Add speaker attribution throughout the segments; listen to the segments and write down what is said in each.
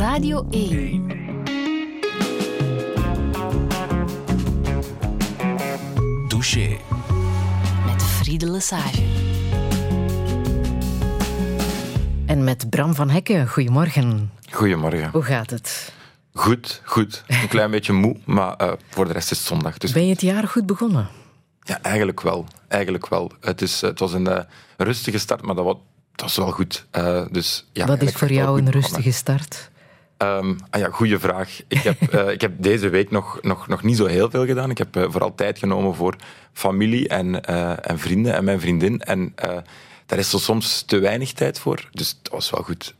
Speaker 1: Radio 1.
Speaker 2: Douche.
Speaker 1: Met Friede Lesage.
Speaker 3: En met Bram van Hekken, goedemorgen.
Speaker 4: Goedemorgen.
Speaker 3: Hoe gaat het?
Speaker 4: Goed, goed. Een klein beetje moe, maar uh, voor de rest is het zondag. Dus
Speaker 3: Ben je het jaar goed begonnen?
Speaker 4: ja, eigenlijk wel. Eigenlijk wel. Het, is, het was een uh, rustige start, maar dat was, dat was wel goed. Uh, dus, ja,
Speaker 3: Wat is voor jou een
Speaker 4: begonnen.
Speaker 3: rustige start?
Speaker 4: Ehm, ah ja, goede vraag. Ik heb, eh, ik heb deze week nog, nog, nog niet zo heel veel gedaan. Ik heb eh, vooral tijd genomen voor familie en, eh, en vrienden en mijn vriendin. En daar is er soms te weinig tijd voor. Dus dat was wel goed.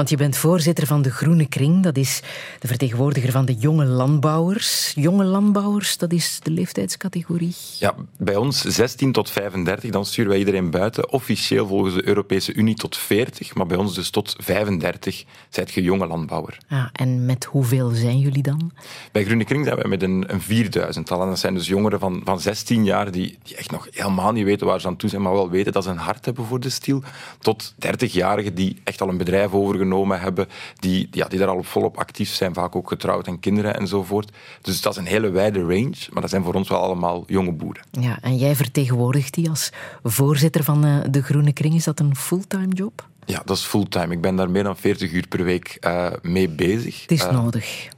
Speaker 3: Want je bent voorzitter van de Groene Kring. Dat is de vertegenwoordiger van de jonge landbouwers. Jonge landbouwers, dat is de leeftijdscategorie.
Speaker 4: Ja, bij ons 16 tot 35, dan sturen wij iedereen buiten. Officieel volgens de Europese Unie tot 40, maar bij ons dus tot 35 zijt je jonge landbouwer.
Speaker 3: Ah, en met hoeveel zijn jullie dan?
Speaker 4: Bij Groene Kring zijn wij met een, een vierduizendtal. En dat zijn dus jongeren van, van 16 jaar die, die echt nog helemaal niet weten waar ze aan toe zijn, maar wel weten dat ze een hart hebben voor de stiel. Tot 30-jarigen die echt al een bedrijf overgenomen hebben, die, ja, die daar al volop actief zijn, vaak ook getrouwd en kinderen enzovoort. Dus dat is een hele wijde range, maar dat zijn voor ons wel allemaal jonge boeren.
Speaker 3: Ja, en jij vertegenwoordigt die als voorzitter van eh, de Groene Kring. Is dat een fulltime job?
Speaker 4: Ja, dat is fulltime. Ik ben daar meer dan 40 uur per week eh, mee bezig.
Speaker 3: Het is
Speaker 4: Eh,
Speaker 3: nodig.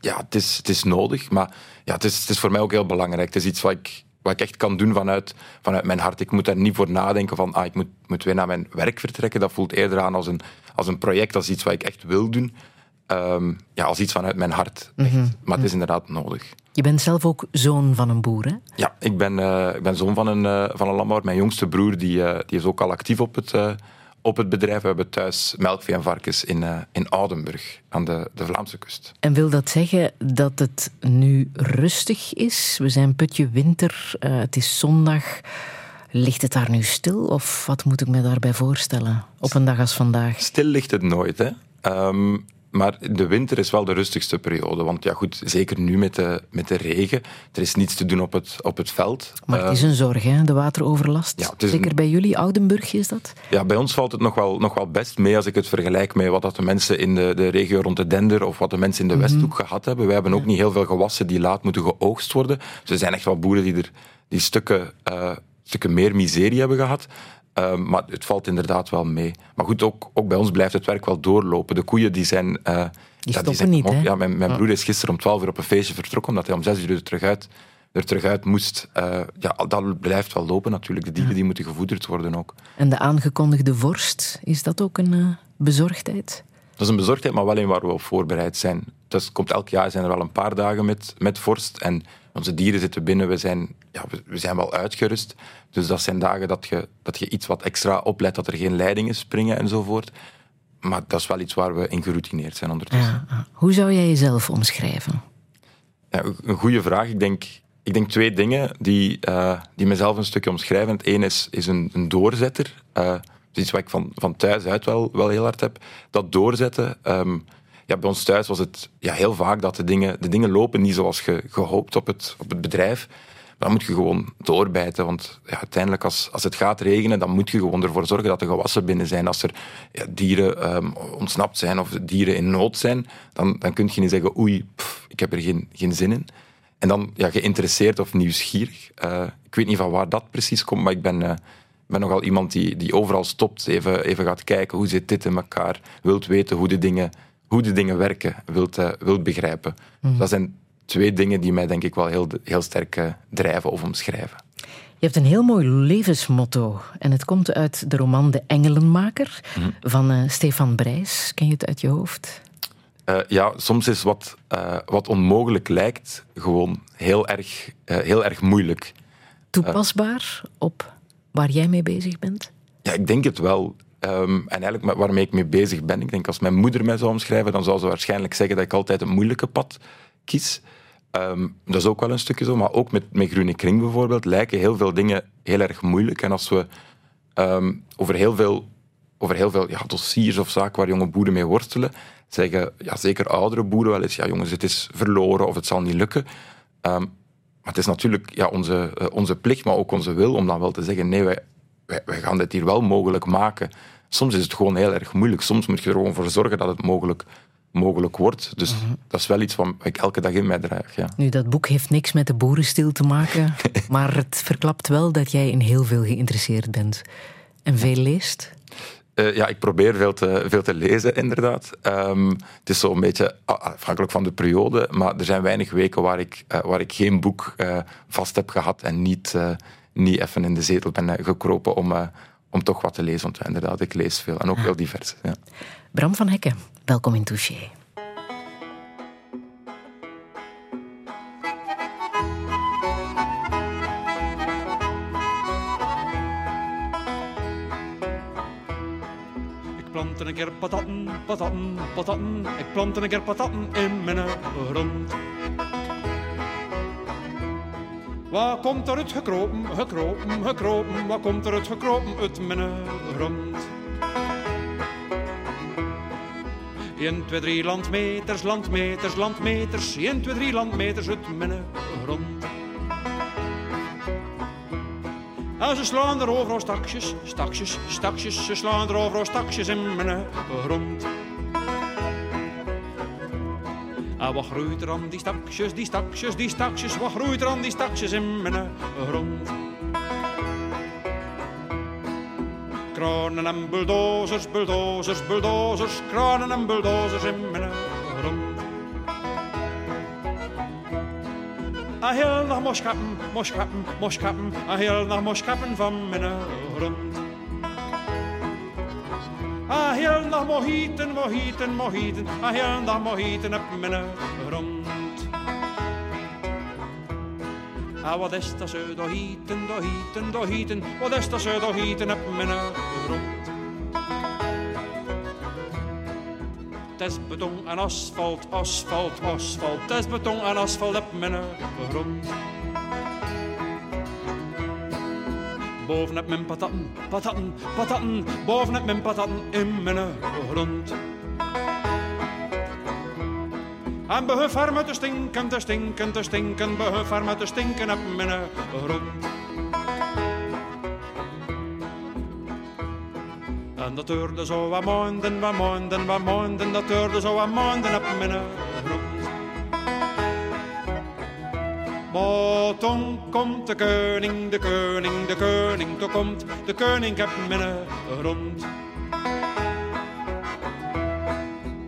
Speaker 4: ja, het is, het is nodig, maar ja, het, is, het is voor mij ook heel belangrijk. Het is iets wat ik, wat ik echt kan doen vanuit, vanuit mijn hart. Ik moet daar niet voor nadenken van ah, ik moet, moet weer naar mijn werk vertrekken. Dat voelt eerder aan als een, als een project, als iets wat ik echt wil doen. Ehm, ja, als iets vanuit mijn hart. Echt. Maar het is inderdaad nodig.
Speaker 3: Je bent zelf ook zoon van een boer, hè?
Speaker 4: Ja, ik ben, eh, ik ben zoon van een, eh, van een landbouwer. Mijn jongste broer die, eh, die is ook al actief op het, op het bedrijf. We hebben thuis melkvee en varkens in, eh, in Oudenburg, aan de, de Vlaamse kust.
Speaker 3: En wil dat zeggen dat het nu rustig is? We zijn putje winter, eh, het is zondag. Ligt het daar nu stil of wat moet ik me daarbij voorstellen op een dag als vandaag?
Speaker 4: Stil ligt het nooit, hè. Ehm, maar de winter is wel de rustigste periode. Want ja, goed, zeker nu met de, met de regen. Er is niets te doen op het, op het veld.
Speaker 3: Maar het is een zorg, hè? de wateroverlast.
Speaker 4: Ja,
Speaker 3: Zeker
Speaker 4: een-
Speaker 3: bij jullie, Oudenburg is dat?
Speaker 4: Ja, bij ons valt het nog wel, nog wel best mee als ik het vergelijk met wat dat de mensen in de, de regio rond de Dender of wat de mensen in de Westhoek gehad hebben. Wij hebben ook niet heel veel gewassen die laat moeten geoogst worden. Dus er zijn echt wel boeren die, er, die stukken, eh, stukken meer miserie hebben gehad. Ehm, maar het valt inderdaad wel mee. Maar goed, ook, ook bij ons blijft het werk wel doorlopen. De koeien die zijn... eh, ja,
Speaker 3: stoppen
Speaker 4: zijn
Speaker 3: niet, hè?
Speaker 4: Ja, mijn, mijn broer is gisteren om 12 uur op een feestje vertrokken, omdat hij om 6 uur er terug uit, er terug uit moest. Eh, ja, dat blijft wel lopen natuurlijk. De dieren die moeten gevoederd worden ook.
Speaker 3: En de aangekondigde vorst, is dat ook een eh, bezorgdheid?
Speaker 4: Dat is een bezorgdheid, maar wel een waar we op voorbereid zijn. Dus komt elk jaar zijn er wel een paar dagen met, met vorst. En onze dieren zitten binnen, we zijn, ja, we, we zijn wel uitgerust. Dus dat zijn dagen dat je, dat je iets wat extra oplet, dat er geen leidingen springen enzovoort. Maar dat is wel iets waar we in geroutineerd zijn ondertussen.
Speaker 3: Ja. Hoe zou jij jezelf omschrijven?
Speaker 4: Ja, een goede vraag. Ik denk, ik denk twee dingen die, eh, die mezelf een stukje omschrijven. Het ene is, is een, een doorzetter. Dat is iets wat ik van, van thuis uit wel, wel heel hard heb. Dat doorzetten. ehm, ja, bij ons thuis was het ja, heel vaak dat de dingen, de dingen lopen niet zoals ge, gehoopt op het, op het bedrijf. Dan moet je gewoon doorbijten. Want ja, uiteindelijk, als, als het gaat regenen, dan moet je gewoon ervoor zorgen dat de gewassen binnen zijn. Als er ja, dieren ehm, ontsnapt zijn of dieren in nood zijn, dan, dan kun je niet zeggen, oei, pff, ik heb er geen, geen zin in. En dan ja, geïnteresseerd of nieuwsgierig. Eh, ik weet niet van waar dat precies komt, maar ik ben, eh, ben nogal iemand die, die overal stopt, even, even gaat kijken hoe zit dit in elkaar, wilt weten hoe de dingen, hoe de dingen werken, wilt, eh, wilt begrijpen. Dat zijn twee dingen die mij denk ik wel heel, heel sterk eh, drijven of omschrijven.
Speaker 3: Je hebt een heel mooi levensmotto. En het komt uit de roman De Engelenmaker van eh, Stefan Brijs. Ken je het uit je hoofd?
Speaker 4: Eh, ja, soms is wat, wat onmogelijk lijkt gewoon heel erg, heel erg moeilijk.
Speaker 3: Toepasbaar op waar jij mee bezig bent?
Speaker 4: Ja, ik denk het wel. Ehm, en eigenlijk waarmee ik mee bezig ben. Ik denk als mijn moeder mij zou omschrijven, dan zou ze waarschijnlijk zeggen dat ik altijd een moeilijke pad kies. Ehm, dat is ook wel een stukje zo. Maar ook met, met Groene Kring bijvoorbeeld lijken heel veel dingen heel erg moeilijk. En als we ehm, over heel veel, over heel veel ja, dossiers of zaken waar jonge boeren mee worstelen, zeggen ja, zeker oudere boeren wel eens, ja jongens, het is verloren of het zal niet lukken. Ehm, maar het is natuurlijk ja, onze, eh, onze plicht, maar ook onze wil om dan wel te zeggen, nee, wij, wij, wij gaan dit hier wel mogelijk maken. Soms is het gewoon heel erg moeilijk. Soms moet je er gewoon voor zorgen dat het mogelijk, mogelijk wordt. Dus dat is wel iets wat ik elke dag in mij draag. Ja.
Speaker 3: Nu, dat boek heeft niks met de boerenstil te maken, maar het verklapt wel dat jij in heel veel geïnteresseerd bent. En veel leest?
Speaker 4: Uh, ja, ik probeer veel te, veel te lezen, inderdaad. Um, het is zo'n beetje afhankelijk van de periode, maar er zijn weinig weken waar ik, uh, waar ik geen boek uh, vast heb gehad en niet, niet even in de zetel ben gekropen om, om toch wat te lezen. Want inderdaad, ik lees veel en ook heel divers. Ja.
Speaker 3: Bram van Hekken, welkom in Touché.
Speaker 5: plantte een keer patatten, patatten, patatten. Ik plantte een keer patatten in mijn grond. Wat komt er uit gekropen, gekropen, gekropen? Wat komt er uit gekropen uit mijn grond? 1, 2, 3 landmeters, landmeters, landmeters. 1, 2, 3 landmeters uit mijn grond. En ze slaan er overal stakjes, stakjes, stakjes. Ze slaan er overal stakjes in mijn grond. En wat groeit er aan die stakjes, die stakjes, die stakjes? Wat groeit er aan die stakjes in mijn grond? Kranen en bulldozers, bulldozers, bulldozers. Kranen en bulldozers in mijn grond. Een heel nacht moskappen, moskappen, moskappen. Een heel nacht moskappen van mijn grond. Een heel nacht mohieten, mohieten, mohieten. Een heel nacht mohieten op mijn grond. Ah, wat is dat zo doorhieten, doorhieten, doorhieten. Wat is dat zo doorhieten op mijn Het is beton en asfalt, asfalt, asfalt. Het is beton en asfalt op mijn grond. Bovenop mijn patatten, patatten, patatten. Bovenop mijn patatten in mijn grond. En behuf haar te stinken, te stinken, te stinken. Behuf haar te stinken op mijn grond. En dat duurde zo wat maanden, wat maanden, wat maanden. Dat duurde zo wat maanden op mijn grond. Maar komt de koning, de koning, de koning. Toen komt de koning op mijn grond.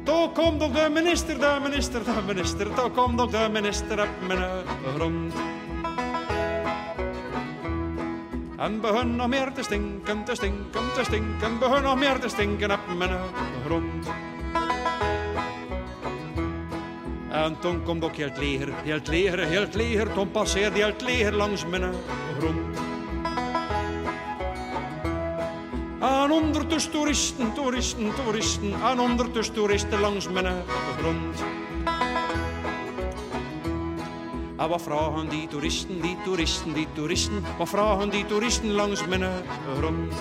Speaker 5: Toen komt ook de minister, de minister, de minister. Toen komt ook de minister op mijn grond. En begon nog meer te stinken, te stinken, te stinken. Begon nog meer te stinken op mijn grond. En toen komt ook heel het leger, heel het leger, heel het leger. Toen passeerde heel het leger langs mijn grond. En ondertussen toeristen, toeristen, toeristen. En ondertussen toeristen langs mijn grond. En wat vragen die toeristen, die toeristen, die toeristen? Wat vragen die toeristen langs mijn grond?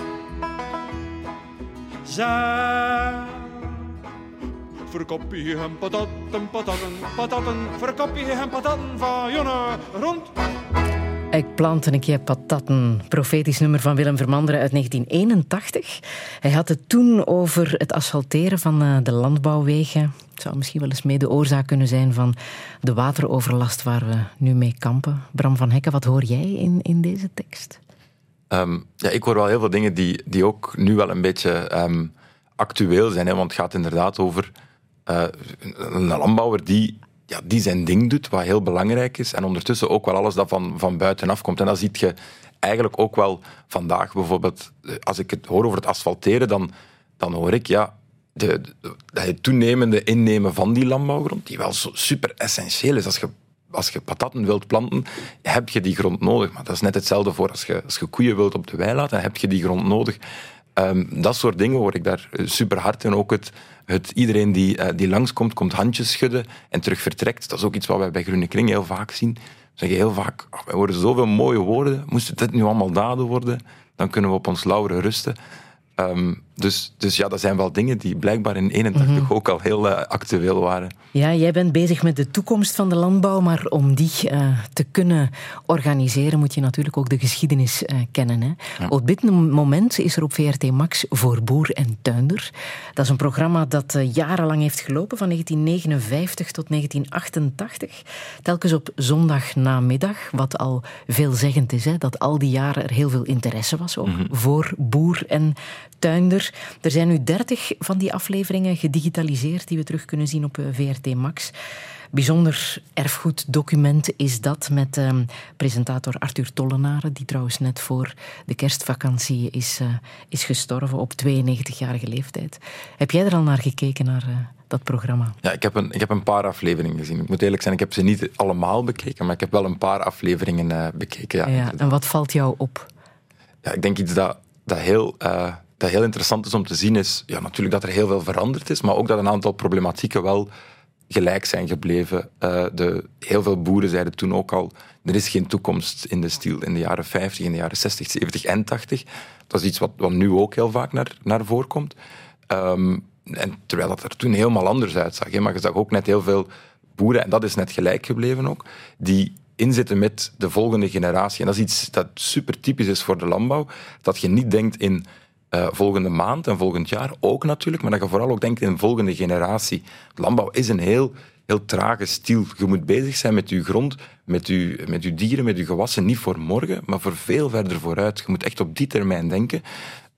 Speaker 5: Zij verkop je hem patatten, patatten, patatten, verkop je hem patatten van jonge rond.
Speaker 3: Ik plantte een keer patatten. Profetisch nummer van Willem Vermanderen uit 1981. Hij had het toen over het asfalteren van eh, de landbouwwegen. Het zou misschien wel eens mee de oorzaak kunnen zijn van de wateroverlast waar we nu mee kampen. Bram van Hekken, wat hoor jij in, in deze tekst?
Speaker 4: Um, ja, ik hoor wel heel veel dingen die, die ook nu wel een beetje um, actueel zijn. Hè, want het gaat inderdaad over uh, een landbouwer die ja, die zijn ding doet, wat heel belangrijk is. En ondertussen ook wel alles dat van, van buitenaf komt. En dat zie je eigenlijk ook wel vandaag. Bijvoorbeeld, eh, als ik het hoor over het asfalteren, dan, dan hoor ik ja, de, de, het toenemende innemen van die landbouwgrond, die wel super essentieel is. Als je, als je patatten wilt planten, heb je die grond nodig. Maar dat is net hetzelfde voor als je, als je koeien wilt op de wei laten, heb je die grond nodig. Um, dat soort dingen hoor ik daar eh, super hard. En ook het, het, iedereen die, uh, die langskomt, komt handjes schudden en terug vertrekt. Dat is ook iets wat wij bij Groene Kring heel vaak zien. We zeggen heel vaak, oh, we horen zoveel mooie woorden. Moesten dit nu allemaal daden worden, dan kunnen we op ons lauren rusten. Um, dus, dus ja, dat zijn wel dingen die blijkbaar in 81 ook al heel uh, actueel waren.
Speaker 3: Ja, jij bent bezig met de toekomst van de landbouw, maar om die uh, te kunnen organiseren moet je natuurlijk ook de geschiedenis uh, kennen. Hè? Ja. Op dit moment is er op VRT Max Voor Boer en Tuinder. Dat is een programma dat jarenlang heeft gelopen, van 1959 tot 1988. Telkens op zondagnamiddag, wat al veelzeggend is, hè, dat al die jaren er heel veel interesse was ook, mm -hmm. voor boer en tuinder. Er zijn nu dertig van die afleveringen gedigitaliseerd die we terug kunnen zien op VRT Max. Bijzonder erfgoeddocument is dat met uh, presentator Arthur Tollenaren, die trouwens net voor de kerstvakantie is, uh, is gestorven op 92-jarige leeftijd. Heb jij er al naar gekeken, naar uh, dat programma?
Speaker 4: Ja, ik heb, een, ik heb een paar afleveringen gezien. Ik moet eerlijk zijn, ik heb ze niet allemaal bekeken, maar ik heb wel een paar afleveringen bekeken. Ja,
Speaker 3: ja, en wat valt jou op?
Speaker 4: Ja, ik denk iets dat, dat heel dat heel interessant is om te zien, is ja, natuurlijk dat er heel veel veranderd is, maar ook dat een aantal problematieken wel gelijk zijn gebleven. Uh, de, heel veel boeren zeiden toen ook al, er is geen toekomst in de stiel in de jaren 50, in de jaren 60, 70 en 80. Dat is iets wat, wat nu ook heel vaak naar, naar voren komt. Um, en terwijl dat er toen helemaal anders uitzag. Maar je zag ook net heel veel boeren, en dat is net gelijk gebleven ook, die inzitten met de volgende generatie. En dat is iets dat super typisch is voor de landbouw, dat je niet denkt in uh, volgende maand en volgend jaar ook natuurlijk, maar dat je vooral ook denkt in een volgende generatie. Landbouw is een heel, heel trage stiel. Je moet bezig zijn met je grond, met je, met je dieren, met je gewassen, niet voor morgen, maar voor veel verder vooruit. Je moet echt op die termijn denken.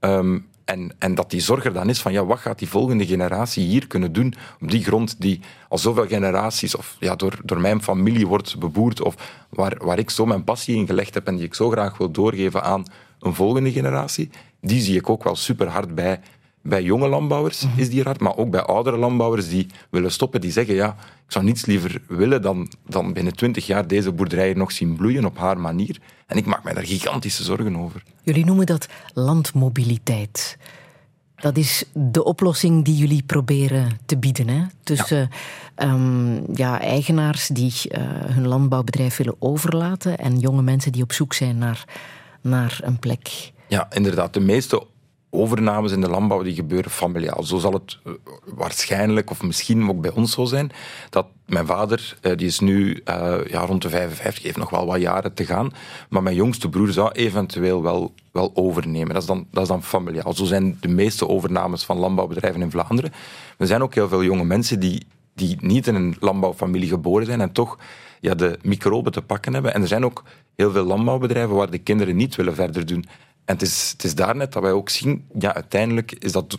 Speaker 4: Um, en, en, dat die zorg er dan is van, ja, wat gaat die volgende generatie hier kunnen doen op die grond die al zoveel generaties of ja, door, door mijn familie wordt beboerd of waar, waar ik zo mijn passie in gelegd heb en die ik zo graag wil doorgeven aan een volgende generatie die zie ik ook wel super hard bij, bij jonge landbouwers, mm -hmm. is die hard, maar ook bij oudere landbouwers die willen stoppen, die zeggen, ja, ik zou niets liever willen dan, dan binnen twintig jaar deze boerderij nog zien bloeien op haar manier. En ik maak mij daar gigantische zorgen over.
Speaker 3: Jullie noemen dat landmobiliteit. Dat is de oplossing die jullie proberen te bieden. Hè? Tussen ja. Um, ja, eigenaars die uh, hun landbouwbedrijf willen overlaten en jonge mensen die op zoek zijn naar, naar een plek.
Speaker 4: Ja, inderdaad. De meeste overnames in de landbouw die gebeuren familiaal. Zo zal het uh, waarschijnlijk, of misschien ook bij ons zo zijn, dat mijn vader, uh, die is nu uh, ja, rond de 55, heeft nog wel wat jaren te gaan, maar mijn jongste broer zou eventueel wel, wel overnemen. Dat is, dan, dat is dan familiaal. Zo zijn de meeste overnames van landbouwbedrijven in Vlaanderen. Er zijn ook heel veel jonge mensen die, die niet in een landbouwfamilie geboren zijn en toch ja, de microben te pakken hebben. En er zijn ook heel veel landbouwbedrijven waar de kinderen niet willen verder doen. En het is, het is daar net dat wij ook zien, ja, uiteindelijk is dat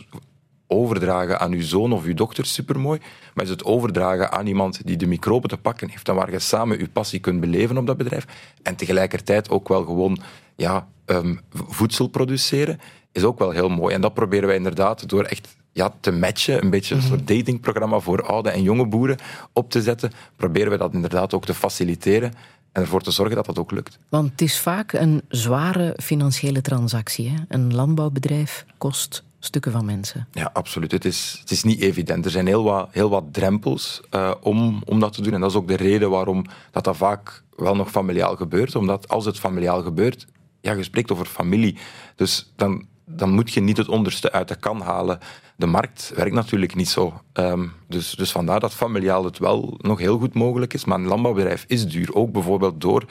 Speaker 4: overdragen aan uw zoon of uw dochter supermooi, maar is het overdragen aan iemand die de microben te pakken heeft en waar je samen uw passie kunt beleven op dat bedrijf en tegelijkertijd ook wel gewoon ja, um, voedsel produceren, is ook wel heel mooi. En dat proberen wij inderdaad door echt ja, te matchen, een beetje een soort datingprogramma voor oude en jonge boeren op te zetten, proberen we dat inderdaad ook te faciliteren en ervoor te zorgen dat dat ook lukt.
Speaker 3: Want het is vaak een zware financiële transactie. Hè? Een landbouwbedrijf kost stukken van mensen.
Speaker 4: Ja, absoluut. Het is, het is niet evident. Er zijn heel wat, heel wat drempels uh, om, om dat te doen. En dat is ook de reden waarom dat, dat vaak wel nog familiaal gebeurt. Omdat als het familiaal gebeurt, ja, je spreekt over familie. Dus dan, dan moet je niet het onderste uit de kan halen. De markt werkt natuurlijk niet zo. Um, dus, dus vandaar dat familiaal het wel nog heel goed mogelijk is. Maar een landbouwbedrijf is duur. Ook bijvoorbeeld door,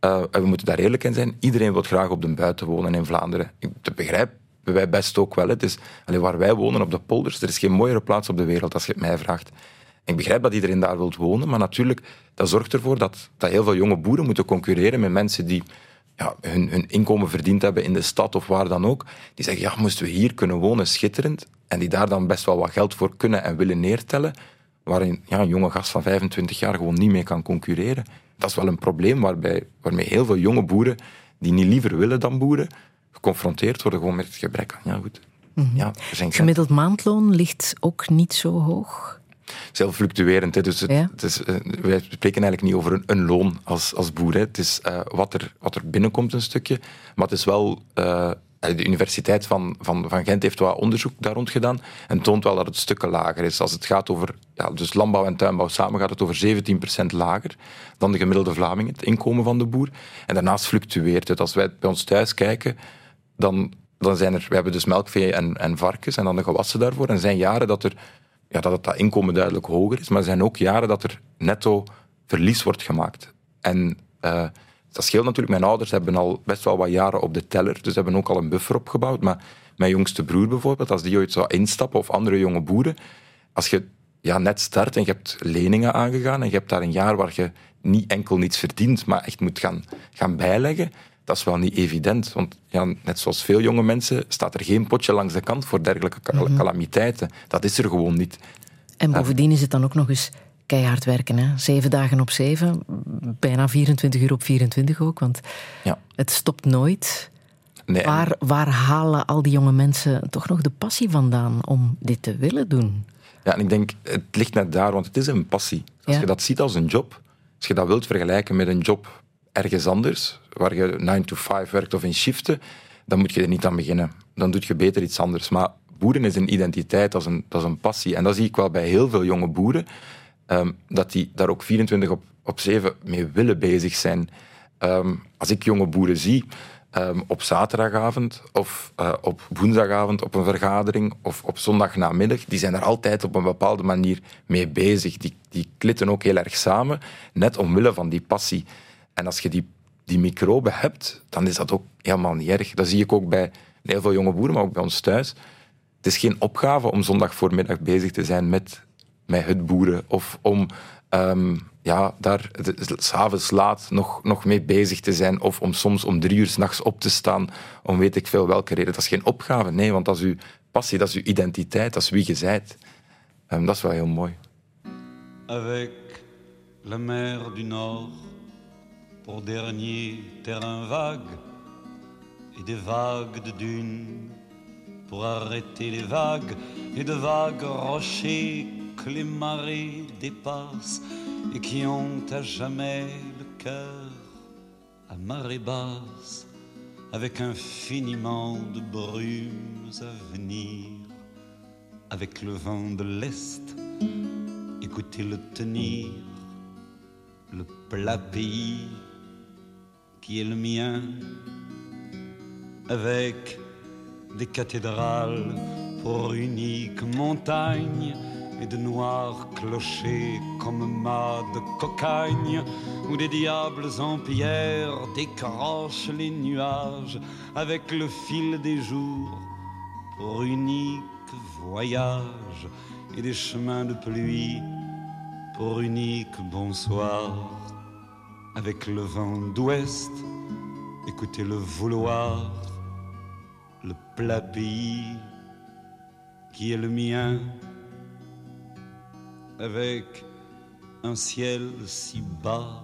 Speaker 4: en we moeten daar eerlijk in zijn, iedereen wil graag op de buiten wonen in Vlaanderen. Dat begrijpen wij best ook wel. Het is, allee, waar wij wonen op de polders, er is geen mooiere plaats op de wereld als je het mij vraagt. Ik begrijp dat iedereen daar wil wonen, maar natuurlijk, dat zorgt ervoor dat, dat heel veel jonge boeren moeten concurreren met mensen die ja, hun, hun inkomen verdiend hebben in de stad of waar dan ook, die zeggen, ja, moesten we hier kunnen wonen, schitterend, en die daar dan best wel wat geld voor kunnen en willen neertellen, waarin ja, een jonge gast van 25 jaar gewoon niet mee kan concurreren. Dat is wel een probleem waarbij, waarmee heel veel jonge boeren, die niet liever willen dan boeren, geconfronteerd worden gewoon met het gebrek aan. Ja, goed.
Speaker 3: Mm -hmm. ja, Gemiddeld maandloon ligt ook niet zo hoog
Speaker 4: is heel fluctuerend. Hè. Dus het, ja? het is, uh, wij spreken eigenlijk niet over een, een loon als, als boer. Hè. Het is uh, wat, er, wat er binnenkomt een stukje. Maar het is wel... Uh, de Universiteit van, van, van Gent heeft wat onderzoek daar rond gedaan en toont wel dat het stukken lager is. Als het gaat over ja, dus landbouw en tuinbouw samen, gaat het over 17% lager dan de gemiddelde Vlaming, het inkomen van de boer. En daarnaast fluctueert het. Als wij bij ons thuis kijken, dan dan zijn er, we hebben dus melkvee en, en varkens en dan de gewassen daarvoor. En er zijn jaren dat, er, ja, dat het dat inkomen duidelijk hoger is, maar er zijn ook jaren dat er netto verlies wordt gemaakt. En uh, dat scheelt natuurlijk. Mijn ouders hebben al best wel wat jaren op de teller, dus hebben ook al een buffer opgebouwd. Maar mijn jongste broer bijvoorbeeld, als die ooit zou instappen, of andere jonge boeren, als je ja, net start en je hebt leningen aangegaan en je hebt daar een jaar waar je niet enkel niets verdient, maar echt moet gaan, gaan bijleggen, dat is wel niet evident. Want ja, net zoals veel jonge mensen staat er geen potje langs de kant voor dergelijke mhm. calamiteiten. Dat is er gewoon niet.
Speaker 3: En bovendien is het dan ook nog eens keihard werken. Hè? Zeven dagen op zeven, bijna 24 uur op 24 ook, want ja. het stopt nooit. Nee, waar, waar halen al die jonge mensen toch nog de passie vandaan om dit te willen doen?
Speaker 4: Ja, en ik denk, het ligt net daar, want het is een passie. Als je dat ziet als een job, als je dat wilt vergelijken met een job ergens anders, waar je 9 to 5 werkt of in shiften, dan moet je er niet aan beginnen. Dan doe je beter iets anders. Maar boeren is een identiteit, dat is een, dat is een passie. En dat zie ik wel bij heel veel jonge boeren, um, dat die daar ook 24 op, op 7 mee willen bezig zijn. Um, als ik jonge boeren zie, um, op zaterdagavond of uh, op woensdagavond op een vergadering of op zondagnamiddag, die zijn er altijd op een bepaalde manier mee bezig. Die, die klitten ook heel erg samen, net omwille van die passie. En als je die, die microben hebt, dan is dat ook helemaal niet erg. Dat zie ik ook bij heel veel jonge boeren, maar ook bij ons thuis. Het is geen opgave om zondagvoormiddag bezig te zijn met, met het boeren of om um, ja, daar s'avonds laat nog, nog mee bezig te zijn of om soms om drie uur s'nachts op te staan om weet ik veel welke reden. Dat is geen opgave, nee, want dat is uw passie, dat is uw identiteit, dat is wie je bent. Um, dat is wel heel mooi.
Speaker 6: Avec la mer du Nord pour dernier terrain vague et des vagues de dunes pour arrêter les vagues et de vagues rochers que les marées dépassent et qui ont à jamais le cœur à marée basse avec infiniment de brumes à venir. Avec le vent de l'Est écoutez-le tenir le plat pays qui est le mien, avec des cathédrales pour unique montagne et de noirs clochers comme mâts de cocagne, où des diables en pierre décrochent les nuages avec le fil des jours pour unique voyage et des chemins de pluie pour unique bonsoir avec le vent d'ouest, écoutez le vouloir, le plat pays qui est le mien, avec un ciel si bas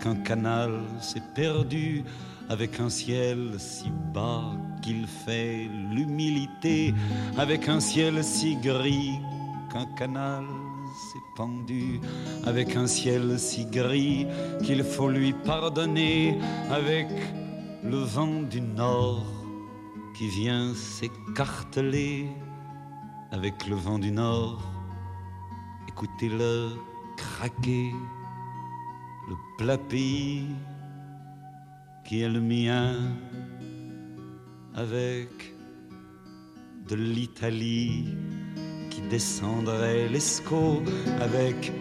Speaker 6: qu'un canal s'est perdu, avec un ciel si bas qu'il fait l'humilité, avec un ciel si gris qu'un canal avec un ciel si gris qu'il faut lui pardonner avec le vent du nord qui vient s'écarteler avec le vent du nord. Écoutez-le craquer, le plat qui est le mien avec de l'Italie descendrait l'escaut avec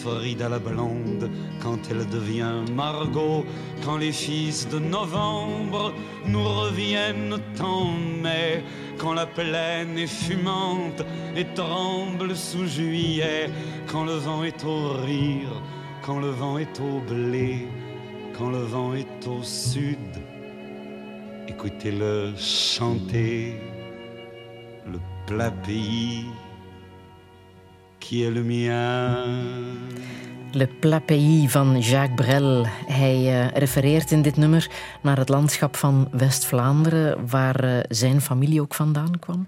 Speaker 6: Frida la blonde quand elle devient Margot, quand les fils de novembre nous reviennent en mai, quand la plaine est fumante et tremble sous juillet, quand le vent est au rire, quand le vent est au blé, quand le vent est au sud. Écoutez-le chanter, le plat pays qui est le mien.
Speaker 3: Le Plat Pays van Jacques Brel. Hij uh, refereert in dit nummer naar het landschap van West-Vlaanderen, waar uh, zijn familie ook vandaan kwam.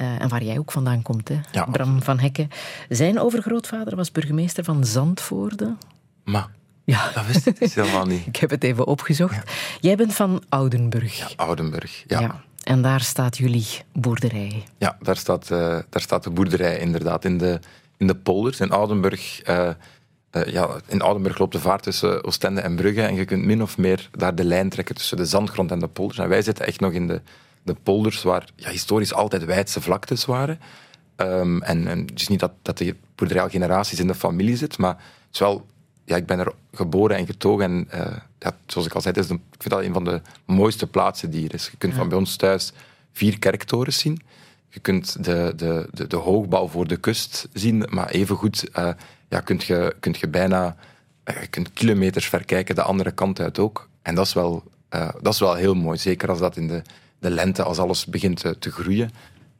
Speaker 3: Uh, en waar jij ook vandaan komt, hè?
Speaker 4: Ja,
Speaker 3: Bram van Hekken. Zijn overgrootvader was burgemeester van Zandvoorde.
Speaker 4: Maar ja. dat wist ik helemaal niet.
Speaker 3: ik heb het even opgezocht. Ja. Jij bent van Oudenburg.
Speaker 4: Ja, Oudenburg, ja. ja.
Speaker 3: En daar staat jullie boerderij.
Speaker 4: Ja, daar staat, daar staat de boerderij inderdaad in de in de polders. In Oudenburg, uh, ja, in Oudenburg loopt de vaart tussen Oostende en Brugge en je kunt min of meer daar de lijn trekken tussen de zandgrond en de polders. En wij zitten echt nog in de, de polders waar ja, historisch altijd wijdse vlaktes waren. Ehm, en, en het is niet dat, dat de boerderij al generaties in de familie zit, maar het is wel ja, ik ben er geboren en getogen. En uh, ja, zoals ik al zei, het is ik vind dat een van de mooiste plaatsen die er is. Je kunt van bij ons thuis vier kerktorens zien. Je kunt de, de, de, de hoogbouw voor de kust zien, maar evengoed uh, ja, kunt, je, kunt je bijna uh, je kunt kilometers verkijken de andere kant uit ook. En dat is wel, dat is wel heel mooi. Zeker als dat in de, de lente, als alles begint te, te groeien,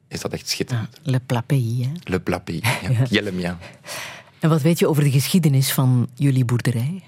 Speaker 4: is dat echt schitterend.
Speaker 3: le plapéi, hè?
Speaker 4: Le plapéi, ja. ja.
Speaker 3: En wat weet je over de geschiedenis van jullie boerderij?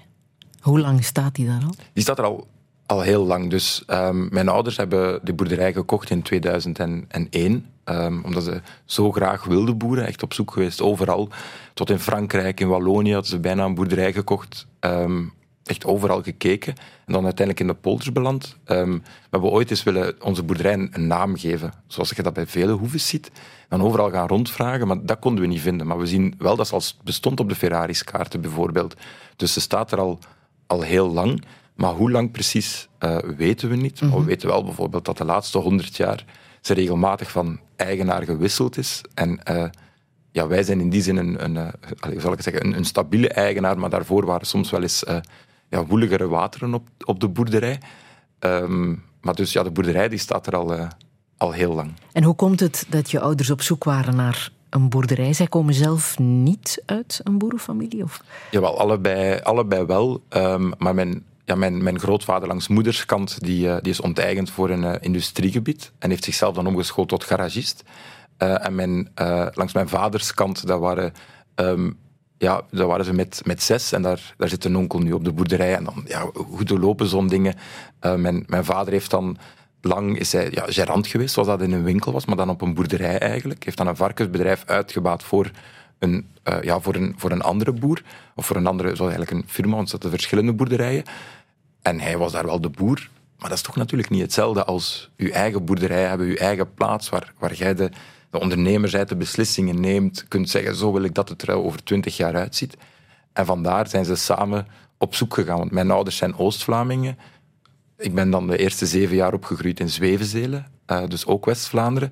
Speaker 3: Hoe lang staat die daar al?
Speaker 4: Die staat er al, al heel lang. Dus um, mijn ouders hebben de boerderij gekocht in 2001. Um, omdat ze zo graag wilden boeren. Echt op zoek geweest overal. Tot in Frankrijk, in Wallonië hadden ze bijna een boerderij gekocht. Um, echt overal gekeken. En dan uiteindelijk in de polders beland. We hebben ooit eens willen onze boerderij een, naam geven. Zoals je dat bij vele hoeven ziet. Dan overal gaan rondvragen, maar dat konden we niet vinden. Maar we zien wel dat ze al bestond op de Ferraris kaarten bijvoorbeeld. Dus ze staat er al, al heel lang. Maar hoe lang precies uh, weten we niet. Maar we mhm. weten wel bijvoorbeeld dat de laatste honderd jaar ze regelmatig van eigenaar gewisseld is. En uh, ja, wij zijn in die zin een, een, uh, zal ik zeggen, een, een, stabiele eigenaar, maar daarvoor waren soms wel eens ja, woeligere wateren op, op de boerderij. Ehm, maar dus ja, de boerderij die staat er al, uh, al heel lang.
Speaker 3: En hoe komt het dat je ouders op zoek waren naar een boerderij? Zij komen zelf niet uit een boerenfamilie? Of?
Speaker 4: Jawel, allebei, allebei wel. Um, maar mijn, ja, mijn, mijn grootvader langs moederskant die, uh, die is onteigend voor een uh, industriegebied en heeft zichzelf dan omgeschoold tot garagist. en mijn, langs mijn vaders kant, dat waren um, ja, daar waren ze met, met zes en daar, daar zit een onkel nu op de boerderij. En dan, ja, hoe lopen zo'n dingen? Mijn, mijn vader heeft dan lang is hij ja, gerant geweest, zoals dat in een winkel was, maar dan op een boerderij eigenlijk. Heeft dan een varkensbedrijf uitgebaat voor een, ja, voor een, voor een andere boer. Of voor een andere, zoals eigenlijk een firma, want er zaten verschillende boerderijen. En hij was daar wel de boer. Maar dat is toch natuurlijk niet hetzelfde als uw eigen boerderij hebben, uw eigen plaats waar, waar jij de de ondernemer de beslissingen neemt, kunt zeggen, zo wil ik dat het er over twintig jaar uitziet. En vandaar zijn ze samen op zoek gegaan. Want mijn ouders zijn Oost-Vlamingen. Ik ben dan de eerste zeven jaar opgegroeid in Zwevenzelen, uh, dus ook West-Vlaanderen.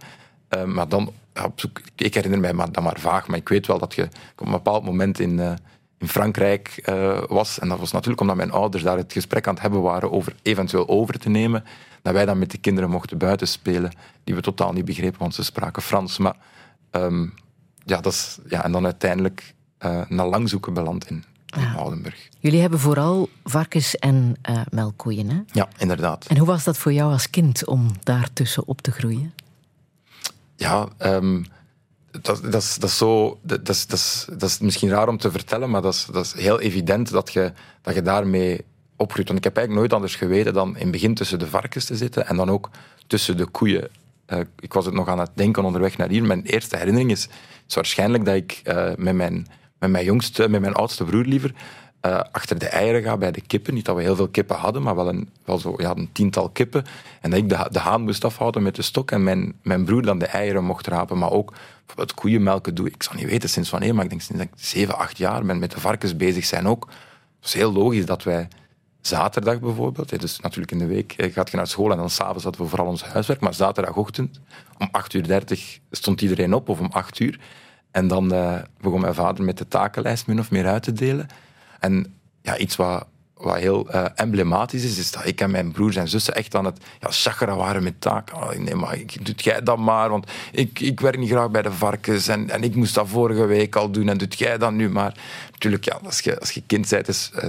Speaker 4: Uh, maar dan op zoek, ik herinner mij maar, dan maar vaag, maar ik weet wel dat je op een bepaald moment in, uh, in Frankrijk was. En dat was natuurlijk omdat mijn ouders daar het gesprek aan het hebben waren over eventueel over te nemen dat wij dan met de kinderen mochten buiten spelen, die we totaal niet begrepen, want ze spraken Frans. Maar um, ja, dat is, ja, en dan uiteindelijk uh, na lang zoeken beland in, in. Oudenburg.
Speaker 3: Jullie hebben vooral varkens en uh, melkkoeien, hè?
Speaker 4: Ja, inderdaad.
Speaker 3: En hoe was dat voor jou als kind om daartussen op te groeien?
Speaker 4: Ja, um, dat, dat, is, dat, is zo, dat, dat, is, dat, is, dat is misschien raar om te vertellen, maar dat is, dat is heel evident dat je, dat je daarmee opgroeit. Want ik heb eigenlijk nooit anders geweten dan in het begin tussen de varkens te zitten en dan ook tussen de koeien. Uh, ik was het nog aan het denken onderweg naar hier. Mijn eerste herinnering is, is waarschijnlijk dat ik uh, met, mijn, met mijn jongste, met mijn oudste broer liever, uh, achter de eieren ga bij de kippen. Niet dat we heel veel kippen hadden, maar wel een, wel zo, ja, een tiental kippen. En dat ik de, de haan moest afhouden met de stok en mijn, mijn broer dan de eieren mocht rapen. Maar ook bijvoorbeeld koeienmelken doe ik. zal niet weten sinds wanneer, maar ik denk sinds ik zeven, acht jaar ben met de varkens bezig zijn ook. Het is heel logisch dat wij zaterdag bijvoorbeeld, dus natuurlijk in de week gaat je naar school en dan s'avonds hadden we vooral ons huiswerk, maar zaterdagochtend om 8.30 uur stond iedereen op, of om 8 uur. En dan uh, begon mijn vader met de takenlijst min of meer uit te delen. En ja, iets wat, wat heel uh, emblematisch is, is dat ik en mijn broers en zussen echt aan het ja, chakra waren met taken. Oh, nee, maar ik, doet jij dat maar, want ik, ik werk niet graag bij de varkens en, en ik moest dat vorige week al doen en doet jij dat nu maar. Natuurlijk, ja, als je, als je kind bent, is... Uh,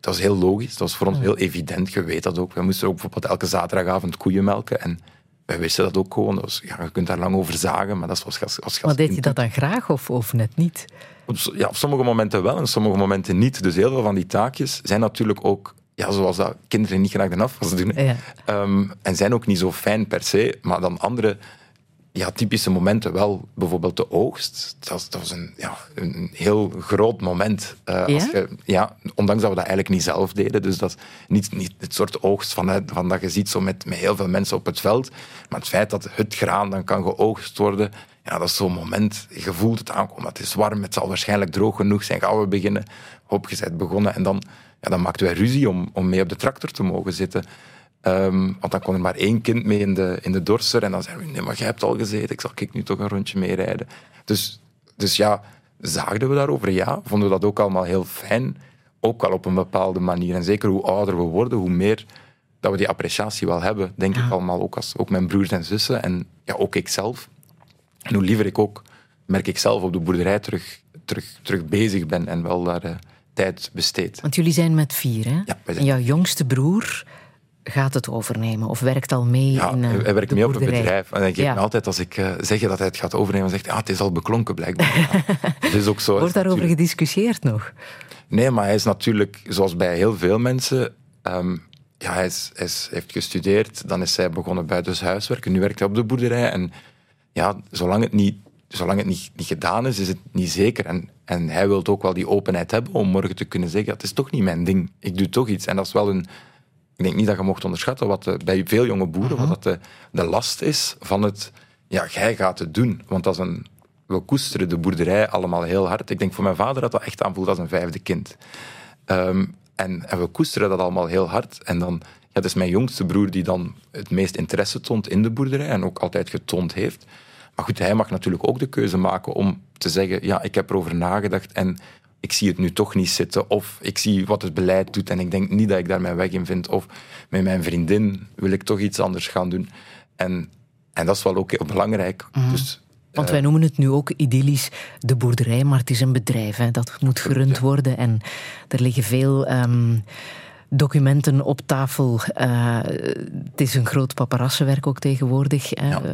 Speaker 4: dat was heel logisch. Dat was voor ons heel evident. Je weet dat ook. We moesten ook bijvoorbeeld elke zaterdagavond koeien melken. En wij wisten dat ook gewoon. Dus, ja, je kunt daar lang over zagen, maar dat was als, als
Speaker 3: Maar deed je dat dan graag of, of net niet?
Speaker 4: Op, ja, op sommige momenten wel en sommige momenten niet. Dus heel veel van die taakjes zijn natuurlijk ook ja, zoals dat kinderen niet graag de afwas doen. Ja. Um, en zijn ook niet zo fijn per se, maar dan andere ja, typische momenten wel. Bijvoorbeeld de oogst. Dat, dat was een, ja, een heel groot moment. Uh, ja? Als je, ja, ondanks dat we dat eigenlijk niet zelf deden. Dus dat is niet, niet het soort oogst van, van dat je ziet zo met, met heel veel mensen op het veld. Maar het feit dat het graan dan kan geoogst worden, ja, dat is zo'n moment. Je voelt het aankomen. Het is warm, het zal waarschijnlijk droog genoeg zijn. Gaan we beginnen? Bent begonnen. En dan, ja, dan maakten wij ruzie om, om mee op de tractor te mogen zitten. Ehm, want dan kon er maar één kind mee in de, in de dorser. En dan zeiden we, nee, maar jij hebt al gezeten. Ik zal ik nu toch een rondje meerijden. Dus, dus ja, zaagden we daarover? Ja. Vonden we dat ook allemaal heel fijn? Ook wel op een bepaalde manier. En zeker hoe ouder we worden, hoe meer dat we die appreciatie wel hebben. Denk ik allemaal, ook, als, ook mijn broers en zussen. En ja, ook ik zelf. En hoe liever ik ook, merk ik zelf, op de boerderij terug, terug, terug bezig ben. En wel daar uh, tijd besteed.
Speaker 3: Want jullie zijn met vier, hè?
Speaker 4: Ja,
Speaker 3: En jouw jongste broer gaat het overnemen of werkt al mee
Speaker 4: ja,
Speaker 3: in uh,
Speaker 4: hij werkt mee op het bedrijf. En ik geef
Speaker 3: Ja.
Speaker 4: me altijd, als ik uh, zeg dat hij het gaat overnemen, zegt hij, ah, het is al beklonken blijkbaar. Ja, dat is ook zo.
Speaker 3: Wordt daarover
Speaker 4: Natuurlijk-
Speaker 3: gediscussieerd nog?
Speaker 4: Nee, maar hij is natuurlijk, zoals bij heel veel mensen, ehm, ja, hij, is, hij is- heeft gestudeerd, dan is hij begonnen buitenshuiswerk en nu werkt hij op de boerderij. En ja, zolang het niet, zolang het niet, niet gedaan is, is het niet zeker. En, en hij wil ook wel die openheid hebben om morgen te kunnen zeggen, het is toch niet mijn ding, ik doe toch iets. En dat is wel een... Ik denk niet dat je mocht onderschatten wat de- bij veel jonge boeren, wat dat de, de last is van het... Ja, jij gaat het doen. Want dat is een... We koesteren de boerderij allemaal heel hard. Ik denk voor mijn vader dat dat echt aanvoelt als een vijfde kind. Ehm, en, en we koesteren dat allemaal heel hard. En dan, ja, dat is mijn jongste broer die dan het meest interesse toont in de boerderij en ook altijd getoond heeft. Maar goed, hij mag natuurlijk ook de keuze maken om te zeggen, ja, ik heb erover nagedacht en ik zie het nu toch niet zitten. Of ik zie wat het beleid doet en ik denk niet dat ik daar mijn weg in vind. Of met mijn vriendin wil ik toch iets anders gaan doen. En, en dat is wel ook heel belangrijk. Dus
Speaker 3: Want wij noemen het nu ook idyllisch de boerderij, maar het is een bedrijf. Hè. Dat moet gerund worden en er liggen veel ehm, documenten op tafel. Eh, het is een groot paparassenwerk ook tegenwoordig, hè,
Speaker 4: Ja.
Speaker 3: eh,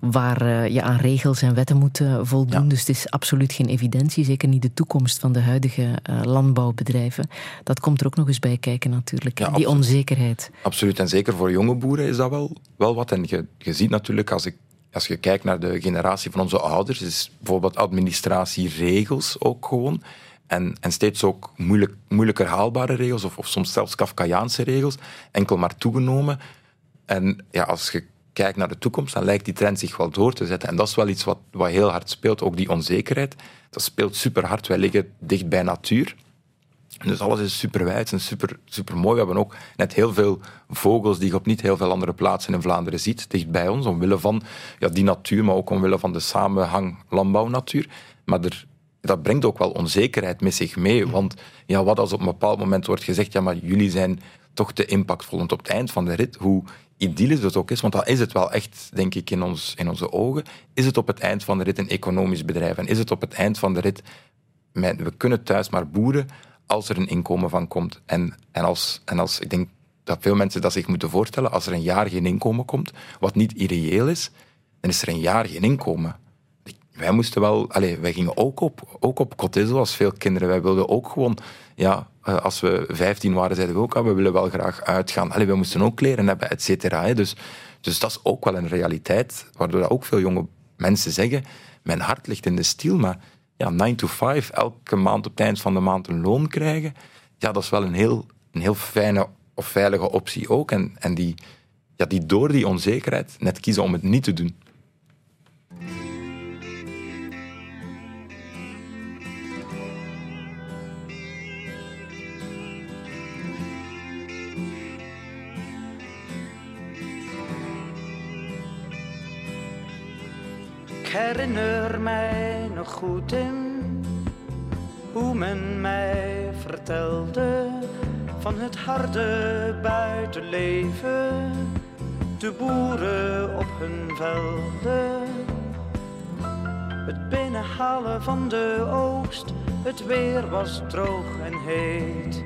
Speaker 3: waar eh, je aan regels en wetten moet voldoen.
Speaker 4: Ja.
Speaker 3: Dus het is absoluut geen evidentie, zeker niet de toekomst van de huidige landbouwbedrijven. Dat komt er ook nog eens bij kijken natuurlijk,
Speaker 4: Ja,
Speaker 3: die
Speaker 4: absoluut.
Speaker 3: onzekerheid.
Speaker 4: Absoluut, en zeker voor jonge boeren is dat wel, wel wat. En je, je ziet natuurlijk, als, ik, als je kijkt naar de generatie van onze ouders, is bijvoorbeeld administratie, regels ook gewoon. En, en steeds ook moeilijk, moeilijker haalbare regels, of, of soms zelfs Kafkaiaanse regels, enkel maar toegenomen. En ja, als je kijkt naar de toekomst, dan lijkt die trend zich wel door te zetten. En dat is wel iets wat, wat heel hard speelt, ook die onzekerheid. Dat speelt super hard. Wij liggen dicht bij natuur. Dus alles is super wijd en super, super mooi. We hebben ook net heel veel vogels die je op niet heel veel andere plaatsen in Vlaanderen ziet, dicht bij ons, omwille van ja, die natuur, maar ook omwille van de samenhang landbouwnatuur. Maar er, dat brengt ook wel onzekerheid met zich mee. Want ja, wat als op een bepaald moment wordt gezegd, ja, maar jullie zijn toch te impactvol. Want op het eind van de rit, hoe idyllisch het ook is, want dat is het wel echt, denk ik, in, ons, in onze ogen, is het op het eind van de rit een economisch bedrijf. En is het op het eind van de rit we kunnen thuis maar boeren als er een inkomen van komt. En, en, als, en als, ik denk dat veel mensen dat zich moeten voorstellen, als er een jaar geen inkomen komt, wat niet irreëel is, dan is er een jaar geen inkomen. Wij moesten wel, allez, wij gingen ook op, ook op zoals veel kinderen. Wij wilden ook gewoon, ja, eh, als we 15 waren, zeiden we ook, ah, we willen wel graag uitgaan. Allee, we moesten ook kleren hebben, et cetera. Dus, dus dat is ook wel een realiteit, waardoor ook veel jonge mensen zeggen, mijn hart ligt in de stiel, maar ja, 9 to 5, elke maand op het eind van de maand een loon krijgen, ja, dat is wel een heel, een heel fijne of veilige optie ook. En, en die, ja, die door die onzekerheid net kiezen om het niet te doen.
Speaker 7: Herinner mij nog goed in hoe men mij vertelde van het harde buitenleven, de boeren op hun velden, het binnenhalen van de oogst, het weer was droog en heet.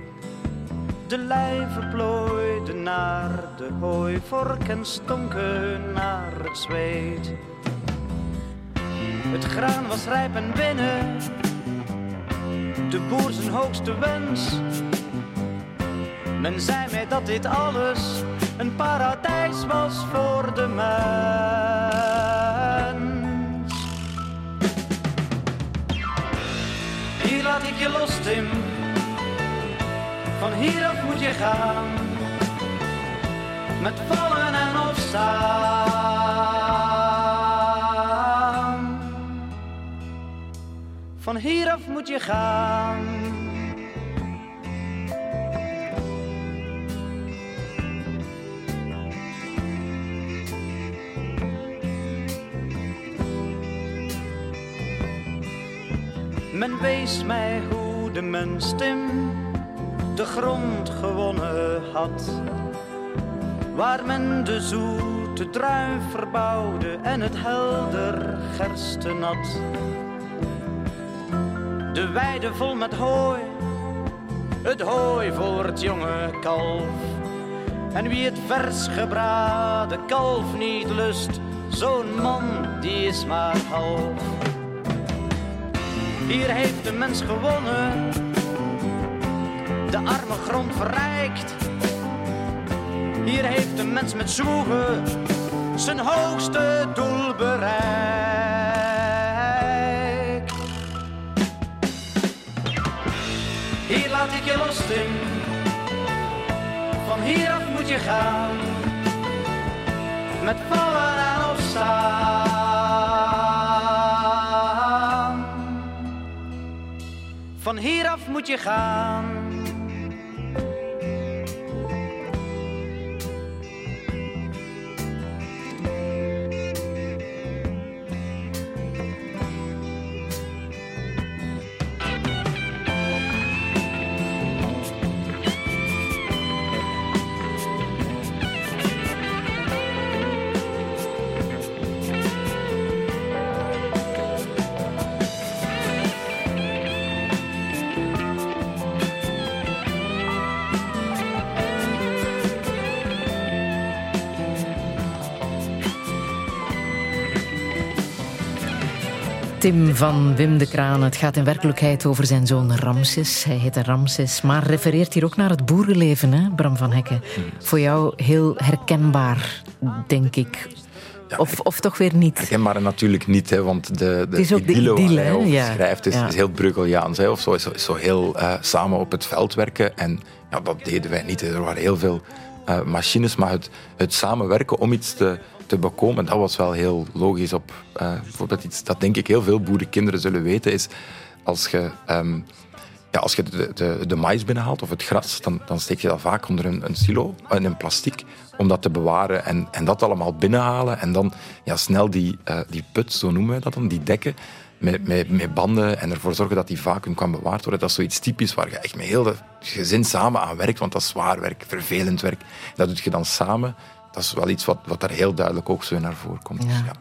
Speaker 7: De lijven plooiden naar de hooivork en stonken naar het zweet. Het graan was rijp en binnen, de boer zijn hoogste wens. Men zei mij dat dit alles een paradijs was voor de mens. Hier laat ik je los, Tim. Van hieraf moet je gaan. Met vallen en opstaan. van hieraf moet je gaan. Men wees mij hoe de mens Tim de grond gewonnen had, waar men de zoete druif verbouwde en het helder gerstenat. De weide vol met hooi, het hooi voor het jonge kalf. En wie het vers gebraden kalf niet lust, zo'n man die is maar half. Hier heeft de mens gewonnen, de arme grond verrijkt. Hier heeft de mens met zwoegen zijn hoogste doel bereikt. Van hieraf moet je gaan. Met vallen en opstaan. Van hieraf moet je gaan.
Speaker 3: Tim van Wim de Kraan. Het gaat in werkelijkheid over zijn zoon Ramses. Hij heet Ramses, maar refereert hier ook naar het boerenleven, hè, Bram van Hekken. Voor jou heel herkenbaar, denk ik. Of, of toch weer niet?
Speaker 4: Herkenbaar natuurlijk niet, hè, want de, de
Speaker 3: is ook de
Speaker 4: idylle waar
Speaker 3: idylle,
Speaker 4: hij
Speaker 3: Ja.
Speaker 4: schrijft is,
Speaker 3: Ja.
Speaker 4: is heel Bruegeliaans. Hè, of zo, is, zo- is zo heel eh, samen op het veld werken. En ja, dat deden wij niet. hè. Er waren heel veel eh, machines, maar het, het samenwerken om iets te, te bekomen, dat was wel heel logisch. Op, eh, bijvoorbeeld iets dat denk ik heel veel boerenkinderen zullen weten, is als je... ehm, ja, als je de, de, de mais binnenhaalt of het gras, dan, dan steek je dat vaak onder een, een silo, in een plastic, om dat te bewaren en, en dat allemaal binnenhalen. En dan ja, snel die, eh, die put, zo noemen wij dat dan, die dekken, met, met, met banden en ervoor zorgen dat die vacuüm kan bewaard worden. Dat is zoiets typisch waar je echt met heel het gezin samen aan werkt, want dat is zwaar werk, vervelend werk. Dat doe je dan samen. Dat is wel iets wat, wat daar heel duidelijk ook zo naar voren komt. Dus
Speaker 3: Ja.
Speaker 4: ja.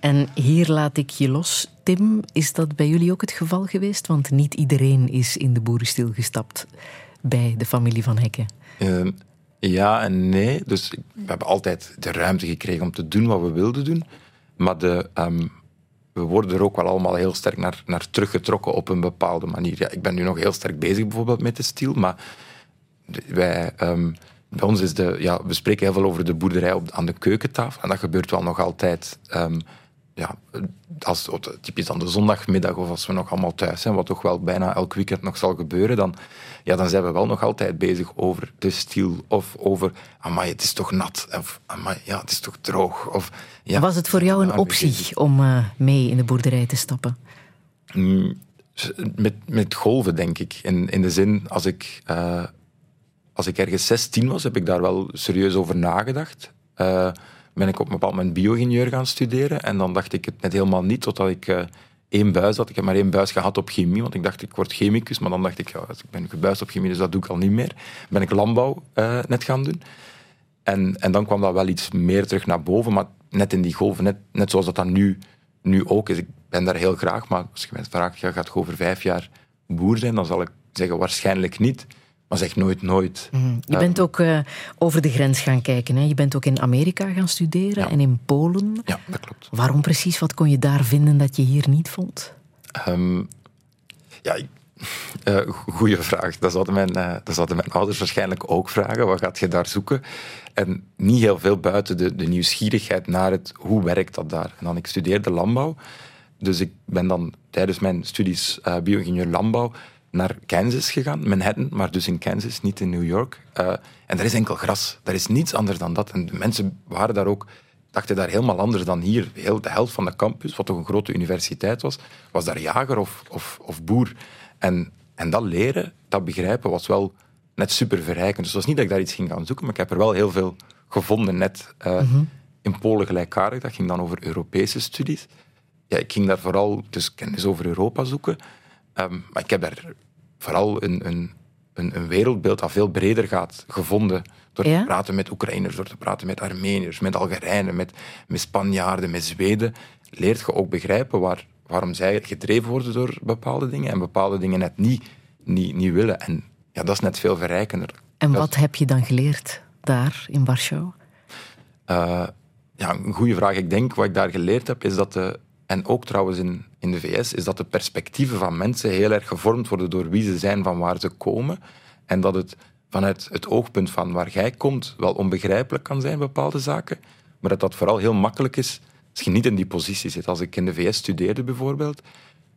Speaker 3: En hier laat ik je los. Tim, is dat bij jullie ook het geval geweest? Want niet iedereen is in de boerenstil gestapt bij de familie van Hekken.
Speaker 4: Ehm, ja en nee. Dus we hebben altijd de ruimte gekregen om te doen wat we wilden doen. Maar de, ehm, we worden er ook wel allemaal heel sterk naar, naar teruggetrokken op een bepaalde manier. Ja, ik ben nu nog heel sterk bezig bijvoorbeeld met de stil, maar wij, ehm, bij ons is de... Ja, we spreken heel veel over de boerderij op, aan de keukentafel. En dat gebeurt wel nog altijd... ehm, ja, als, typisch dan de zondagmiddag of als we nog allemaal thuis zijn, wat toch wel bijna elk weekend nog zal gebeuren, dan, ja, dan zijn we wel nog altijd bezig over de stil of over, amai, het is toch nat, of amai, ja, het is toch droog. Of, ja,
Speaker 3: Was het voor jou een optie om eh, mee in de boerderij te stappen?
Speaker 4: Mm, Met, met golven, denk ik. In, in de zin, als ik, eh, als ik ergens 16 was, heb ik daar wel serieus over nagedacht. Eh, ben ik op een bepaald moment bio-ingenieur gaan studeren. En dan dacht ik het net helemaal niet, totdat ik eh, één buis had. Ik heb maar één buis gehad op chemie, want ik dacht ik word chemicus. Maar dan dacht ik, ja, ik ben gebuist op chemie, dus dat doe ik al niet meer. Ben ik landbouw eh, net gaan doen. En, en dan kwam dat wel iets meer terug naar boven, maar net in die golven, net, net zoals dat dan nu, nu ook is. Ik ben daar heel graag, maar als je mij vraagt, ja, gaat je over vijf jaar boer zijn, dan zal ik zeggen waarschijnlijk niet. Maar zeg nooit nooit.
Speaker 3: Je bent ook eh, over de grens gaan kijken. Hè? Je bent ook in Amerika gaan studeren
Speaker 4: Ja.
Speaker 3: en in Polen.
Speaker 4: Ja, dat klopt.
Speaker 3: Waarom precies? Wat kon je daar vinden dat je hier niet vond?
Speaker 4: Ehm, ja, ik- eh, goeie vraag. Dat zouden, mijn, eh, dat zouden mijn ouders waarschijnlijk ook vragen. Wat gaat je daar zoeken? En niet heel veel buiten de, de nieuwsgierigheid naar het hoe werkt dat daar. En dan, ik studeerde landbouw. Dus ik ben dan tijdens mijn studies eh bio-ingenieur landbouw naar Kansas gegaan, Manhattan, maar dus in Kansas, niet in New York. Eh, en daar is enkel gras. Daar is niets anders dan dat. En de mensen waren daar ook, dachten daar helemaal anders dan hier. Heel, de helft van de campus, wat toch een grote universiteit was, was daar jager of, of, of boer. En, en dat leren, dat begrijpen, was wel net super verrijkend. Dus het was niet dat ik daar iets ging gaan zoeken, maar ik heb er wel heel veel gevonden, net eh, in Polen gelijkaardig. Dat ging dan over Europese studies ja, ik ging daar vooral dus kennis over Europa zoeken. Ehm, maar ik heb daar vooral een, een, een, een wereldbeeld dat veel breder gaat gevonden. Door
Speaker 3: Ja?
Speaker 4: te praten met Oekraïners, door te praten met Armeniërs, met Algerijnen, met, met Spanjaarden, met Zweden, leert je ook begrijpen waar, waarom zij gedreven worden door bepaalde dingen en bepaalde dingen net niet, niet, niet willen. En ja, dat is net veel verrijkender.
Speaker 3: En wat heb je dan geleerd daar in Warschau?
Speaker 4: Eh, ja, een goede vraag. Ik denk wat ik daar geleerd heb, is dat de, en ook trouwens in, in de VS, is dat de perspectieven van mensen heel erg gevormd worden door wie ze zijn, van waar ze komen. En dat het vanuit het oogpunt van waar jij komt wel onbegrijpelijk kan zijn, bepaalde zaken. Maar dat dat vooral heel makkelijk is als je niet in die positie zit. Als ik in de VS studeerde bijvoorbeeld,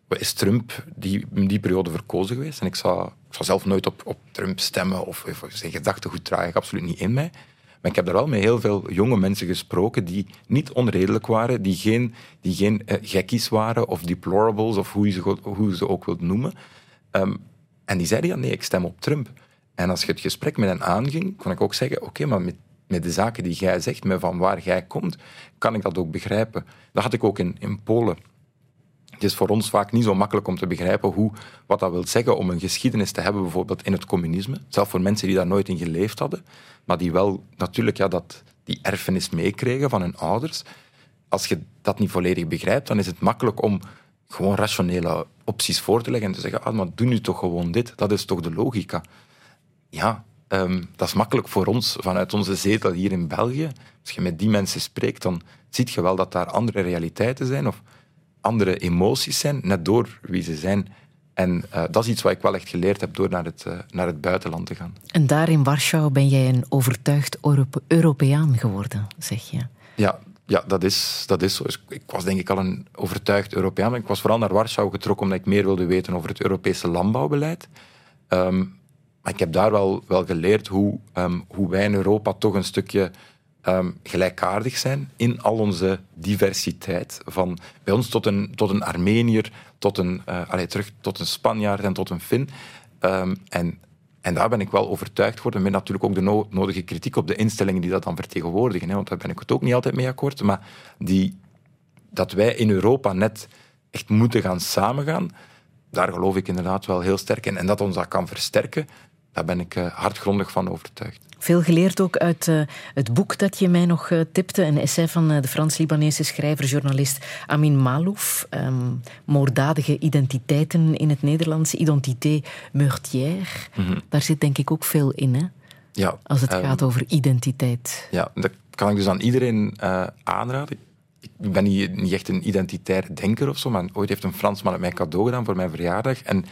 Speaker 4: is Trump die, in die periode verkozen geweest. En ik zou, ik zelf nooit op, op Trump stemmen of, of zijn gedachtegoed draag ik absoluut niet in mij. Maar ik heb daar wel met heel veel jonge mensen gesproken die niet onredelijk waren, die geen, die geen eh, gekkies waren of deplorables of hoe je ze, ook wilt noemen. Ehm, en die zeiden, ja nee, ik stem op Trump. En als je het gesprek met hen aanging, kon ik ook zeggen, oké, maar met, met de zaken die jij zegt, met van waar jij komt, kan ik dat ook begrijpen. Dat had ik ook in, in Polen. Het is voor ons vaak niet zo makkelijk om te begrijpen hoe, wat dat wil zeggen om een geschiedenis te hebben, bijvoorbeeld in het communisme. Zelfs voor mensen die daar nooit in geleefd hadden, maar die wel natuurlijk ja, dat, die erfenis meekregen van hun ouders. Als je dat niet volledig begrijpt, dan is het makkelijk om gewoon rationele opties voor te leggen en te zeggen, ah, maar doe nu toch gewoon dit. Dat is toch de logica. Ja, ehm, dat is makkelijk voor ons vanuit onze zetel hier in België. Als je met die mensen spreekt, dan zie je wel dat daar andere realiteiten zijn of andere emoties zijn, net door wie ze zijn. En eh, dat is iets wat ik wel echt geleerd heb door naar het, eh, naar het buitenland te gaan.
Speaker 3: En daar in Warschau ben jij een overtuigd Europe- Europeaan geworden, zeg je.
Speaker 4: Ja, ja dat, is, dat is zo. Dus Ik was denk ik al een overtuigd Europeaan. Ik was vooral naar Warschau getrokken omdat ik meer wilde weten over het Europese landbouwbeleid. Ehm, maar ik heb daar wel, wel geleerd hoe, ehm, hoe wij in Europa toch een stukje ehm, gelijkaardig zijn in al onze diversiteit. Van bij ons tot een, tot een Armenier, tot een, allee, terug tot een Spanjaard en tot een Fin. Ehm, en, en daar ben ik wel overtuigd geworden, met natuurlijk ook de no- nodige kritiek op de instellingen die dat dan vertegenwoordigen. Hè, want daar ben ik het ook niet altijd mee akkoord. Maar die, dat wij in Europa net echt moeten gaan samengaan, daar geloof ik inderdaad wel heel sterk in. En dat ons dat kan versterken, daar ben ik eh, hardgrondig van overtuigd.
Speaker 3: Veel geleerd ook uit eh, het boek dat je mij nog eh, tipte. Een essay van de Frans-Libanese schrijver, journalist Amin Malouf. ehm, moorddadige identiteiten in het Nederlands. Identité meurtrière. Daar zit denk ik ook veel in, hè?
Speaker 4: Ja,
Speaker 3: Als het
Speaker 4: ehm,
Speaker 3: gaat over identiteit.
Speaker 4: Ja, dat kan ik dus aan iedereen aanraden. Ik ben niet, niet echt een identitair denker of zo, maar ooit heeft een Fransman het mij cadeau gedaan voor mijn verjaardag. En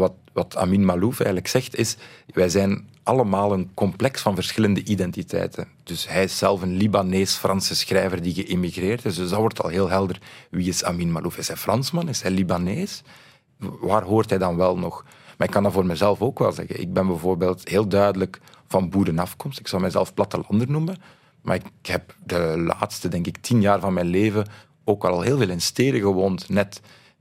Speaker 4: wat, wat Amin Malouf eigenlijk zegt is, wij zijn allemaal een complex van verschillende identiteiten. Dus hij is zelf een Libanees-Franse schrijver die geïmmigreerd is, dus dat wordt al heel helder. Wie is Amin Malouf? Is hij Fransman? Is hij Libanees? Waar hoort hij dan wel nog? Maar ik kan dat voor mezelf ook wel zeggen. Ik ben bijvoorbeeld heel duidelijk van boerenafkomst. Ik zou mezelf plattelander noemen. Maar ik heb de laatste, denk ik, tien jaar van mijn leven ook al heel veel in steden gewoond. Net,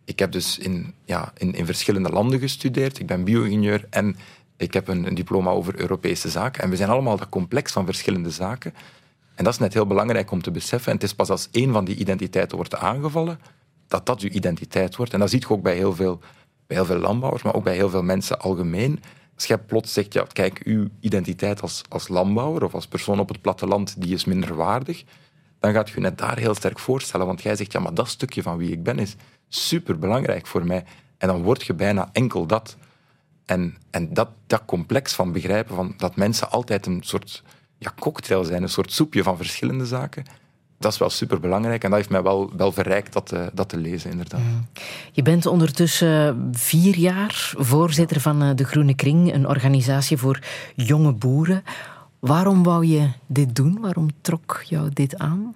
Speaker 4: ik heb dus in, ja, in, in verschillende landen gestudeerd. Ik ben bio-ingenieur en ik heb een, diploma over Europese zaken. En we zijn allemaal dat complex van verschillende zaken. En dat is net heel belangrijk om te beseffen. En het is pas als één van die identiteiten wordt aangevallen, dat dat uw identiteit wordt. En dat zie je ook bij heel veel, bij heel veel landbouwers, maar ook bij heel veel mensen algemeen. Als jij plots zegt, ja, kijk, uw identiteit als, als landbouwer of als persoon op het platteland, die is minder waardig, dan gaat je net daar heel sterk voorstellen. Want jij zegt, ja, maar dat stukje van wie ik ben is superbelangrijk voor mij. En dan word je bijna enkel dat. En, en dat, dat complex van begrijpen van dat mensen altijd een soort ja, cocktail zijn, een soort soepje van verschillende zaken, dat is wel superbelangrijk. En dat heeft mij wel, wel verrijkt dat te, dat te lezen, inderdaad.
Speaker 3: Je bent ondertussen vier jaar voorzitter van eh, de Groene Kring, een organisatie voor jonge boeren. Waarom wou je dit doen? Waarom trok jou dit aan?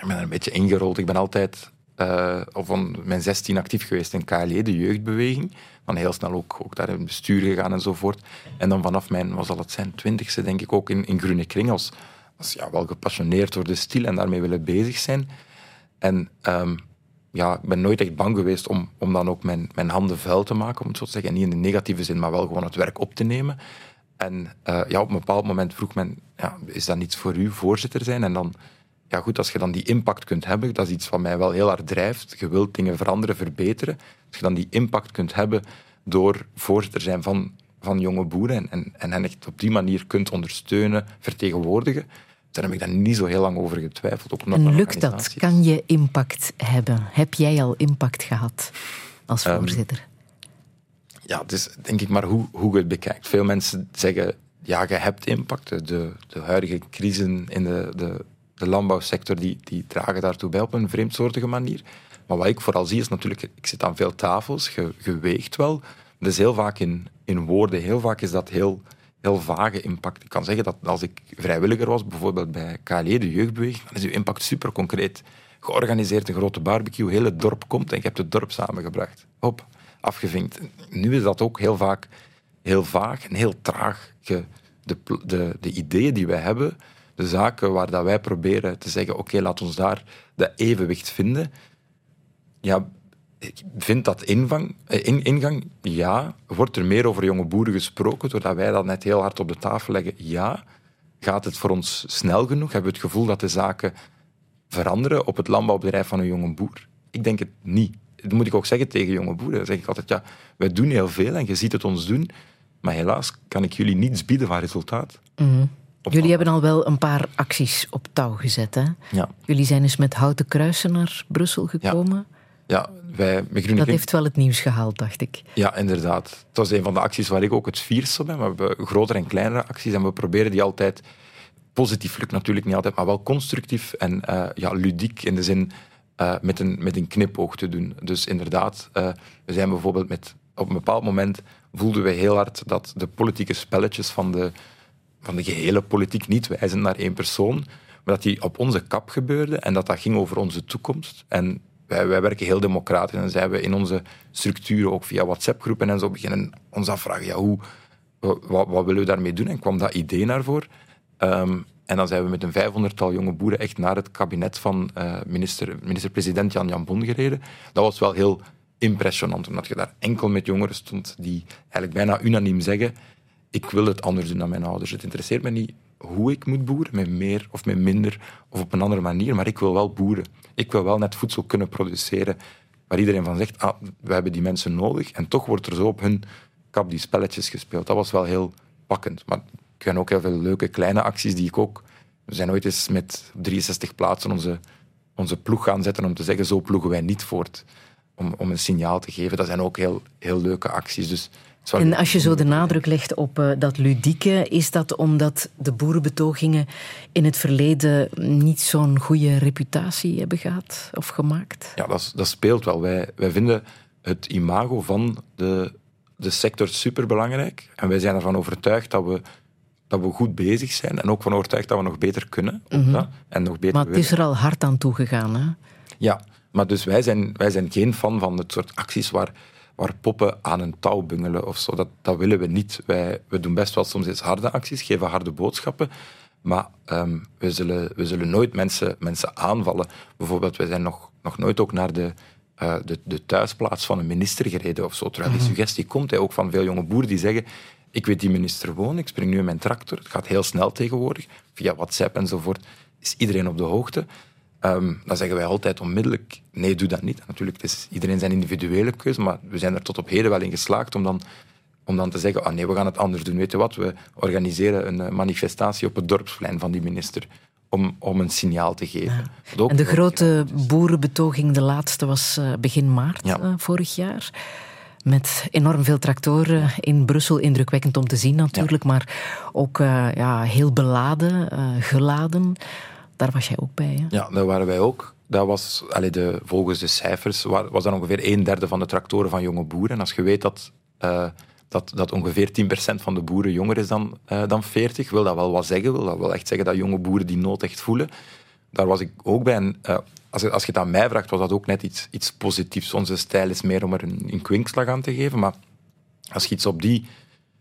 Speaker 4: Ik ben er een beetje ingerold. Ik ben altijd uh, van mijn 16 actief geweest in KLE, de jeugdbeweging. Dan heel snel ook, ook daar in het bestuur gegaan enzovoort. En dan vanaf mijn, wat zal het zijn, twintigste denk ik ook in, in Groene Kring als, ja, wel gepassioneerd door de stil en daarmee willen bezig zijn. En um, ja, ik ben nooit echt bang geweest om, om dan ook mijn, mijn handen vuil te maken, om het zo te zeggen. Niet in de negatieve zin, maar wel gewoon het werk op te nemen. En uh, ja, op een bepaald moment vroeg men, ja, is dat niets voor u, voorzitter zijn? En dan ja goed, als je dan die impact kunt hebben, dat is iets wat mij wel heel hard drijft. Je wilt dingen veranderen, verbeteren. Als je dan die impact kunt hebben door voorzitter zijn van, van jonge boeren en, en, en hen echt op die manier kunt ondersteunen, vertegenwoordigen, daar heb ik dan niet zo heel lang over getwijfeld. Ook
Speaker 3: En lukt dat? Kan je impact hebben? Heb jij al impact gehad als
Speaker 4: Ehm,
Speaker 3: voorzitter?
Speaker 4: Ja, is denk ik maar hoe, hoe je het bekijkt. Veel mensen zeggen, ja, je hebt impact. De, de huidige crisis in de, de, de landbouwsector, die, die dragen daartoe bij op een vreemdsoortige manier. Maar wat ik vooral zie is natuurlijk, ik zit aan veel tafels, je, wel. Dat is heel vaak in, in woorden, heel vaak is dat heel, heel vage impact. Ik kan zeggen dat als ik vrijwilliger was, bijvoorbeeld bij KLE, de jeugdbeweging, dan is uw impact super concreet. Georganiseerd een grote barbecue, het dorp komt en je hebt het dorp samengebracht. Hop, afgevinkt. Nu is dat ook heel vaak heel vaag en heel traag. De, de, de ideeën die wij hebben, de zaken waar dat wij proberen te zeggen, oké, laat ons daar dat evenwicht vinden. Ja, ik vind dat invang, eh, in, ingang, ja. Wordt er meer over jonge boeren gesproken, doordat wij dat net heel hard op de tafel leggen? Ja. Gaat het voor ons snel genoeg? Hebben we het gevoel dat de zaken veranderen op het landbouwbedrijf van een jonge boer? Ik denk het niet. Dat moet ik ook zeggen tegen jonge boeren. Dan zeg ik altijd, ja, wij doen heel veel en je ziet het ons doen, maar helaas kan ik jullie niets bieden van resultaat. Op-
Speaker 3: Jullie hebben al wel een paar acties op touw gezet. Hè?
Speaker 4: Ja,
Speaker 3: Jullie zijn eens met houten kruisen naar Brussel gekomen.
Speaker 4: ja wij, met Groene
Speaker 3: Dat heeft wel het nieuws gehaald, dacht ik.
Speaker 4: Ja, inderdaad. Het was een van de acties waar ik ook het fierste ben. We hebben grotere en kleinere acties en we proberen die altijd... Positief lukt natuurlijk niet altijd, maar wel constructief en eh, ja, ludiek in de zin eh, met, een, met een knipoog te doen. Dus inderdaad, eh, we zijn bijvoorbeeld met... Op een bepaald moment voelden we heel hard dat de politieke spelletjes van de, van de gehele politiek, niet wijzend naar één persoon, maar dat die op onze kap gebeurde en dat dat ging over onze toekomst. En wij, wij werken heel democratisch en zijn we in onze structuren, ook via WhatsApp-groepen en zo, beginnen ons afvragen, ja, hoe, wat, wat willen we daarmee doen? En kwam dat idee naar voren. Ehm, en dan zijn we met een vijfhonderdtal jonge boeren echt naar het kabinet van eh, minister, minister-president Jan Jan Bon gereden. Dat was wel heel impressionant, omdat je daar enkel met jongeren stond die eigenlijk bijna unaniem zeggen ik wil het anders doen dan mijn ouders. Het interesseert me niet hoe ik moet boeren, met meer of met minder of op een andere manier, maar ik wil wel boeren. Ik wil wel net voedsel kunnen produceren waar iedereen van zegt, ah, we hebben die mensen nodig. En toch wordt er zo op hun kap die spelletjes gespeeld. Dat was wel heel pakkend. Maar ik ken ook heel veel leuke kleine acties die ik ook... We zijn ooit eens met 63 plaatsen onze, onze ploeg gaan zetten om te zeggen, zo ploegen wij niet voort. Om, om een signaal te geven. Dat zijn ook heel, heel leuke acties. Dus
Speaker 3: En als je zo de nadruk legt op eh, dat ludieke, is dat omdat de boerenbetogingen in het verleden niet zo'n goede reputatie hebben gehad of gemaakt?
Speaker 4: Ja, dat, dat speelt wel. Wij, wij vinden het imago van de, de sector superbelangrijk. En wij zijn ervan overtuigd dat we, dat we goed bezig zijn. En ook van overtuigd dat we nog beter kunnen. dat, en nog beter
Speaker 3: Maar het is er al hard aan toegegaan. Hè?
Speaker 4: Ja, maar dus wij zijn, wij zijn geen fan van het soort acties waar, waar poppen aan een touw bungelen of zo. Dat, dat willen we niet. Wij, we doen best wel soms eens harde acties, geven harde boodschappen. Maar ehm, we, zullen, we zullen nooit mensen, mensen aanvallen. Bijvoorbeeld, wij zijn nog, nog nooit ook naar de, eh, de, de thuisplaats van een minister gereden of zo. Terwijl die suggestie komt hè, ook van veel jonge boeren die zeggen ik weet die minister wonen, ik spring nu in mijn tractor. Het gaat heel snel tegenwoordig. Via WhatsApp enzovoort is iedereen op de hoogte. Ehm, dan zeggen wij altijd onmiddellijk, nee, doe dat niet. Natuurlijk, het is iedereen zijn individuele keuze, maar we zijn er tot op heden wel in geslaagd om dan, om dan te zeggen, ah nee, we gaan het anders doen. Weet je wat, we organiseren een eh, manifestatie op het dorpsplein van die minister om, om een signaal te geven.
Speaker 3: En de grote boerenbetoging, de laatste, was eh, begin maart
Speaker 4: Ja.
Speaker 3: eh, vorig jaar. Met enorm veel tractoren in Brussel. Indrukwekkend om te zien natuurlijk, maar ook ja, heel beladen, geladen. Daar was jij ook bij. Hè?
Speaker 4: Ja, daar waren wij ook. Dat was, allee, de, volgens de cijfers wa- was dat ongeveer een derde van de tractoren van jonge boeren. En als je weet dat, eh, dat, dat ongeveer 10% van de boeren jonger is dan, eh, dan 40, wil dat wel wat zeggen. Wil dat wel echt zeggen dat jonge boeren die nood echt voelen. Daar was ik ook bij. En, eh, als, je, als je het aan mij vraagt, was dat ook net iets, iets positiefs. Onze stijl is meer om er een, een kwinkslag aan te geven. Maar als je iets op die,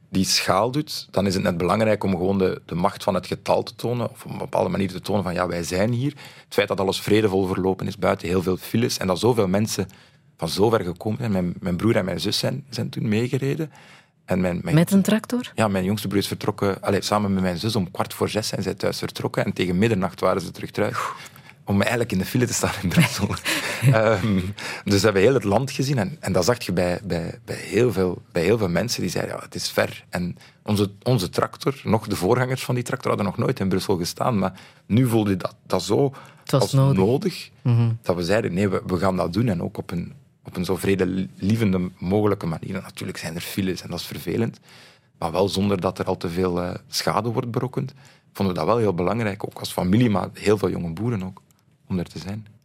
Speaker 4: die schaal doet, dan is het net belangrijk om gewoon de, de macht van het getal te tonen, of op een bepaalde manier te tonen van ja, wij zijn hier. Het feit dat alles vredevol verlopen is, buiten heel veel files, en dat zoveel mensen van zover gekomen zijn. Mijn, mijn broer en mijn zus zijn, zijn toen meegereden. En mijn, mijn,
Speaker 3: Met een tractor?
Speaker 4: ja, mijn jongste broer is vertrokken, allee, samen met mijn zus om kwart voor zes zijn zij thuis vertrokken en tegen middernacht waren ze terug thuis. Om eigenlijk in de file te staan in Brussel. Ehm, dus we hebben heel het land gezien. En, en dat zag je bij, bij, bij, heel veel, bij heel veel mensen die zeiden, ja, het is ver. En onze, onze tractor, nog de voorgangers van die tractor, hadden nog nooit in Brussel gestaan. Maar nu voelde dat, dat zo als
Speaker 3: nodig.
Speaker 4: nodig, dat we zeiden, nee, we, we gaan dat doen. En ook op een, op een zo vredelievende mogelijke manier. En natuurlijk zijn er files en dat is vervelend. Maar wel zonder dat er al te veel eh, schade wordt berokkend. Vonden we dat wel heel belangrijk, ook als familie, maar heel veel jonge boeren ook, om er te zijn.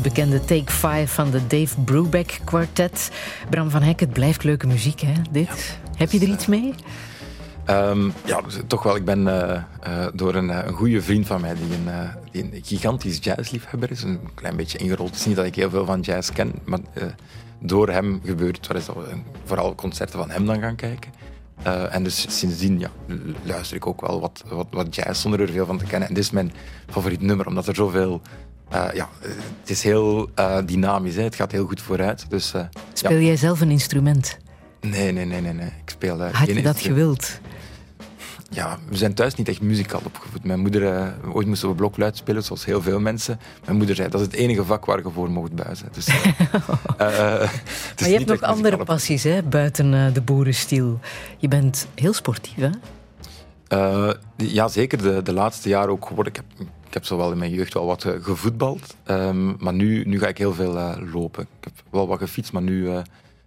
Speaker 3: Het bekende Take 5 van de Dave Brubeck Quartet. Bram van Hek, het blijft leuke muziek, hè, dit? Heb je er iets mee?
Speaker 4: Um, ja, toch wel. Ik ben uh, uh, door een, een goede vriend van mij, die een, uh, die een gigantisch jazzliefhebber is, een klein beetje ingerold. Het is niet dat ik heel veel van jazz ken, maar door hem gebeurt het. Dat we vooral concerten van hem dan gaan kijken. en dus sindsdien ja, luister ik ook wel wat, wat, wat jazz zonder er veel van te kennen. En dit is mijn favoriet nummer, omdat er zoveel uh, ja, het is heel uh, dynamisch. Hè. Het gaat heel goed vooruit. Dus, uh,
Speaker 3: Speel
Speaker 4: ja.
Speaker 3: jij zelf een instrument?
Speaker 4: Nee, nee, nee. nee, nee. Ik speel
Speaker 3: Had
Speaker 4: geen
Speaker 3: je dat gewild?
Speaker 4: Ja, we zijn thuis niet echt muzikaal opgevoed. Mijn moeder, ooit moesten we blokluid spelen, zoals heel veel mensen. Mijn moeder zei, dat is het enige vak waar je voor mocht buizen. Dus,
Speaker 3: maar je hebt nog andere passies, hè, buiten de boerenstiel. Je bent heel sportief, hè?
Speaker 4: Uh, ja, zeker de, de laatste jaren ook geworden. Ik heb, ik heb zowel in mijn jeugd wel wat uh, gevoetbald, um, maar nu, nu ga ik heel veel uh, lopen. Ik heb wel wat gefietst, maar nu,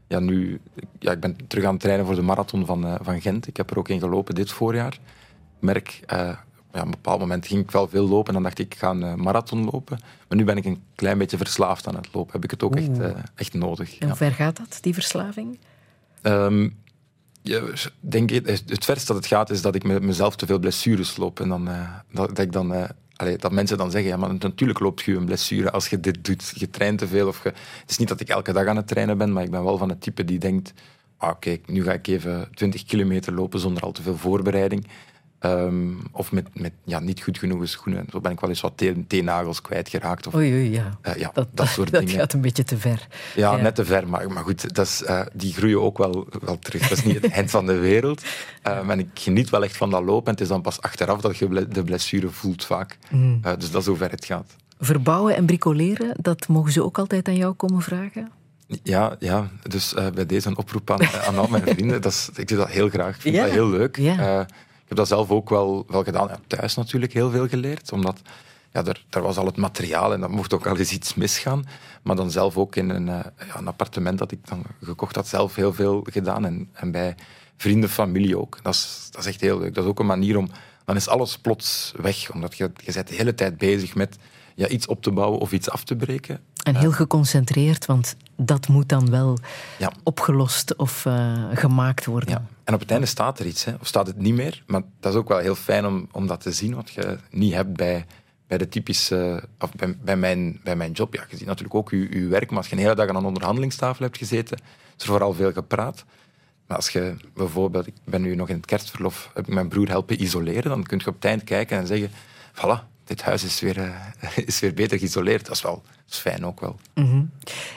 Speaker 4: ja, nu ja, ik ben terug aan het trainen voor de marathon van, van Gent. Ik heb er ook in gelopen dit voorjaar. Ik merk, ja, op een bepaald moment ging ik wel veel lopen en dan dacht ik, ik ga een marathon lopen. Maar nu ben ik een klein beetje verslaafd aan het lopen. Heb ik het ook echt, echt nodig.
Speaker 3: En hoe ver gaat dat, die verslaving?
Speaker 4: Um, ja, denk ik, het verst dat het gaat is dat ik met mezelf te veel blessures loop. En dan, uh, dat, dat, ik dan, uh, dat mensen dan zeggen, ja, maar natuurlijk loopt je een blessure als je dit doet. Je traint te veel. Of je, het is niet dat ik elke dag aan het trainen ben, maar ik ben wel van het type die denkt, ah, oké, nu ga ik even 20 kilometer lopen zonder al te veel voorbereiding. Um, of met, met ja, niet goed genoeg schoenen. Zo ben ik wel eens wat teennagels kwijtgeraakt. Of,
Speaker 3: oei, oei, ja.
Speaker 4: Uh, ja
Speaker 3: dat,
Speaker 4: dat, soort
Speaker 3: dat
Speaker 4: dingen.
Speaker 3: gaat een beetje te ver.
Speaker 4: Ja, ja. net te ver. Maar, maar goed, dat is, uh, die groeien ook wel, wel terug. Dat is niet het eind van de wereld. Uh, en ik geniet wel echt van dat lopen. En het is dan pas achteraf dat je de blessure voelt vaak. Mm. dus dat is hoe ver het gaat.
Speaker 3: Verbouwen en bricoleren, dat mogen ze ook altijd aan jou komen vragen?
Speaker 4: Ja, ja. dus bij deze een oproep aan, aan al mijn vrienden. Dat is, ik doe dat heel graag. Ik vind
Speaker 3: Ja.
Speaker 4: dat heel leuk.
Speaker 3: Ja.
Speaker 4: Heb dat zelf ook wel, wel gedaan. Ja, thuis natuurlijk heel veel geleerd, omdat ja, er, er was al het materiaal en dat mocht ook al eens iets misgaan. Maar dan zelf ook in een, eh, ja, een appartement dat ik dan gekocht had, zelf heel veel gedaan. En, en bij vrienden, familie ook. Dat is, dat is echt heel leuk. Dat is ook een manier om... Dan is alles plots weg, omdat je, je bent de hele tijd bezig met ja, iets op te bouwen of iets af te breken.
Speaker 3: En heel geconcentreerd, want dat moet dan wel
Speaker 4: Ja.
Speaker 3: opgelost of eh, gemaakt worden.
Speaker 4: Ja. En op het einde staat er iets, hè. of staat het niet meer. Maar dat is ook wel heel fijn om, om dat te zien, wat je niet hebt bij, bij de typische... Of bij, bij, mijn, bij mijn job. Ja, je ziet natuurlijk ook je, je werk, maar als je een hele dag aan een onderhandelingstafel hebt gezeten, is er vooral veel gepraat. Maar als je bijvoorbeeld... Ik ben nu nog in het kerstverlof, heb ik mijn broer helpen isoleren, dan kun je op het eind kijken en zeggen... Voilà, dit huis is weer, eh, is weer beter geïsoleerd. Dat is wel dat is fijn ook wel.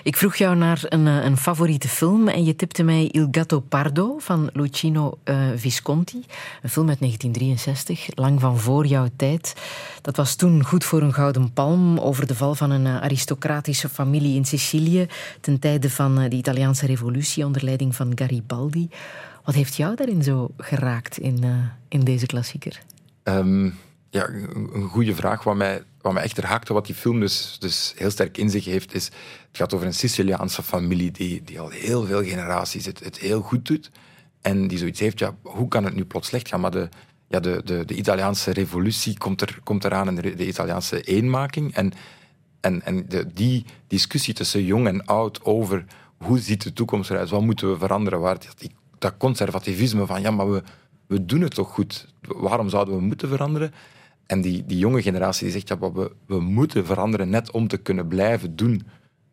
Speaker 3: Ik vroeg jou naar een, eh, een favoriete film en je tipte mij Il Gatto Pardo van Luchino eh, Visconti. Een film uit 1963, lang van voor jouw tijd. Dat was toen goed voor een gouden palm over de val van een aristocratische familie in Sicilië ten tijde van de Italiaanse revolutie onder leiding van Garibaldi. Wat heeft jou daarin zo geraakt in, in deze klassieker?
Speaker 4: Ehm, ja, een goede vraag. Wat mij, wat mij echt raakte, wat die film dus, dus heel sterk in zich heeft, is... Het gaat over een Siciliaanse familie die, die al heel veel generaties het, het heel goed doet. En die zoiets heeft, ja, hoe kan het nu plots slecht gaan? Maar de, ja, de, de, de Italiaanse revolutie komt, er, komt eraan en de, de Italiaanse eenmaking. En, en, en die discussie tussen jong en oud over hoe ziet de toekomst eruit, wat moeten we veranderen, waar dat conservativisme van ja, maar we, we doen het toch goed, waarom zouden we moeten veranderen? En die, die jonge generatie die zegt ja, we, we moeten veranderen net om te kunnen blijven doen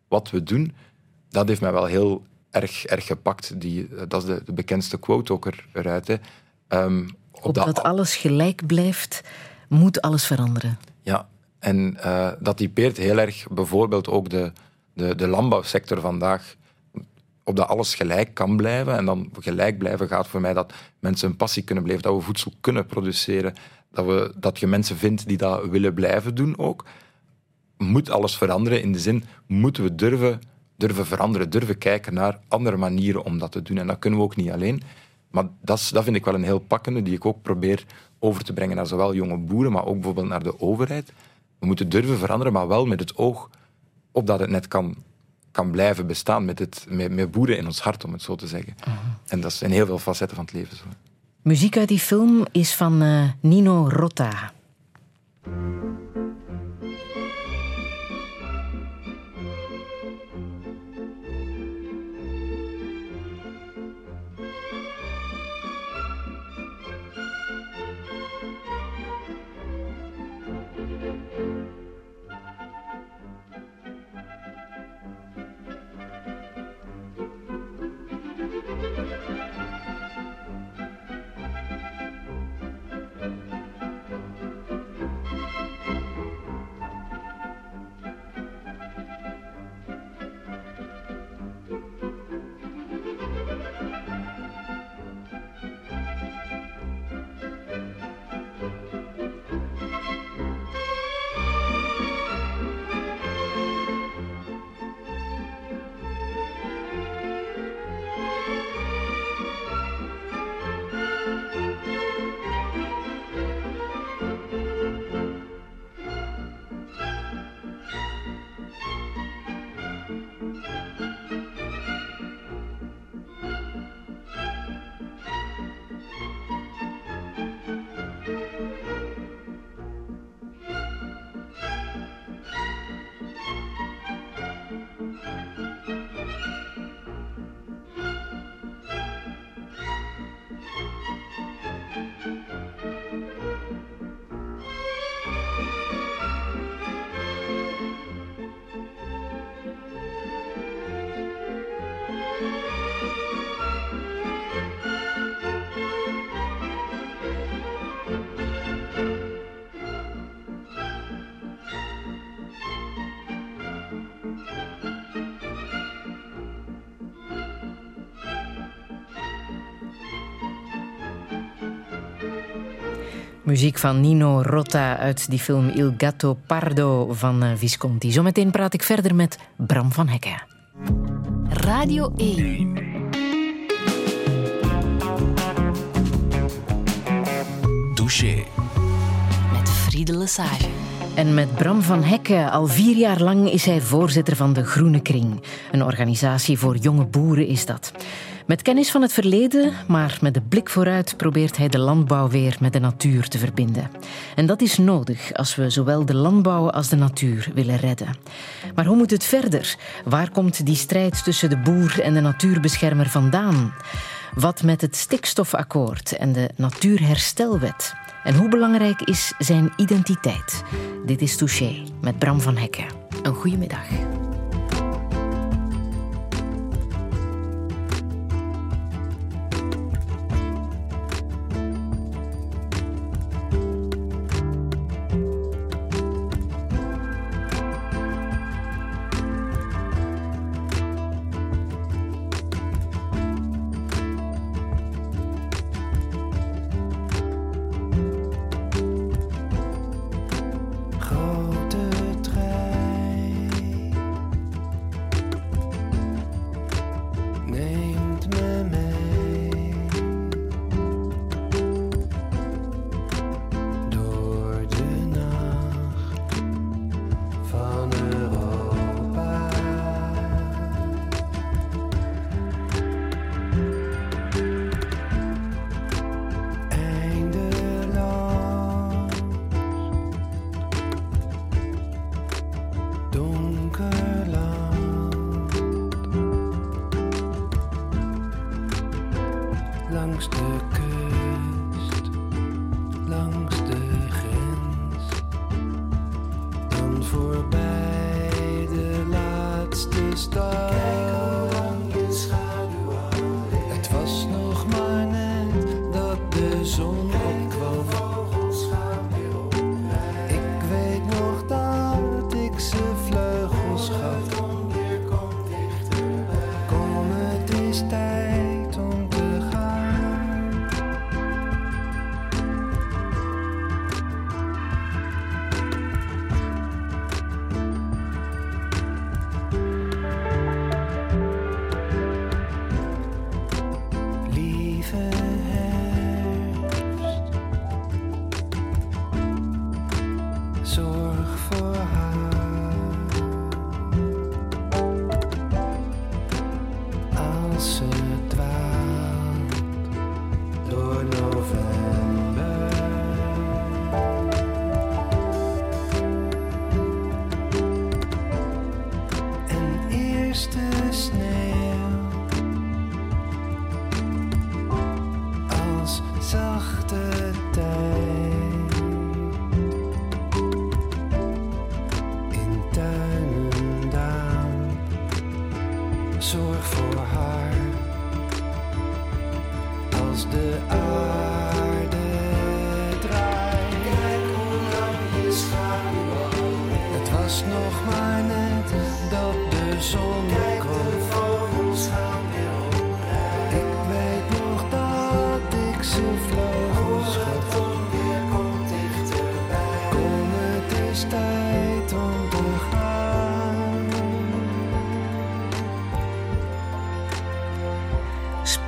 Speaker 4: wat we doen, dat heeft mij wel heel erg, erg gepakt. Die, dat is de, de bekendste quote ook er, eruit. Hè. Ehm,
Speaker 3: Opdat alles gelijk blijft, moet alles veranderen.
Speaker 4: Ja, en eh, dat typeert heel erg bijvoorbeeld ook de, de, de landbouwsector vandaag. Opdat alles gelijk kan blijven. En dan gelijk blijven gaat voor mij dat mensen een passie kunnen blijven, dat we voedsel kunnen produceren, dat, we, dat je mensen vindt die dat willen blijven doen ook. Moet alles veranderen in de zin, moeten we durven, durven veranderen, durven kijken naar andere manieren om dat te doen. En dat kunnen we ook niet alleen. Maar dat, is, dat vind ik wel een heel pakkende, die ik ook probeer over te brengen naar zowel jonge boeren, maar ook bijvoorbeeld naar de overheid. We moeten durven veranderen, maar wel met het oog op dat het net kan, kan blijven bestaan, met, het, met, met boeren in ons hart, om het zo te zeggen. En dat zijn heel veel facetten van het leven. Zo.
Speaker 3: Muziek uit die film is van eh, Nino Rota. Muziek van Nino Rota uit die film Il Gatto Pardo van eh, Visconti. Zometeen praat ik verder met Bram van Hekken.
Speaker 1: Radio 1.
Speaker 8: Douche.
Speaker 1: Met Friede Lesage.
Speaker 9: En met Bram van Hekken. Al vier jaar lang is hij voorzitter van de Groene Kring. Een organisatie voor jonge boeren is dat. Met kennis van het verleden, maar met de blik vooruit, probeert hij de landbouw weer met de natuur te verbinden. En dat is nodig als we zowel de landbouw als de natuur willen redden. Maar hoe moet het verder? Waar komt die strijd tussen de boer en de natuurbeschermer vandaan? Wat met het stikstofakkoord en de natuurherstelwet? En hoe belangrijk is zijn identiteit? Dit is Touché met Bram van Hekken. Een goede middag.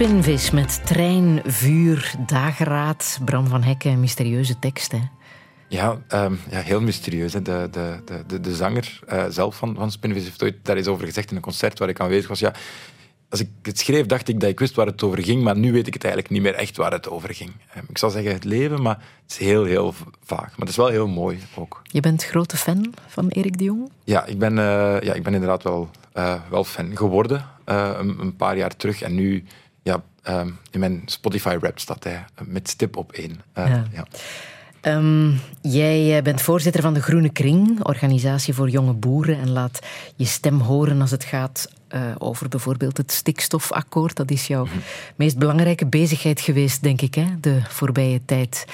Speaker 9: Spinvis met trein, vuur, dageraad. Bram van Hekken, mysterieuze tekst, hè?
Speaker 4: Ja, ehm, ja, heel mysterieus. Hè. De, de, de, de, zanger eh, zelf van, van Spinvis heeft ooit daar eens over gezegd in een concert waar ik aanwezig was. Ja, als ik het schreef, dacht ik dat ik wist waar het over ging, maar nu weet ik het eigenlijk niet meer echt waar het over ging. Ehm, ik zal zeggen het leven, maar het is heel, heel vaag. Maar het is wel heel mooi ook.
Speaker 9: Je bent grote fan van Erik de Jong?
Speaker 4: Ja, ik ben, eh, ja, ik ben inderdaad wel, eh, wel fan geworden een, een paar jaar terug. En nu, ja, ehm, in mijn Spotify-rap staat hij met stip op één. Eh,
Speaker 9: Ja.
Speaker 4: ja.
Speaker 9: Ehm, jij eh, bent voorzitter van de Groene Kring, organisatie voor jonge boeren, en laat je stem horen als het gaat eh, over bijvoorbeeld het stikstofakkoord. Dat is jouw meest belangrijke bezigheid geweest, denk ik, hè, de voorbije tijd.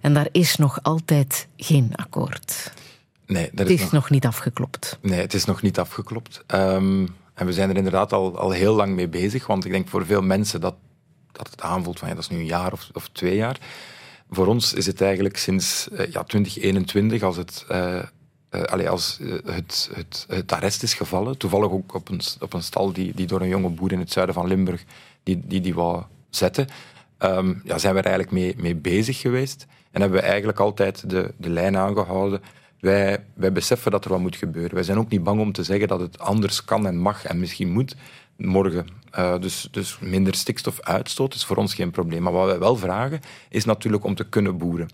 Speaker 9: En daar is nog altijd geen akkoord.
Speaker 4: Nee, dat
Speaker 9: Het
Speaker 4: is nog,
Speaker 9: nog niet afgeklopt.
Speaker 4: nee, het is nog niet afgeklopt. Ehm, en we zijn er inderdaad al, al heel lang mee bezig, want ik denk voor veel mensen dat, dat het aanvoelt van ja, dat is nu een jaar of, of twee jaar. Voor ons is het eigenlijk sinds eh, ja, 2021, als het, allee, als het, het, het arrest is gevallen, toevallig ook op een, op een stal die, die door een jonge boer in het zuiden van Limburg die die, die wou zetten, ehm, ja, zijn we er eigenlijk mee, mee bezig geweest. En hebben we eigenlijk altijd de, de lijn aangehouden. Wij, beseffen dat er wat moet gebeuren. Wij zijn ook niet bang om te zeggen dat het anders kan en mag en misschien moet morgen. Uh, dus, dus minder stikstofuitstoot is voor ons geen probleem. Maar wat wij wel vragen, is natuurlijk om te kunnen boeren.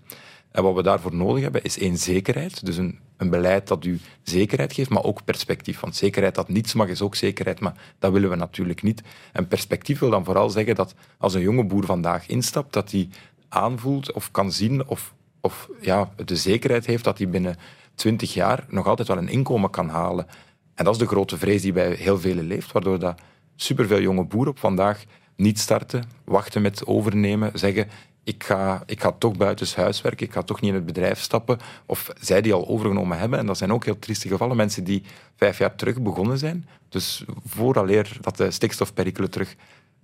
Speaker 4: En wat we daarvoor nodig hebben, is één zekerheid. Dus een, een beleid dat u zekerheid geeft, maar ook perspectief. Want zekerheid dat niets mag, is ook zekerheid, maar dat willen we natuurlijk niet. En perspectief wil dan vooral zeggen dat als een jonge boer vandaag instapt, dat hij aanvoelt of kan zien of, of ja, de zekerheid heeft dat hij binnen twintig jaar nog altijd wel een inkomen kan halen. En dat is de grote vrees die bij heel velen leeft, waardoor dat superveel jonge boeren op vandaag niet starten, wachten met overnemen, zeggen ik ga, ik ga toch buitenshuis werken, ik ga toch niet in het bedrijf stappen. Of zij die al overgenomen hebben, en dat zijn ook heel trieste gevallen, mensen die vijf jaar terug begonnen zijn, dus vooraleer dat de stikstofperikelen terug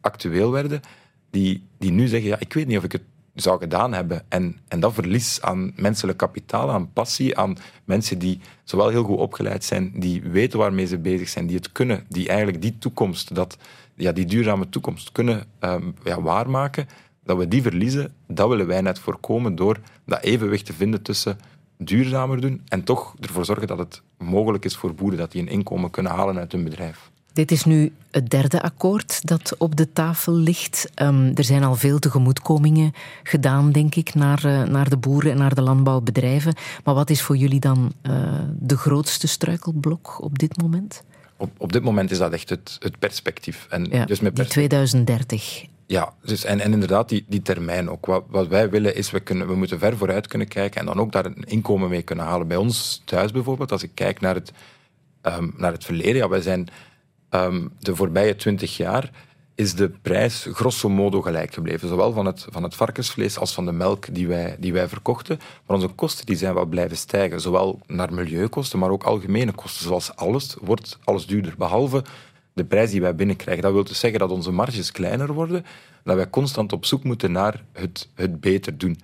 Speaker 4: actueel werden, die, die nu zeggen, ja, ik weet niet of ik het zou gedaan hebben. En, en dat verlies aan menselijk kapitaal, aan passie, aan mensen die zowel heel goed opgeleid zijn, die weten waarmee ze bezig zijn, die het kunnen, die eigenlijk die toekomst, dat, ja, die duurzame toekomst kunnen um, ja, waarmaken, dat we die verliezen, dat willen wij net voorkomen door dat evenwicht te vinden tussen duurzamer doen en toch ervoor zorgen dat het mogelijk is voor boeren dat die een inkomen kunnen halen uit hun bedrijf.
Speaker 3: Dit is nu het derde akkoord dat op de tafel ligt. Um, er zijn al veel tegemoetkomingen gedaan, denk ik, naar, uh, naar de boeren en naar de landbouwbedrijven. Maar wat is voor jullie dan uh, de grootste struikelblok op dit moment?
Speaker 4: Op, op dit moment is dat echt het, het perspectief.
Speaker 3: En ja, dus met perspectief. 2030.
Speaker 4: Ja, dus en, en inderdaad die, die termijn ook. Wat, wat wij willen is, we, kunnen, we moeten ver vooruit kunnen kijken en dan ook daar een inkomen mee kunnen halen. Bij ons thuis bijvoorbeeld, als ik kijk naar het, um, naar het verleden, ja, wij zijn um, de voorbije twintig jaar is de prijs grosso modo gelijk gebleven. Zowel van het, van het varkensvlees als van de melk die wij, die wij verkochten. Maar onze kosten die zijn wel blijven stijgen. Zowel naar milieukosten, maar ook algemene kosten. Zoals alles wordt alles duurder. Behalve de prijs die wij binnenkrijgen. Dat wil dus zeggen dat onze marges kleiner worden. Dat wij constant op zoek moeten naar het, het beter doen.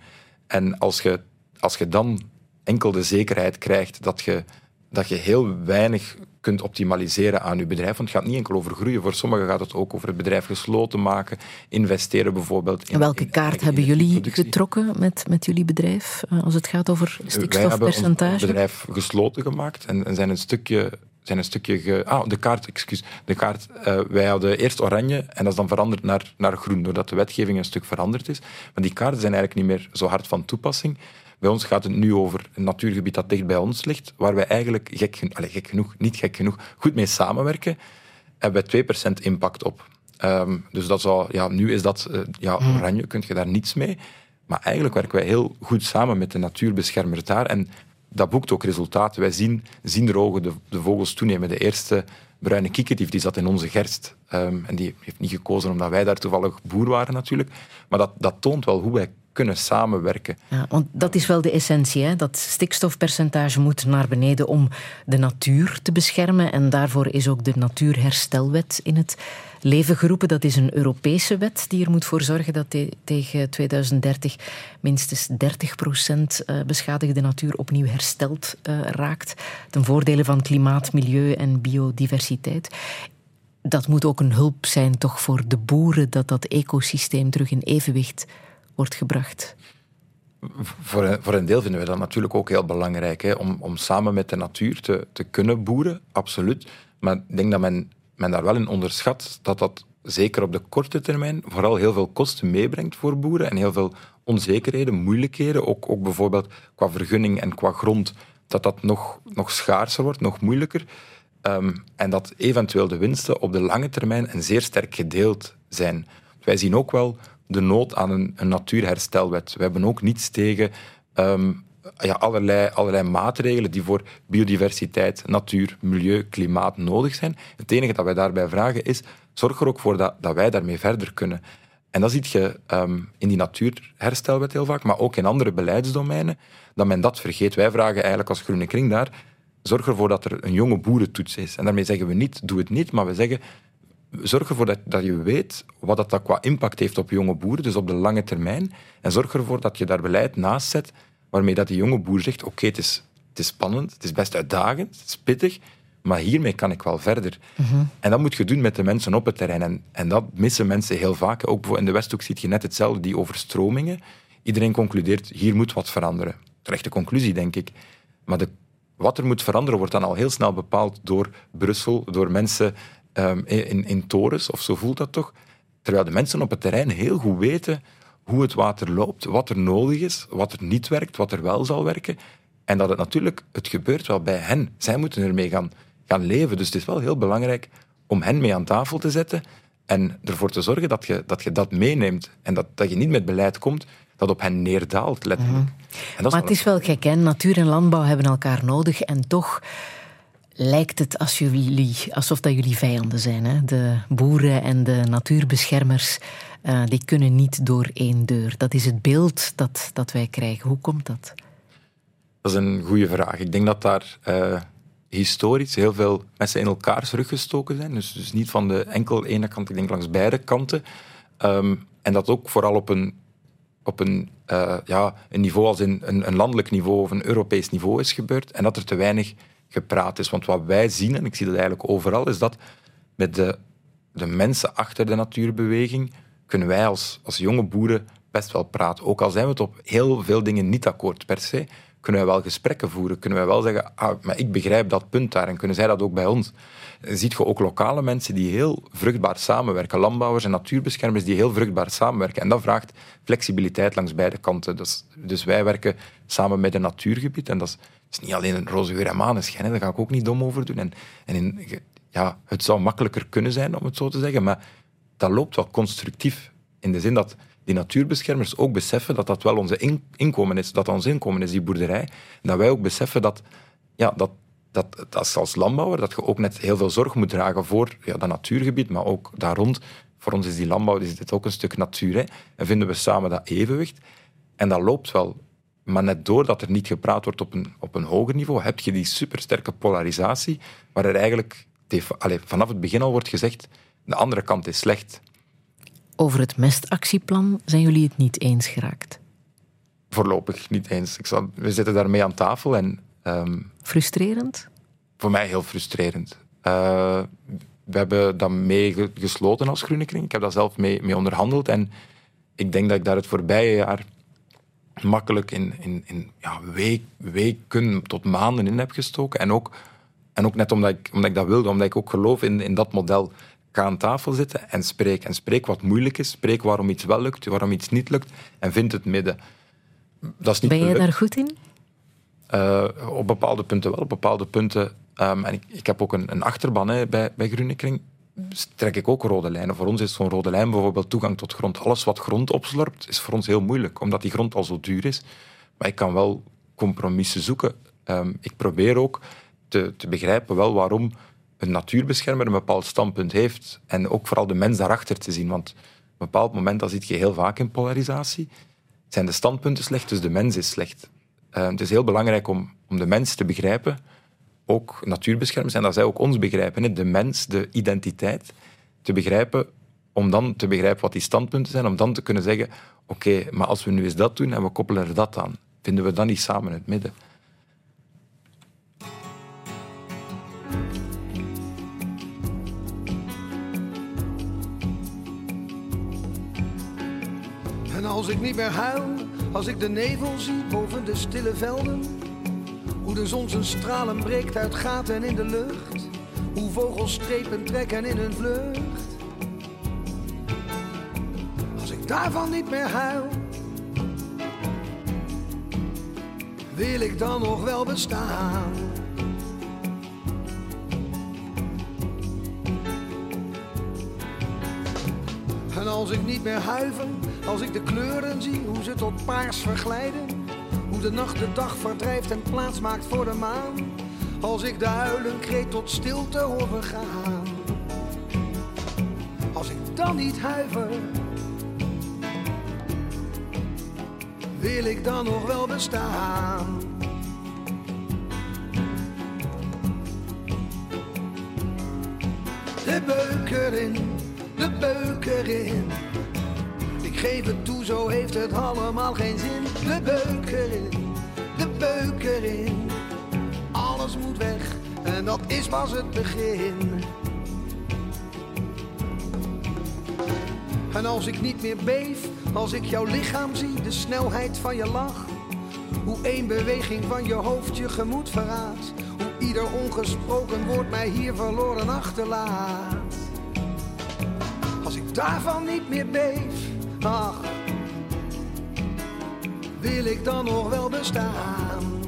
Speaker 4: En als je, als je dan enkel de zekerheid krijgt dat je, dat je heel weinig kunt optimaliseren aan je bedrijf. Want het gaat niet enkel over groeien. Voor sommigen gaat het ook over het bedrijf gesloten maken, investeren bijvoorbeeld.
Speaker 3: In, welke kaart hebben jullie getrokken met, met jullie bedrijf als het gaat over stikstofpercentage? Wij hebben
Speaker 4: ons bedrijf gesloten gemaakt en, en zijn een stukje zijn een stukje... Ge... Ah, de kaart, excuus. De kaart, uh, wij hadden eerst oranje en dat is dan veranderd naar, naar groen, doordat de wetgeving een stuk veranderd is. Maar die kaarten zijn eigenlijk niet meer zo hard van toepassing. Bij ons gaat het nu over een natuurgebied dat dicht bij ons ligt, waar wij eigenlijk, gek, genoeg, allez, gek genoeg, niet gek genoeg, goed mee samenwerken, hebben wij 2% impact op. Um, dus dat zou, ja, nu is dat uh, ja, hmm. oranje, kun je daar niets mee. Maar eigenlijk werken wij heel goed samen met de natuurbeschermers daar. En dat boekt ook resultaten. Wij zien, zien er ogen de, de vogels toenemen. De eerste bruine kiekendief die zat in onze gerst. Um, en die heeft niet gekozen omdat wij daar toevallig boer waren natuurlijk. Maar dat, dat toont wel hoe wij kunnen samenwerken.
Speaker 3: Ja, want dat is wel de essentie. Hè? Dat stikstofpercentage moet naar beneden om de natuur te beschermen. En daarvoor is ook de Natuurherstelwet in het leven geroepen. Dat is een Europese wet die er moet voor zorgen dat tegen 2030 minstens 30 procent eh, beschadigde natuur opnieuw hersteld uh, raakt. Ten voordele van klimaat, milieu en biodiversiteit. Dat moet ook een hulp zijn toch voor de boeren dat dat ecosysteem terug in evenwicht wordt gebracht.
Speaker 4: Voor, voor een deel vinden we dat natuurlijk ook heel belangrijk, hè, om, om samen met de natuur te, te kunnen boeren, absoluut. Maar ik denk dat men, men daar wel in onderschat dat dat zeker op de korte termijn vooral heel veel kosten meebrengt voor boeren en heel veel onzekerheden, moeilijkheden, ook, ook bijvoorbeeld qua vergunning en qua grond, dat dat nog, nog schaarser wordt, nog moeilijker. Um, en dat eventueel de winsten op de lange termijn en zeer sterk gedeeld zijn. Wij zien ook wel de nood aan een, natuurherstelwet. We hebben ook niets tegen um, ja, allerlei, allerlei maatregelen die voor biodiversiteit, natuur, milieu, klimaat nodig zijn. Het enige dat wij daarbij vragen is, zorg er ook voor dat, dat wij daarmee verder kunnen. En dat zie je um, in die natuurherstelwet heel vaak, maar ook in andere beleidsdomeinen, dat men dat vergeet. Wij vragen eigenlijk als Groene Kring daar, zorg ervoor dat er een jonge boerentoets is. En daarmee zeggen we niet, doe het niet, maar we zeggen, zorg ervoor dat, dat je weet wat dat, dat qua impact heeft op jonge boeren, dus op de lange termijn. En zorg ervoor dat je daar beleid naast zet waarmee dat die jonge boer zegt, oké, het, is, het is spannend, het is best uitdagend, het is pittig, maar hiermee kan ik wel verder. En dat moet je doen met de mensen op het terrein. En, en dat missen mensen heel vaak. Ook in de Westhoek zie je net hetzelfde, die overstromingen. Iedereen concludeert, hier moet wat veranderen. Terechte conclusie, denk ik. Maar de, wat er moet veranderen, wordt dan al heel snel bepaald door Brussel, door mensen ehm, in, in torens, of zo voelt dat toch. Terwijl de mensen op het terrein heel goed weten hoe het water loopt, wat er nodig is, wat er niet werkt, wat er wel zal werken. En dat het natuurlijk, het gebeurt wel bij hen. Zij moeten ermee gaan, gaan leven. Dus het is wel heel belangrijk om hen mee aan tafel te zetten en ervoor te zorgen dat je dat, je dat meeneemt. En dat, dat je niet met beleid komt dat op hen neerdaalt, letterlijk. Dat
Speaker 3: Maar het is wel gek, hè? natuur en landbouw hebben elkaar nodig en toch lijkt het als alsof dat jullie vijanden zijn. Hè? De boeren en de natuurbeschermers eh, die kunnen niet door één deur. Dat is het beeld dat, dat wij krijgen. Hoe komt dat?
Speaker 4: Dat is een goede vraag. Ik denk dat daar eh, historisch heel veel mensen in elkaars rug gestoken zijn. Dus, dus niet van de enkel ene kant, ik denk langs beide kanten. Ehm, en dat ook vooral op een, op een, eh, ja, een niveau als in een, een landelijk niveau of een Europees niveau is gebeurd. En dat er te weinig gepraat is. Want wat wij zien, en ik zie dat eigenlijk overal, is dat met de, de mensen achter de natuurbeweging kunnen wij als, als jonge boeren best wel praten. Ook al zijn we het op heel veel dingen niet akkoord per se, kunnen wij wel gesprekken voeren. Kunnen wij wel zeggen, ah, maar ik begrijp dat punt daar en kunnen zij dat ook bij ons. Dan ziet je ook lokale mensen die heel vruchtbaar samenwerken. Landbouwers en natuurbeschermers die heel vruchtbaar samenwerken. En dat vraagt flexibiliteit langs beide kanten. Dus, dus wij werken samen met een natuurgebied. En dat is, is niet alleen een roze geur en maneschijn. Daar ga ik ook niet dom over doen. En, en in, ja, het zou makkelijker kunnen zijn, om het zo te zeggen. Maar dat loopt wel constructief. In de zin dat die natuurbeschermers ook beseffen dat dat wel onze in- inkomen is. Dat ons inkomen is, die boerderij. Dat wij ook beseffen dat, ja, dat, dat, dat als- als landbouwer dat je ook net heel veel zorg moet dragen voor ja, dat natuurgebied, maar ook daar rond. Voor ons is die landbouw is dit ook een stuk natuur. Hè. En vinden we samen dat evenwicht. En dat loopt wel. Maar net doordat er niet gepraat wordt op een, op een hoger niveau, heb je die supersterke polarisatie, waar er eigenlijk vanaf het begin al wordt gezegd, de andere kant is slecht.
Speaker 3: Over het mestactieplan zijn jullie het niet eens geraakt.
Speaker 4: Voorlopig niet eens. Ik zal, we zitten daarmee aan tafel en ehm,
Speaker 3: Frustrerend?
Speaker 4: voor mij heel frustrerend. Eh, we hebben dat mee ge- gesloten als Groene Kring. Ik heb daar zelf mee, mee onderhandeld. En ik denk dat ik daar het voorbije jaar makkelijk in, in, in ja, week, weken tot maanden in heb gestoken. En ook, en ook net omdat ik, omdat ik dat wilde, omdat ik ook geloof in, in dat model. Ga aan tafel zitten en spreek. En spreek wat moeilijk is. Spreek waarom iets wel lukt, waarom iets niet lukt. En vind het midden. Dat is niet
Speaker 3: Ben
Speaker 4: gelukt.
Speaker 3: daar goed in?
Speaker 4: Eh, op bepaalde punten wel, op bepaalde punten. ehm, en ik, ik heb ook een, een achterban hè, bij, bij Groene Kring. Dus trek ik ook rode lijnen. Voor ons is zo'n rode lijn bijvoorbeeld toegang tot grond. Alles wat grond opslorpt, is voor ons heel moeilijk, omdat die grond al zo duur is. Maar ik kan wel compromissen zoeken. Ehm, ik probeer ook te, te begrijpen wel waarom een natuurbeschermer een bepaald standpunt heeft. En ook vooral de mens daarachter te zien. Want op een bepaald moment, dat zit je heel vaak in polarisatie, zijn de standpunten slecht, dus de mens is slecht. Eh, het is heel belangrijk om, om de mens te begrijpen, ook natuurbeschermers, en dat zij ook ons begrijpen, hè, de mens, de identiteit, te begrijpen, om dan te begrijpen wat die standpunten zijn, om dan te kunnen zeggen, oké, maar als we nu eens dat doen en we koppelen er dat aan, vinden we dan niet samen het midden?
Speaker 10: En als ik niet meer huil, als ik de nevel zie boven de stille velden. Hoe de zon zijn stralen breekt uit gaten in de lucht. Hoe vogels strepen trekken in hun vlucht. Als ik daarvan niet meer huil, wil ik dan nog wel bestaan. En als ik niet meer huiver, als ik de kleuren zie, hoe ze tot paars verglijden. De nacht de dag verdrijft en plaats maakt voor de maan. Als ik de huilenkreet tot stilte hoor vergaan. Als ik dan niet huiver, wil ik dan nog wel bestaan. De beuk erin, de beuk erin. Geef het toe, zo heeft het allemaal geen zin. De beuk erin, de beuk erin. Alles moet weg en dat is pas het begin. En als ik niet meer beef, als ik jouw lichaam zie, de snelheid van je lach. Hoe één beweging van je hoofd je gemoed verraadt. Hoe ieder ongesproken woord mij hier verloren achterlaat. Als ik daarvan niet meer beef, ach, wil ik dan nog wel bestaan?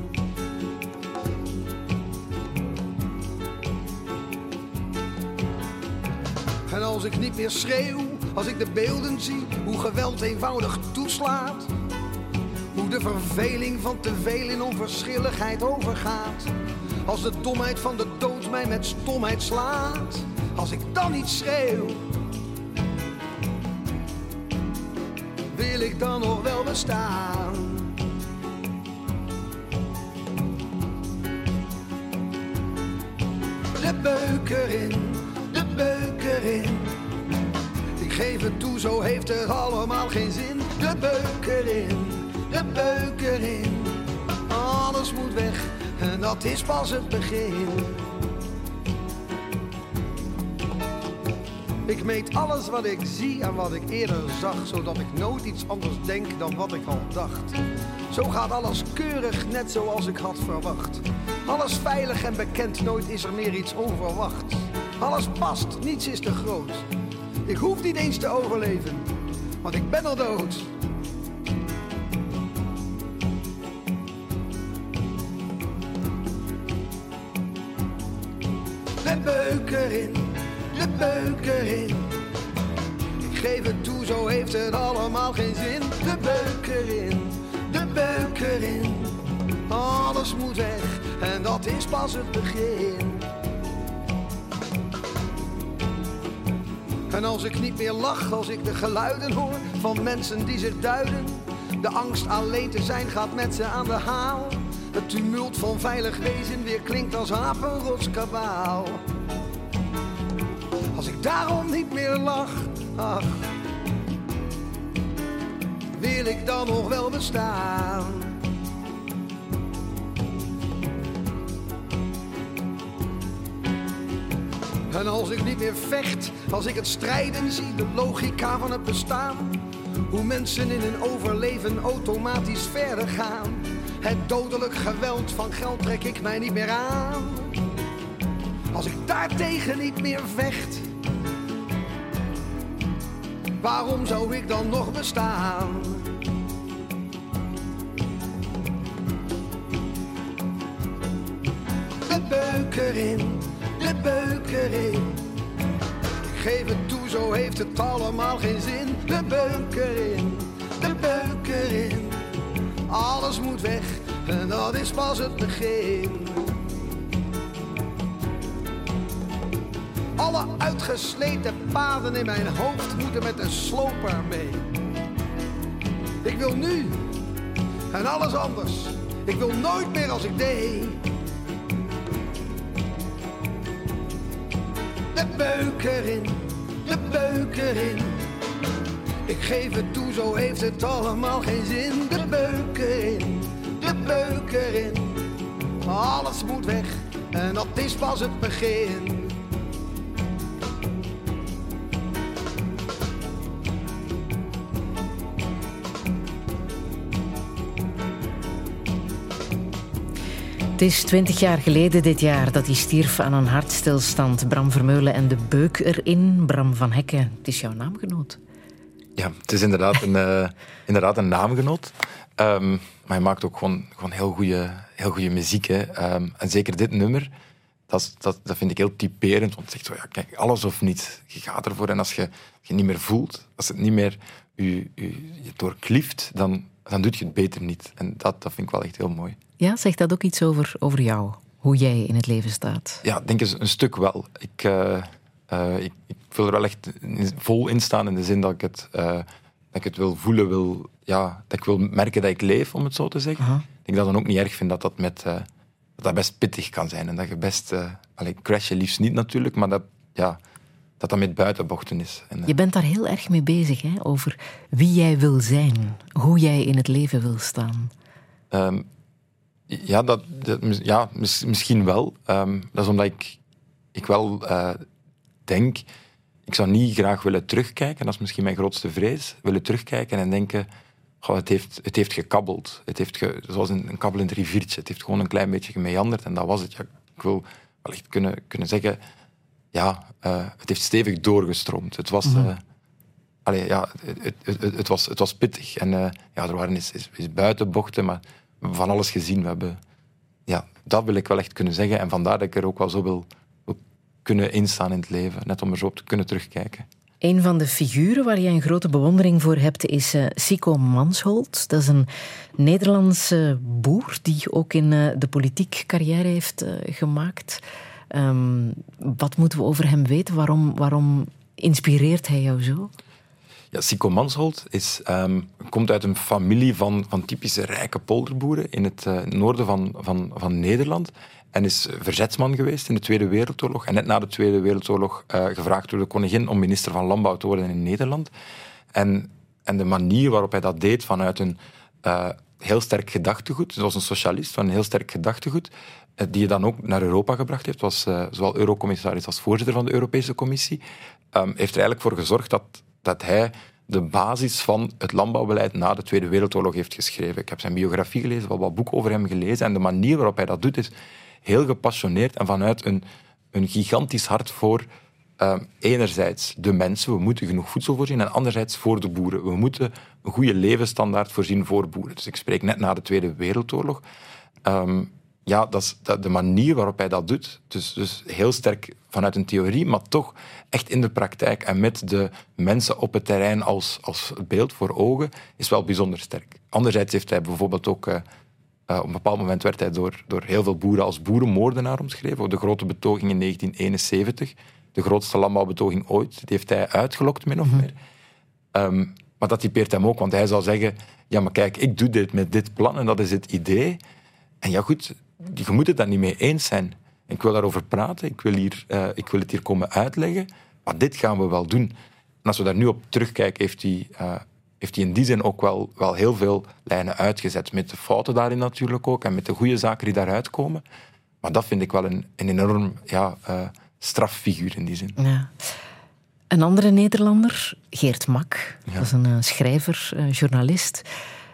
Speaker 10: En als ik niet meer schreeuw, als ik de beelden zie, hoe geweld eenvoudig toeslaat. Hoe de verveling van te veel in onverschilligheid overgaat. Als de domheid van de dood mij met stomheid slaat. Als ik dan niet schreeuw, wil ik dan nog wel bestaan? De beuk erin, de beuk erin. Ik geef het toe, zo heeft het allemaal geen zin. De beuk erin, de beuk erin. Alles moet weg en dat is pas het begin. Ik meet alles wat ik zie en wat ik eerder zag, zodat ik nooit iets anders denk dan wat ik al dacht. Zo gaat alles keurig, net zoals ik had verwacht. Alles veilig en bekend, nooit is er meer iets onverwachts. Alles past, niets is te groot. Ik hoef niet eens te overleven, want ik ben al dood. De beuk erin, de beuk erin. Ik geef het toe, zo heeft het allemaal geen zin. De beuk erin, de beuk erin. Alles moet weg en dat is pas het begin. En als ik niet meer lach, als ik de geluiden hoor van mensen die zich duiden. De angst alleen te zijn gaat met ze aan de haal. Het tumult van veilig wezen weer klinkt als apenrotskabaal. Als ik daarom niet meer lach, ach, wil ik dan nog wel bestaan? En als ik niet meer vecht, als ik het strijden zie, de logica van het bestaan. Hoe mensen in hun overleven automatisch verder gaan. Het dodelijk geweld van geld trek ik mij niet meer aan. Als ik daartegen niet meer vecht, waarom zou ik dan nog bestaan? De beuk erin, de beuk erin. Ik geef het toe, zo heeft het allemaal geen zin. De beuk erin, de beuk erin. Alles moet weg en dat is pas het begin. Alle uitgesleten paden in mijn hoofd moeten met de sloper mee. Ik wil nu en alles anders. Ik wil nooit meer als ik deed. De beuk erin, de beuk erin. Ik geef het toe, zo heeft het allemaal geen zin. De beuk erin, de beuk erin. Alles moet weg en dat is pas het begin.
Speaker 3: Is twintig jaar geleden dit jaar dat hij stierf aan een hartstilstand. Bram Vermeulen en de beuk erin. Bram van Hekken, het is jouw naamgenoot.
Speaker 4: Ja, het is inderdaad een, eh, inderdaad een naamgenoot. Ehm, maar hij maakt ook gewoon, gewoon heel goede heel goede muziek. Hè. Ehm, en zeker dit nummer, dat, dat, dat vind ik heel typerend. Want het zegt zo, ja, kijk, alles of niets. Je gaat ervoor. En als je je niet meer voelt, als het niet meer je, je, je doorklieft, dan, dan doe je het beter niet. En dat, dat vind ik wel echt heel mooi.
Speaker 3: Ja, zegt dat ook iets over, over jou? Hoe jij in het leven staat?
Speaker 4: Ja, ik denk eens een stuk wel. Ik, eh, ik, ik wil er wel echt vol in staan in de zin dat ik het, eh, dat ik het wil voelen, wil, ja, dat ik wil merken dat ik leef, om het zo te zeggen. Ik denk dat dan ook niet erg vind dat dat, met, dat, dat best pittig kan zijn. En dat je best... allee, crashen liefst niet natuurlijk, maar dat ja, dat, dat met buitenbochten is. En,
Speaker 3: Je bent daar heel erg mee bezig, hè? over wie jij wil zijn, hoe jij in het leven wil staan.
Speaker 4: Ehm, Ja, dat, ja mis- misschien wel. Ehm, dat is omdat ik, ik wel eh, denk... Ik zou niet graag willen terugkijken, dat is misschien mijn grootste vrees, willen terugkijken en denken... Goh, het, heeft, het heeft gekabbeld. Het heeft ge- zoals een, een kabbelend riviertje. Het heeft gewoon een klein beetje gemeanderd en dat was het. Ja, ik wil wel echt kunnen, kunnen zeggen... Ja, eh, het heeft stevig doorgestroomd. Het was... eh, Allee, ja, het, het, het, was, het was pittig. En ja, er waren eens, eens, eens buitenbochten, maar van alles gezien. We hebben, ja, dat wil ik wel echt kunnen zeggen. En vandaar dat ik er ook wel zo wil, kunnen instaan in het leven. Net om er zo op te kunnen terugkijken.
Speaker 3: Een van de figuren waar je een grote bewondering voor hebt is eh Sico Mansholt. Dat is een Nederlandse boer die ook in eh, de politiek carrière heeft eh, gemaakt. Ehm, wat moeten we over hem weten? Waarom, waarom inspireert hij jou zo?
Speaker 4: Ja, Sico Mansholt is, ehm, komt uit een familie van, van typische rijke polderboeren in het eh, noorden van, van, van Nederland. En is verzetsman geweest in de Tweede Wereldoorlog. En net na de Tweede Wereldoorlog eh, gevraagd door de koningin om minister van Landbouw te worden in Nederland. En, en de manier waarop hij dat deed vanuit een eh, heel sterk gedachtegoed, zoals een socialist van een heel sterk gedachtegoed, die je dan ook naar Europa gebracht heeft, was zowel eurocommissaris als voorzitter van de Europese Commissie, ehm, heeft er eigenlijk voor gezorgd dat, dat hij de basis van het landbouwbeleid na de Tweede Wereldoorlog heeft geschreven. Ik heb zijn biografie gelezen, wel wat boeken over hem gelezen. En de manier waarop hij dat doet is heel gepassioneerd en vanuit een, een gigantisch hart voor ehm, enerzijds de mensen, we moeten genoeg voedsel voorzien, en anderzijds voor de boeren. We moeten een goede levensstandaard voorzien voor boeren. Dus ik spreek net na de Tweede Wereldoorlog. Ehm, ja, dat is de manier waarop hij dat doet. Dus, dus heel sterk vanuit een theorie, maar toch echt in de praktijk en met de mensen op het terrein als, als beeld voor ogen, is wel bijzonder sterk. Anderzijds heeft hij bijvoorbeeld ook. eh, op een bepaald moment werd hij door, door heel veel boeren als boerenmoordenaar omschreven. De grote betoging in 1971, de grootste landbouwbetoging ooit, die heeft hij uitgelokt, min of meer. Ehm, maar dat typeert hem ook, want hij zou zeggen: Ja, maar kijk, ik doe dit met dit plan en dat is het idee. En ja, goed, je moet het daar niet mee eens zijn. Ik wil daarover praten, ik wil, hier, eh, ik wil het hier komen uitleggen, maar dit gaan we wel doen. En als we daar nu op terugkijken, heeft hij, eh, heeft hij in die zin ook wel, wel heel veel lijnen uitgezet. Met de fouten daarin natuurlijk ook en met de goede zaken die daaruit komen. Maar dat vind ik wel een, een enorm ja, eh, straffiguur in die zin.
Speaker 3: Ja. Een andere Nederlander, Geert Mak,
Speaker 4: Ja.
Speaker 3: dat is een schrijver, eh, journalist.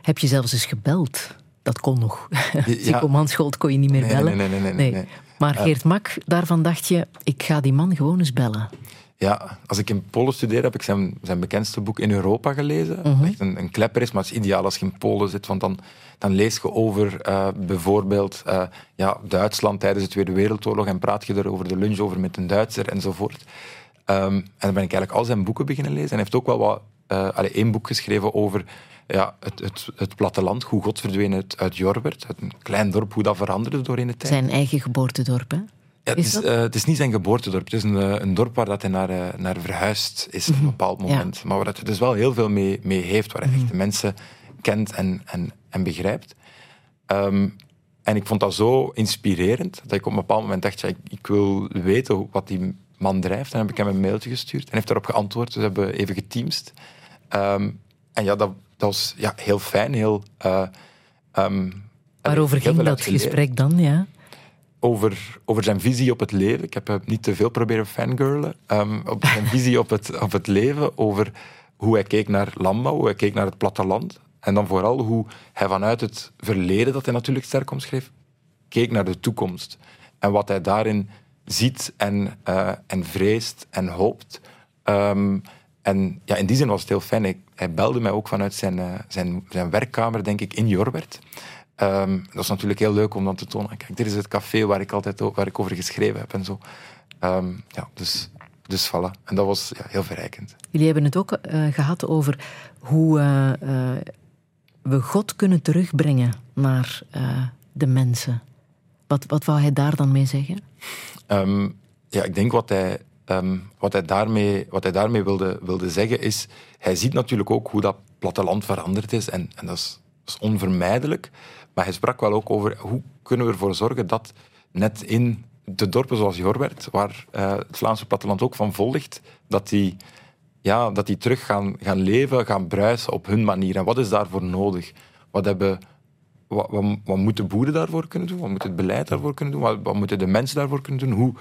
Speaker 3: Heb je zelfs eens gebeld? Dat kon nog. Sico Mansholt kon je niet meer bellen.
Speaker 4: nee, nee, nee, nee.
Speaker 3: Maar. Geert Mak, daarvan dacht je, ik ga die man gewoon eens bellen.
Speaker 4: Ja, als ik in Polen studeer, heb ik zijn, zijn bekendste boek in Europa gelezen.
Speaker 3: Mhm.
Speaker 4: Echt een, een klepper is, maar het is ideaal als je in Polen zit, want dan, dan lees je over eh, bijvoorbeeld eh, ja, Duitsland tijdens de Tweede Wereldoorlog en praat je er over de lunch over met een Duitser enzovoort. Ehm, en dan ben ik eigenlijk al zijn boeken beginnen lezen. En hij heeft ook wel wat, allee, één boek geschreven over ja, het, het, het platteland, hoe God verdween uit, uit Jorbert, uit een klein dorp, hoe dat veranderde door in de tijd.
Speaker 3: Zijn eigen geboortedorp, hè?
Speaker 4: Ja, het,
Speaker 3: Is
Speaker 4: eh, het is niet zijn geboortedorp. Het is een, eh, een dorp waar dat hij naar, eh, naar verhuisd is op een bepaald moment. Maar waar hij dus wel heel veel mee, mee heeft. Waar hij echt de mensen kent en, en, en begrijpt. Ehm, en ik vond dat zo inspirerend dat ik op een bepaald moment dacht: ja, ik, ik wil weten wat die man drijft. En heb ik hem een mailtje gestuurd. En heeft daarop geantwoord. Dus we hebben even geteamst. Ehm, en ja, dat, dat was ja, heel fijn. Heel, eh, ehm,
Speaker 3: Waarover ging dat gesprek dan, ja?
Speaker 4: over, over zijn visie op het leven. Ik heb hem niet te veel proberen fangirlen. ehm, op zijn visie op het, op het leven, over hoe hij keek naar landbouw, hoe hij keek naar het platteland. En dan vooral hoe hij vanuit het verleden, dat hij natuurlijk sterk omschreef, keek naar de toekomst. En wat hij daarin ziet en, eh, en vreest en hoopt. Ehm, en ja, in die zin was het heel fijn. Ik- hij belde mij ook vanuit zijn, eh, zijn, zijn werkkamer, denk ik, in Jorbert. Ehm, dat is natuurlijk heel leuk om dan te tonen. Kijk, dit is het café waar ik altijd waar ik over geschreven heb en zo. Ehm, ja, dus, dus voilà. En dat was ja, heel verrijkend.
Speaker 3: Jullie hebben het ook eh, gehad over hoe eh, we God kunnen terugbrengen naar de mensen. Wat, wat wou hij daar dan mee zeggen?
Speaker 4: Ehm, ja, ik denk wat hij, ehm, wat hij daarmee, wat hij daarmee wilde, wilde zeggen is... Hij ziet natuurlijk ook hoe dat platteland veranderd is. En, en dat, is, onvermijdelijk. Maar hij sprak wel ook over hoe kunnen we ervoor zorgen dat net in de dorpen zoals Jorbert, waar eh, het Vlaamse platteland ook van vol ligt, dat die, ja, dat die terug gaan, gaan leven, gaan bruisen op hun manier. En wat is daarvoor nodig? Wat hebben wat, wat, wat moeten boeren daarvoor kunnen doen? Wat moet het beleid daarvoor kunnen doen? Wat, wat moeten de mensen daarvoor kunnen doen? Hoe,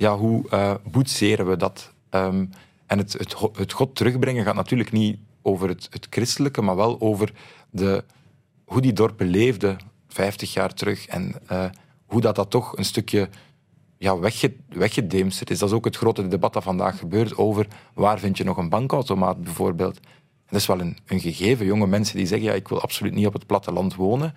Speaker 4: ja, hoe eh, boetseren we dat? Ehm, en het, het, het God terugbrengen gaat natuurlijk niet over het, het christelijke, maar wel over de, hoe die dorpen leefden 50 jaar terug. En eh, hoe dat, dat toch een stukje ja, wegge, weggedemsterd is. Dat is ook het grote debat dat vandaag gebeurt over waar vind je nog een bankautomaat bijvoorbeeld. Dat is wel een, een gegeven. Jonge mensen die zeggen, ja, ik wil absoluut niet op het platteland wonen.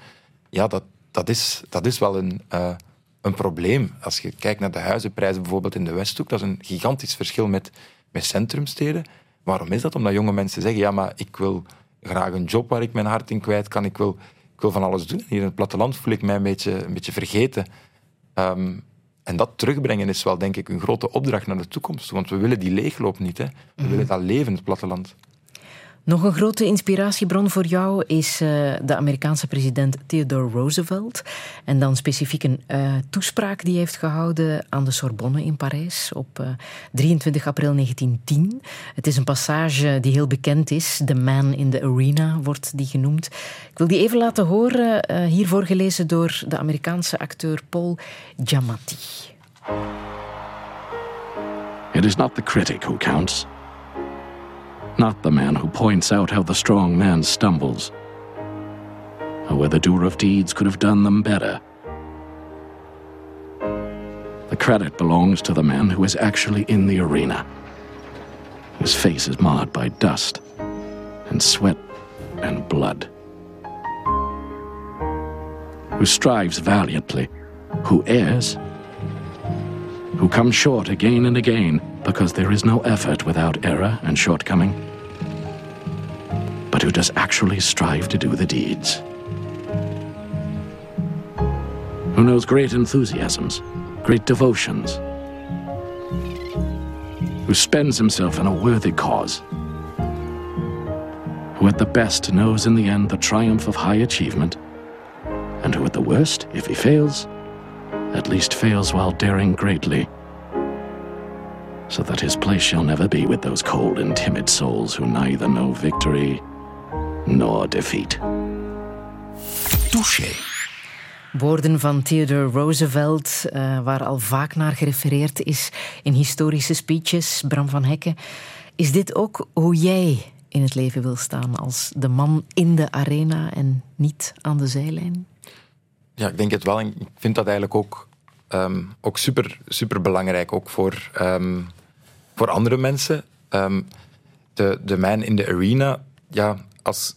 Speaker 4: Ja, dat, dat, is, dat is wel een, eh, een probleem. Als je kijkt naar de huizenprijzen bijvoorbeeld in de Westhoek, dat is een gigantisch verschil met, met centrumsteden. Waarom is dat? Omdat jonge mensen zeggen, ja, maar ik wil graag een job waar ik mijn hart in kwijt kan. Ik wil, ik wil van alles doen. Hier in het platteland voel ik mij een beetje, een beetje vergeten. Ehm, en dat terugbrengen is wel, denk ik, een grote opdracht naar de toekomst. Want we willen die leegloop niet. Hè. We willen dat leven, het platteland.
Speaker 3: Nog een grote inspiratiebron voor jou is eh, de Amerikaanse president Theodore Roosevelt. En dan specifiek een eh, toespraak die hij heeft gehouden aan de Sorbonne in Parijs op eh, 23 april 1910. Het is een passage die heel bekend is. The Man in the Arena wordt die genoemd. Ik wil die even laten horen, eh, hier voorgelezen door de Amerikaanse acteur Paul Giamatti.
Speaker 2: It is not the critic who counts, not the man who points out how the strong man stumbles, or where the doer of deeds could have done them better. The credit belongs to the man who is actually in the arena, whose face is marred by dust and sweat and blood, who strives valiantly, who errs who comes short again and again because there is no effort without error and shortcoming, but who does actually strive to do the deeds. Who knows great enthusiasms, great devotions, who spends himself in a worthy cause, who at the best knows in the end the triumph of high achievement, and who at the worst, if he fails, at least fails while daring greatly, so that his place shall never be with those cold and timid souls who neither know victory nor defeat.
Speaker 1: Touché.
Speaker 3: Woorden van Theodore Roosevelt, eh, waar al vaak naar gerefereerd is in historische speeches. Bram van Hekken, is dit ook hoe jij in het leven wil staan als de man in de arena en niet aan de zijlijn?
Speaker 4: Ja, ik denk het wel. En ik vind dat eigenlijk ook, ehm, ook super, super belangrijk, ook voor, ehm, voor andere mensen. Ehm, de, de man in de arena, ja, als,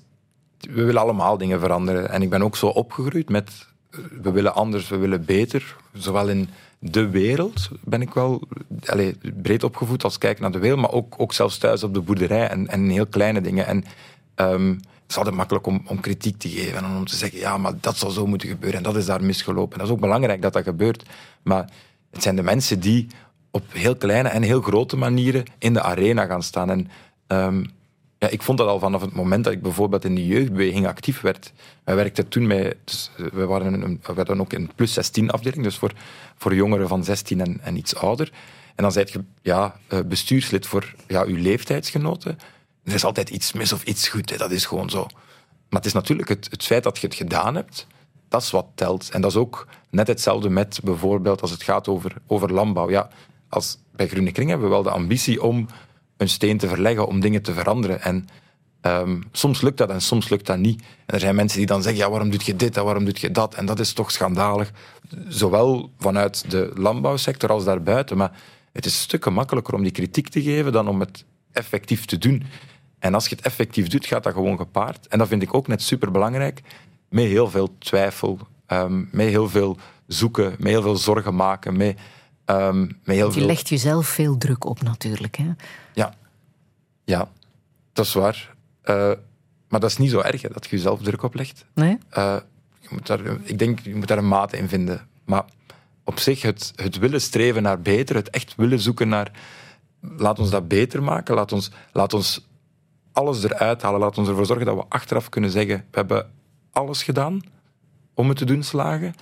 Speaker 4: we willen allemaal dingen veranderen. En ik ben ook zo opgegroeid met, eh, we willen anders, we willen beter. Zowel in de wereld ben ik wel breed opgevoed als kijk naar de wereld, maar ook, ook zelfs thuis op de boerderij en, en heel kleine dingen. En het is altijd makkelijk om, om kritiek te geven en om te zeggen, ja, maar dat zou zo moeten gebeuren en dat is daar misgelopen. Dat is ook belangrijk dat dat gebeurt. Maar het zijn de mensen die op heel kleine en heel grote manieren in de arena gaan staan. En ehm, ja, ik vond dat al vanaf het moment dat ik bijvoorbeeld in de jeugdbeweging actief werd. Wij werkten toen met, dus we, waren een, we hadden ook een plus 16 afdeling, dus voor, voor jongeren van 16 en, en iets ouder. En dan zijt je ja, eh, bestuurslid voor ja, uw leeftijdsgenoten. Er is altijd iets mis of iets goed, dat is gewoon zo. Maar het is natuurlijk het, het feit dat je het gedaan hebt, dat is wat telt. En dat is ook net hetzelfde met bijvoorbeeld als het gaat over, over landbouw. Ja, als, bij Groene Kring hebben we wel de ambitie om een steen te verleggen, om dingen te veranderen. En ehm, soms lukt dat en soms lukt dat niet. En er zijn mensen die dan zeggen, ja, waarom doe je dit en waarom doe je dat? En dat is toch schandalig. Zowel vanuit de landbouwsector als daarbuiten. Maar het is stukken makkelijker om die kritiek te geven dan om het effectief te doen. En als je het effectief doet, gaat dat gewoon gepaard. En dat vind ik ook net superbelangrijk. Met heel veel twijfel, ehm, met heel veel zoeken, met heel veel zorgen maken, met, ehm, met heel
Speaker 3: Je
Speaker 4: veel...
Speaker 3: legt jezelf veel druk op natuurlijk. Hè?
Speaker 4: Ja, ja dat is waar. Eh, maar dat is niet zo erg hè, dat je jezelf druk oplegt.
Speaker 3: Nee?
Speaker 4: Eh, je moet daar, ik denk, je moet daar een mate in vinden. Maar op zich, het, het willen streven naar beter, het echt willen zoeken naar... Laat ons dat beter maken, laat ons, laat ons alles eruit halen. Laat ons ervoor zorgen dat we achteraf kunnen zeggen... We hebben alles gedaan om het te doen slagen.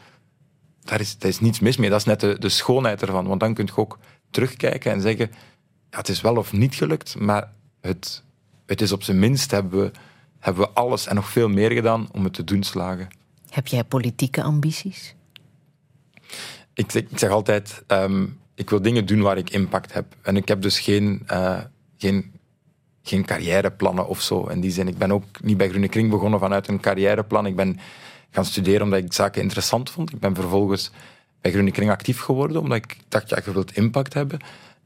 Speaker 4: Daar is, daar is niets mis mee. Dat is net de, de schoonheid ervan. Want dan kun je ook terugkijken en zeggen... Ja, het is wel of niet gelukt, maar het, het is op zijn minst hebben we, hebben we alles en nog veel meer gedaan om het te doen slagen.
Speaker 3: Heb jij politieke ambities?
Speaker 4: Ik zeg, ik zeg altijd, ehm, ik wil dingen doen waar ik impact heb. En ik heb dus geen, eh, geen, geen carrièreplannen of zo. In die zin, ik ben ook niet bij Groene Kring begonnen vanuit een carrièreplan. Ik ben gaan studeren omdat ik zaken interessant vond. Ik ben vervolgens bij Groene Kring actief geworden, omdat ik dacht, ja, je wilt impact hebben.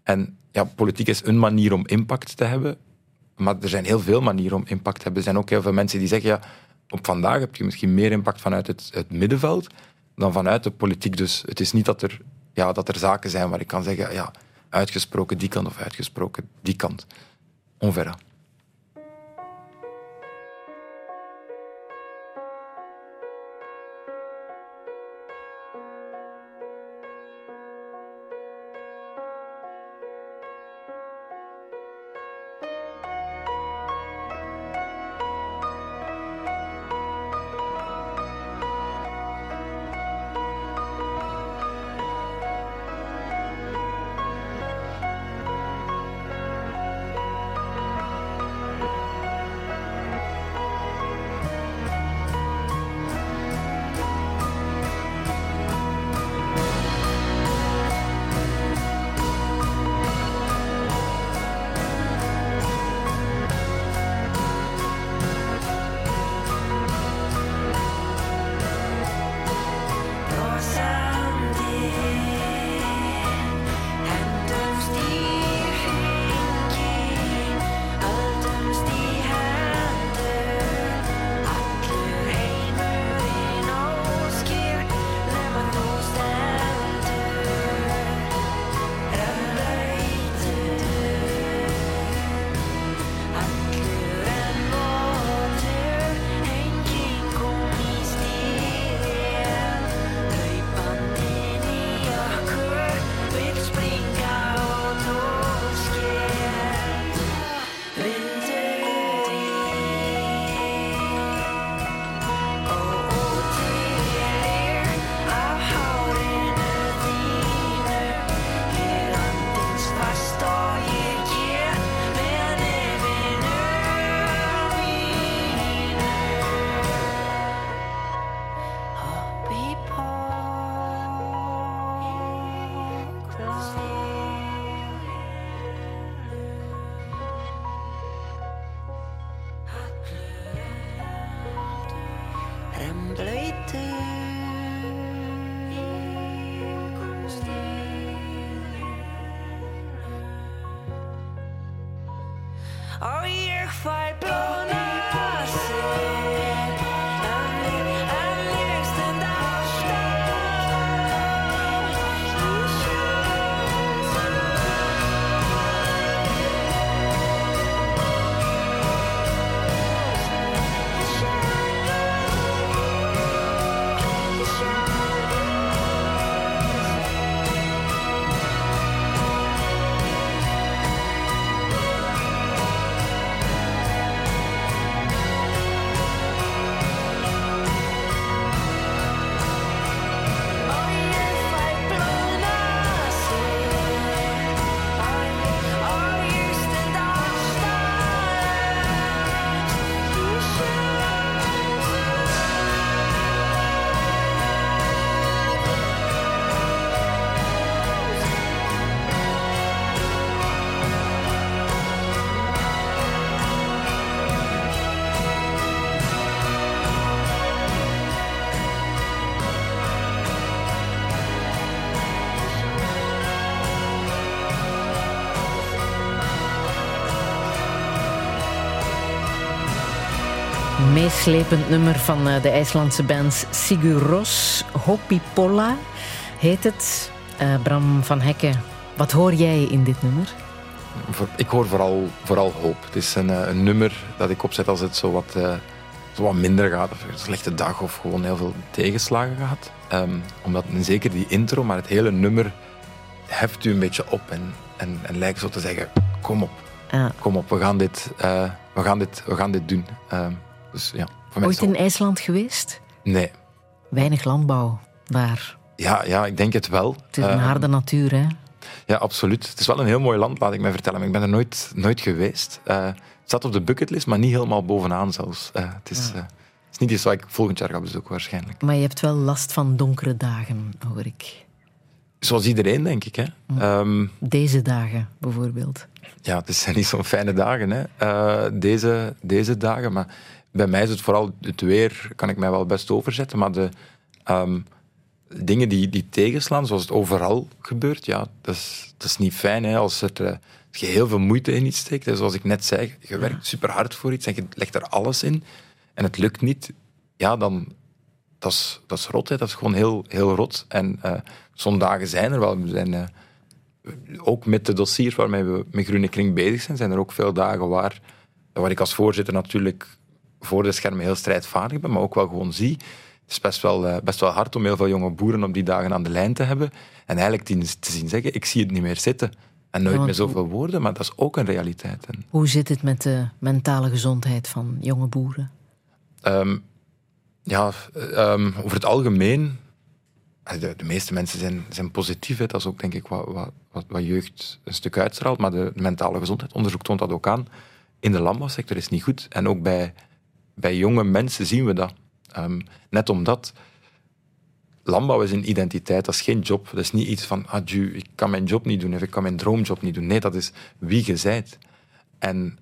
Speaker 4: En ja, politiek is een manier om impact te hebben. Maar er zijn heel veel manieren om impact te hebben. Er zijn ook heel veel mensen die zeggen, ja, op vandaag heb je misschien meer impact vanuit het, het middenveld dan vanuit de politiek. Dus het is niet dat er, ja, dat er zaken zijn waar ik kan zeggen, ja, uitgesproken die kant of uitgesproken die kant. on verra.
Speaker 3: Meeslepend nummer van eh, de IJslandse band Sigur Ros. Hopipolla heet het. Uh, Bram van Hekken, wat hoor jij in dit nummer?
Speaker 4: Ik hoor vooral, vooral hoop. Het is een, eh, een nummer dat ik opzet als het zo wat, uh, zo wat minder gaat. Of een slechte dag of gewoon heel veel tegenslagen gaat. Um, omdat zeker die intro, maar het hele nummer heft u een beetje op. En, en, en lijkt zo te zeggen, kom op. Kom op, we gaan dit, we gaan dit, we gaan dit doen. Um, dus, ja,
Speaker 3: Ooit in IJsland geweest?
Speaker 4: Nee.
Speaker 3: Weinig landbouw daar.
Speaker 4: Ja, ja, ik denk het wel.
Speaker 3: Het is een ehm, harde natuur, hè?
Speaker 4: Ja, absoluut. Het is wel een heel mooi land, laat ik mij vertellen. Maar ik ben er nooit, nooit geweest. Uh, het staat op de bucketlist, maar niet helemaal bovenaan zelfs. Uh, het, is, uh, het is niet iets wat ik volgend jaar ga bezoeken, waarschijnlijk.
Speaker 3: Maar je hebt wel last van donkere dagen, hoor ik.
Speaker 4: Zoals iedereen, denk ik. Hè. Ehm,
Speaker 3: Deze dagen, bijvoorbeeld.
Speaker 4: ja, het zijn niet zo'n fijne dagen, hè. Eh, deze, deze dagen. Maar bij mij is het vooral het weer, kan ik mij wel best overzetten. Maar de ehm, dingen die, die tegenslaan, zoals het overal gebeurt, ja, dat is, dat is niet fijn. Hè, als, het, eh, als je heel veel moeite in iets steekt. Hè, zoals ik net zei, je werkt super hard voor iets en je legt er alles in. En het lukt niet. Ja, dan, dat is, dat is rot. Hè. Dat is gewoon heel, heel rot. En zo'n dagen zijn er wel. We zijn, eh, ook met de dossiers waarmee we met Groene Kring bezig zijn, zijn er ook veel dagen waar, waar ik als voorzitter natuurlijk voor de schermen heel strijdvaardig ben, maar ook wel gewoon zie. Het is best wel, eh, best wel hard om heel veel jonge boeren op die dagen aan de lijn te hebben. En eigenlijk te zien zeggen, ik zie het niet meer zitten. En nooit
Speaker 3: Ja,
Speaker 4: meer zoveel woorden, maar dat is ook een realiteit.
Speaker 3: Hoe zit het met de mentale gezondheid van jonge boeren?
Speaker 4: Ehm, ja, ehm, over het algemeen, eh, de, de meeste mensen zijn, zijn positief. Hè. Dat is ook denk ik wat, wat, wat, wat jeugd een stuk uitstraalt. Maar de mentale gezondheidsonderzoek toont dat ook aan. In de landbouwsector is het niet goed. En ook bij, bij jonge mensen zien we dat. Ehm, net omdat landbouw is een identiteit, dat is geen job. Dat is niet iets van, adieu, ik kan mijn job niet doen of ik kan mijn droomjob niet doen. Nee, dat is wie je zijt. En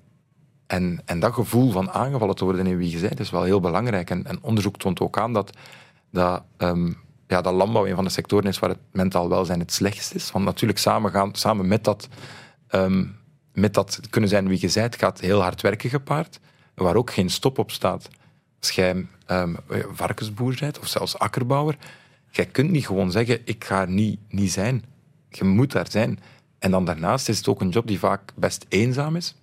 Speaker 4: en, en dat gevoel van aangevallen te worden in wie je bent, is wel heel belangrijk. En, onderzoek toont ook aan dat, dat, ehm, ja, dat landbouw een van de sectoren is waar het mentaal welzijn het slechtst is. Want natuurlijk samen, gaan, samen met, dat, ehm, met dat kunnen zijn wie je bent, gaat heel hard werken gepaard, waar ook geen stop op staat. Als jij ehm, varkensboer of zelfs akkerbouwer, jij kunt niet gewoon zeggen, ik ga er niet, niet zijn. Je moet daar zijn. En dan daarnaast is het ook een job die vaak best eenzaam is.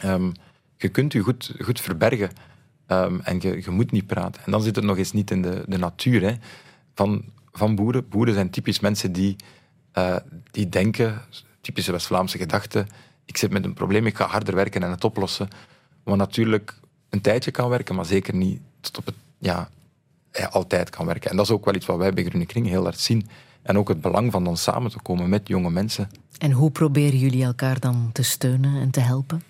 Speaker 4: Ehm, je kunt je goed, goed verbergen ehm, en je, je moet niet praten. En dan zit het nog eens niet in de, de natuur hè, van, van boeren. Boeren zijn typisch mensen die, eh, die denken, typische West-Vlaamse gedachte, ik zit met een probleem, ik ga harder werken en het oplossen. Wat natuurlijk een tijdje kan werken, maar zeker niet tot op het, ja, altijd kan werken. En dat is ook wel iets wat wij bij Groene Kring heel hard zien. En ook het belang van dan samen te komen met jonge mensen.
Speaker 3: En hoe proberen jullie elkaar dan te steunen en te helpen?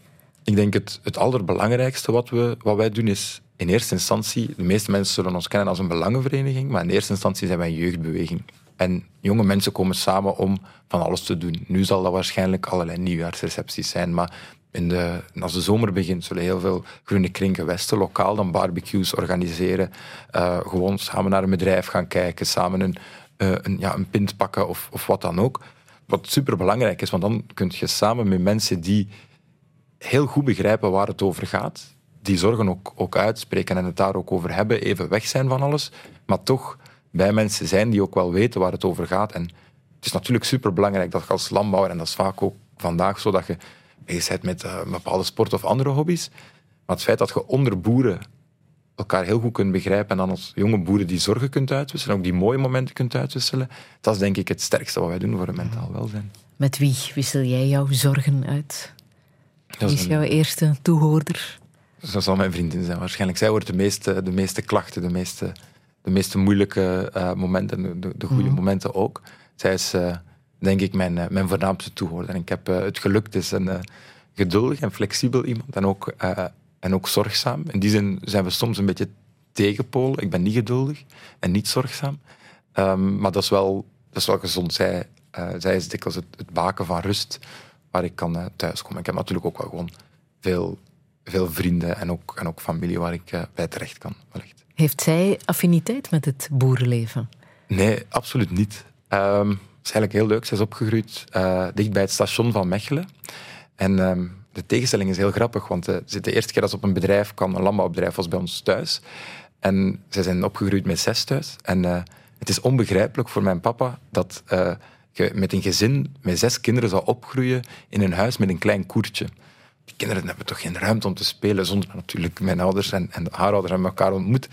Speaker 4: Ik denk het, het allerbelangrijkste wat, we, wat wij doen is in eerste instantie, de meeste mensen zullen ons kennen als een belangenvereniging, maar in eerste instantie zijn wij een jeugdbeweging. En jonge mensen komen samen om van alles te doen. Nu zal dat waarschijnlijk allerlei nieuwjaarsrecepties zijn, maar in de, als de zomer begint zullen heel veel groene kringgewesten lokaal dan barbecues organiseren. eh, gewoon samen naar een bedrijf gaan kijken, samen een, eh, een, ja, een pint pakken of, of wat dan ook. Wat superbelangrijk is, want dan kun je samen met mensen die heel goed begrijpen waar het over gaat. Die zorgen ook, ook uitspreken en het daar ook over hebben. Even weg zijn van alles. Maar toch bij mensen zijn die ook wel weten waar het over gaat. En het is natuurlijk superbelangrijk dat je als landbouwer, en dat is vaak ook vandaag zo, dat je bezig bent met eh, een bepaalde sport of andere hobby's. Maar het feit dat je onder boeren elkaar heel goed kunt begrijpen en dan als jonge boeren die zorgen kunt uitwisselen, ook die mooie momenten kunt uitwisselen, dat is denk ik het sterkste wat wij doen voor het mentaal welzijn.
Speaker 3: Met wie wissel jij jouw zorgen uit? Wie
Speaker 4: is
Speaker 3: is
Speaker 4: een-
Speaker 3: jouw eerste toehoorder?
Speaker 4: Dat zal mijn vriendin zijn waarschijnlijk. Zij hoort de meeste, de meeste klachten, de meeste, de meeste moeilijke eh, momenten, de, de, de goede
Speaker 3: Mhm.
Speaker 4: momenten ook. Zij is, eh, denk ik, mijn, eh, mijn voornaamste toehoorder. En ik heb eh, het geluk, het is een eh, geduldig en flexibel iemand en ook, en ook zorgzaam. In die zin zijn we soms een beetje tegenpolen. Ik ben niet geduldig en niet zorgzaam. Ehm, maar dat is, wel, dat is wel gezond. Zij, zij is dikwijls het, het baken van rust waar ik kan thuiskomen. Ik heb natuurlijk ook wel gewoon veel, veel vrienden en ook, en ook familie waar ik bij terecht kan. Wellicht.
Speaker 3: Heeft zij affiniteit met het boerenleven?
Speaker 4: Nee, absoluut niet. Ehm, is eigenlijk heel leuk. Zij is opgegroeid eh, dicht bij het station van Mechelen. En ehm, de tegenstelling is heel grappig, want ze- de eerste keer dat ze op een bedrijf kwam, een landbouwbedrijf, was bij ons thuis. En zij zijn opgegroeid met zes thuis. En eh, het is onbegrijpelijk voor mijn papa dat je met een gezin met zes kinderen zou opgroeien in een huis met een klein koertje. Die kinderen hebben toch geen ruimte om te spelen, zonder natuurlijk mijn ouders en, en haar ouders hebben elkaar ontmoet.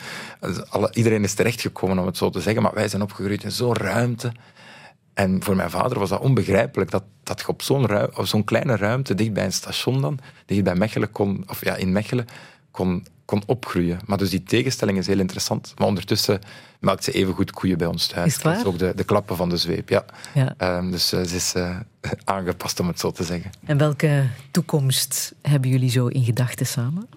Speaker 4: Alle, iedereen is terechtgekomen, om het zo te zeggen, maar wij zijn opgegroeid in zo'n ruimte. En voor mijn vader was dat onbegrijpelijk dat, dat je op zo'n, kleine ruimte, dicht bij een station dan, dicht bij Mechelen kon, of ja, in Mechelen, kon, kon opgroeien. Maar dus die tegenstelling is heel interessant. Maar ondertussen maakt ze even goed koeien bij ons thuis.
Speaker 3: Is waar?
Speaker 4: Dat ook de, de klappen van de zweep, ja.
Speaker 3: Ja.
Speaker 4: Ehm, dus eh, ze is eh, aangepast, om het zo te zeggen.
Speaker 3: En welke toekomst hebben jullie zo in gedachten samen?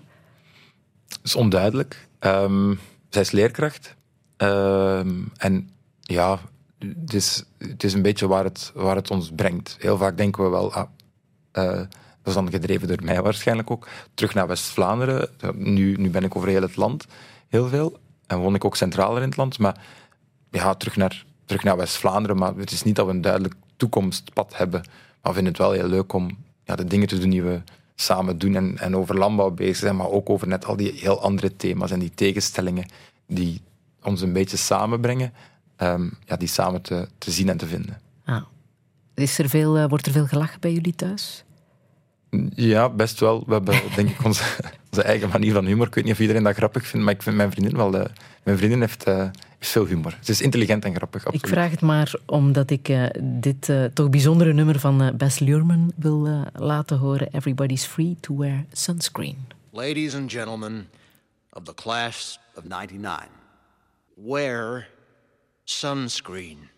Speaker 4: is onduidelijk. Ehm, zij is leerkracht. Ehm, en ja, het is, het is een beetje waar het, waar het ons brengt. Heel vaak denken we wel, ah, eh, dat is dan gedreven door mij waarschijnlijk ook, terug naar West-Vlaanderen. Nu, nu ben ik over heel het land heel veel. En woon ik ook centraler in het land. Maar ja, terug naar, terug naar West-Vlaanderen. Maar het is niet dat we een duidelijk toekomstpad hebben. Maar we vinden het wel heel leuk om ja, de dingen te doen die we samen doen en, en over landbouw bezig zijn, maar ook over net al die heel andere thema's en die tegenstellingen die ons een beetje samenbrengen, ehm, ja, die samen te, te zien en te vinden.
Speaker 3: Ah. Is er veel, uh, wordt er veel gelachen bij jullie thuis?
Speaker 4: Ja, best wel. We hebben denk ik onze, onze eigen manier van humor. Ik weet niet of iedereen dat grappig vindt, maar ik vind mijn vriendin wel... De, mijn vriendin heeft, uh, veel humor. Ze is intelligent en grappig, absoluut.
Speaker 3: Ik vraag het maar omdat ik uh, dit uh, toch bijzondere nummer van Bess Luhrmann wil laten horen. Everybody's free to wear sunscreen.
Speaker 8: Ladies and gentlemen of the class of 99, wear sunscreen.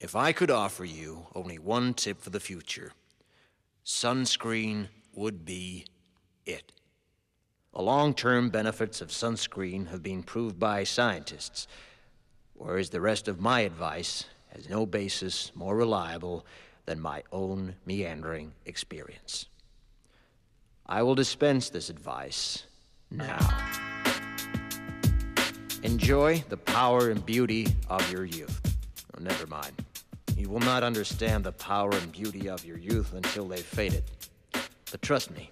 Speaker 8: If I could offer you only one tip for the future... sunscreen would be it. The long term benefits of sunscreen have been proved by scientists, whereas the rest of my advice has no basis more reliable than my own meandering experience. I will dispense this advice now. Enjoy the power and beauty of your youth. Oh, never mind. You will not understand the power and beauty of your youth until they've faded. But trust me,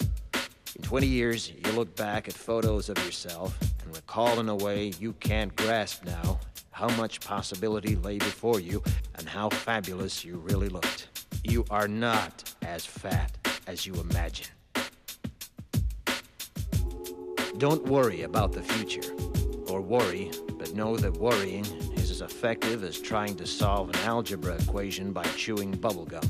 Speaker 8: in 20 years, you'll look back at photos of yourself and recall in a way you can't grasp now how much possibility lay before you and how fabulous you really looked. You are not as fat as you imagine. Don't worry about the future, or worry, but know that worrying is as effective as trying to solve an algebra equation by chewing bubblegum.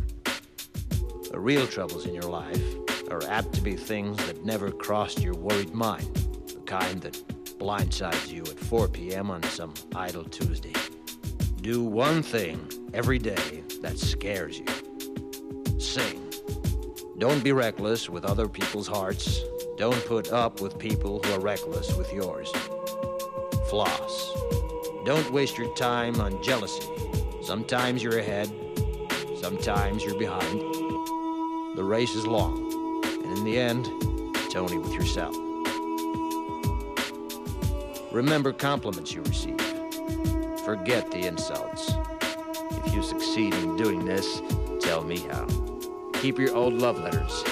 Speaker 8: The real troubles in your life are apt to be things that never crossed your worried mind, the kind that blindsides you at 4 p.m. on some idle Tuesday. Do one thing every day that scares you. Sing. Don't be reckless with other people's hearts. Don't put up with people who are reckless with yours. Floss. Don't waste your time on jealousy. Sometimes you're ahead, sometimes you're behind. The race is long, and in the end, it's only with yourself. Remember compliments you receive. Forget the insults. If you succeed in doing this, tell me how. Keep your old love letters.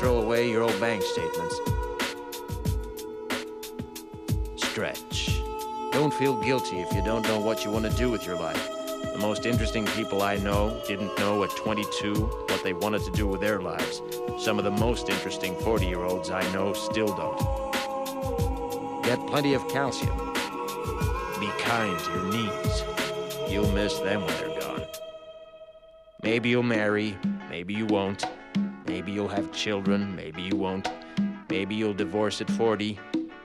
Speaker 8: Throw away your old bank statements. Stretch. Don't feel guilty if you don't know what you want to do with your life. The most interesting people I know didn't know at 22 what they wanted to do with their lives. Some of the most interesting 40 year olds I know still don't. Get plenty of calcium. Be kind to your knees. You'll miss them when they're gone. Maybe you'll marry, maybe you won't. Maybe you'll have children, maybe you won't. Maybe you'll divorce at 40,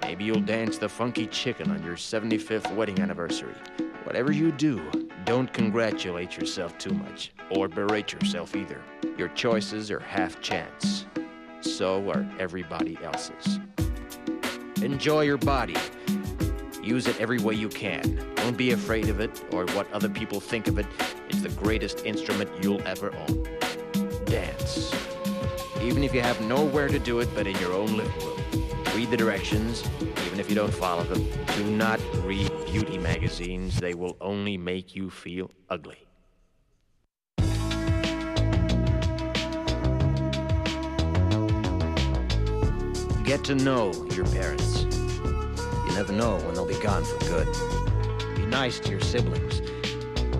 Speaker 8: Maybe you'll dance the funky chicken on your 75th wedding anniversary. Whatever you do, don't congratulate yourself too much, or berate yourself either. Your choices are half chance. So are everybody else's. Enjoy your body. Use it every way you can. Don't be afraid of it or what other people think of it. It's the greatest instrument you'll ever own. Dance. Even if you have nowhere to do it but in your own living room. Read the directions, even if you don't follow them. Do not read beauty magazines, they will only make you feel ugly. Get to know your parents. You never know when they'll be gone for good. Be nice to your siblings.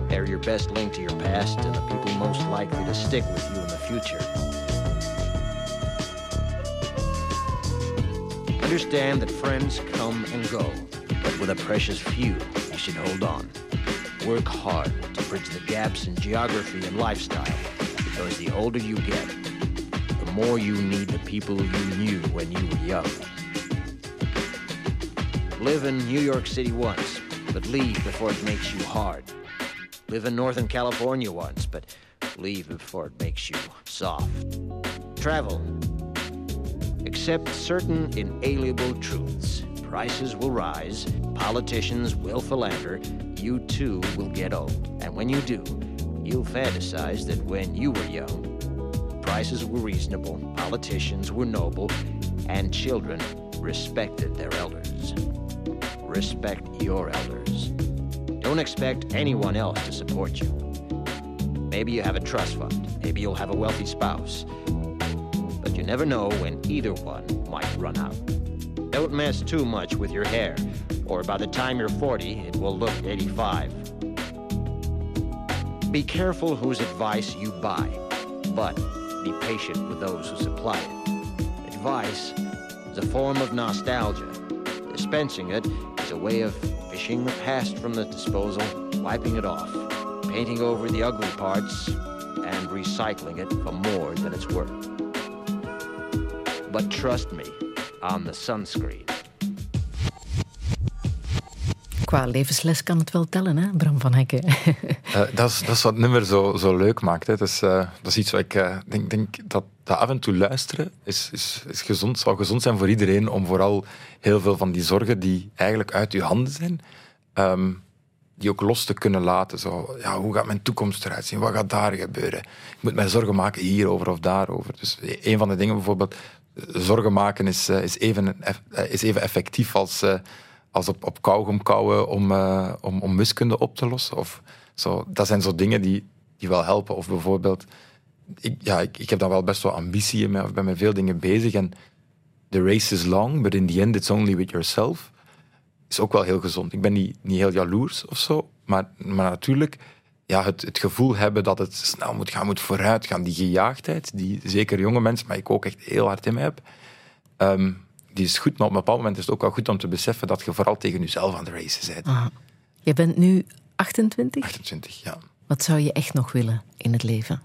Speaker 8: They're your best link to your past and the people most likely to stick with you in the future. Understand that friends come and go, but with a precious few, you should hold on. Work hard to bridge the gaps in geography and lifestyle, because the older you get, the more you need the people you knew when you were young. Live in New York City once, but leave before it makes you hard. Live in Northern California once, but leave before it makes you soft. Travel Accept certain inalienable truths. Prices will rise, politicians will philander, you too will get old. And when you do, you'll fantasize that when you were young, prices were reasonable, politicians were noble, and children respected their elders. Respect your elders. Don't expect anyone else to support you. Maybe you have a trust fund, maybe you'll have a wealthy spouse, you never know when either one might run out. Don't mess too much with your hair, or by the time you're 40, it will look 85. Be careful whose advice you buy, but be patient with those who supply it. Advice is a form of nostalgia. Dispensing it is a way of fishing the past from the disposal, wiping it off, painting over the ugly parts, and recycling it for more than it's worth. But trust me on the sunscreen.
Speaker 3: Qua levensles kan het wel tellen, hè, Bram van Hekken.
Speaker 4: Uh, dat, is, dat is wat het nummer zo, zo leuk maakt. Hè. Dat, is, uh, dat is iets wat ik uh, denk, denk dat, dat af en toe luisteren is, is, is gezond, zou gezond zijn voor iedereen om vooral heel veel van die zorgen die eigenlijk uit uw handen zijn, um, die ook los te kunnen laten. Zo, ja, hoe gaat mijn toekomst eruit zien? Wat gaat daar gebeuren? Ik moet mij zorgen maken hierover of daarover. Dus een van de dingen bijvoorbeeld, zorgen maken is, is, even, is even effectief als als op, op kauwgom kauwen om, om, om wiskunde op te lossen. Of zo. Dat zijn zo dingen die, die wel helpen. Of bijvoorbeeld, ik, ja, ik, ik heb dan wel best wel ambitie in mij, of ben met veel dingen bezig. En the race is long, but in the end it's only with yourself. Is ook wel heel gezond. Ik ben niet, niet heel jaloers of zo, maar, maar natuurlijk ja, het, het gevoel hebben dat het snel moet gaan, moet vooruit gaan. Die gejaagdheid, die zeker jonge mensen, maar ik ook echt heel hard in mij heb. Um, die is goed, maar op een bepaald moment is het ook wel goed om te beseffen dat je vooral tegen jezelf aan de racen bent.
Speaker 3: Je bent nu 28?
Speaker 4: 28, ja.
Speaker 3: Wat zou je echt nog willen in het leven?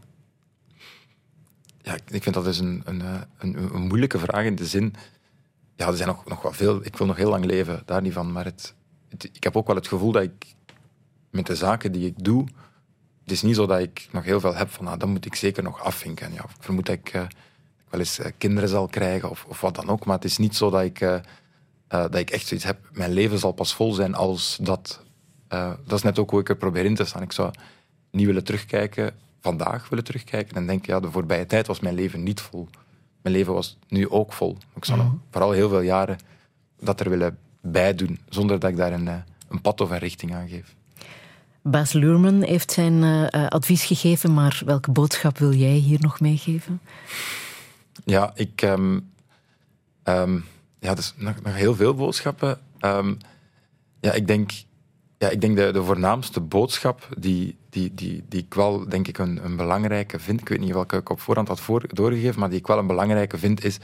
Speaker 4: Ja, ik vind dat dus een, een, een, een moeilijke vraag in de zin... Ja, er zijn nog, nog wat veel... Ik wil nog heel lang leven, daar niet van. Maar het, het, ik heb ook wel het gevoel dat ik met de zaken die ik doe... Het is niet zo dat ik nog heel veel heb van... Nou, dat moet ik zeker nog afvinken. Ja, vermoed dat ik... Uh, wel eens uh, kinderen zal krijgen of, of, wat dan ook. Maar het is niet zo dat ik, uh, uh, dat ik echt zoiets heb. Mijn leven zal pas vol zijn als dat. dat is net ook hoe ik er probeer in te staan. Ik zou niet willen terugkijken, vandaag willen terugkijken en denken: ja, de voorbije tijd was mijn leven niet vol. Mijn leven was nu ook vol. Ik zou nog vooral heel veel jaren dat er willen bijdoen, zonder dat ik daar een, een pad of een richting aan geef.
Speaker 3: Bas Luhrmann heeft zijn uh, advies gegeven, maar welke boodschap wil jij hier nog meegeven?
Speaker 4: Ja, ik. Um, ja, dus nog, heel veel boodschappen. Um, ja, ik denk, ja, ik denk de, de voornaamste boodschap die, die, die, die ik wel denk ik een, een belangrijke vind, ik weet niet welke ik op voorhand had voor, doorgegeven, maar die ik wel een belangrijke vind, is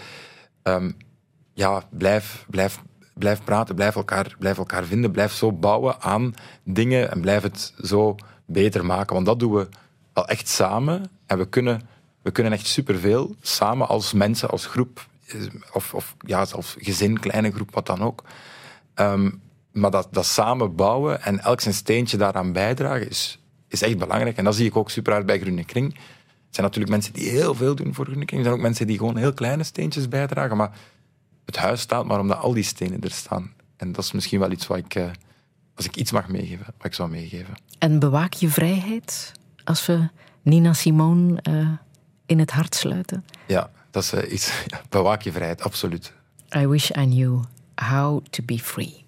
Speaker 4: ja, blijf, blijf, blijf praten, blijf elkaar, blijf elkaar vinden, blijf zo bouwen aan dingen en blijf het zo beter maken. Want dat doen we al echt samen en we kunnen we kunnen echt superveel samen als mensen, als groep, eh, of, of ja, als gezin, kleine groep, wat dan ook. Um, maar dat, dat samen bouwen en elk zijn steentje daaraan bijdragen is, is echt belangrijk. En dat zie ik ook super hard bij Groene Kring. Er zijn natuurlijk mensen die heel veel doen voor Groene Kring. Er zijn ook mensen die gewoon heel kleine steentjes bijdragen. Maar het huis staat maar omdat al die stenen er staan. En dat is misschien wel iets wat ik, uh, als ik iets mag meegeven, wat ik zou meegeven.
Speaker 3: En bewaak je vrijheid? Als we Nina Simone uh, in het hart sluiten?
Speaker 4: Ja, dat is uh, iets. bewaak je vrijheid, absoluut.
Speaker 3: I wish I knew how to be free.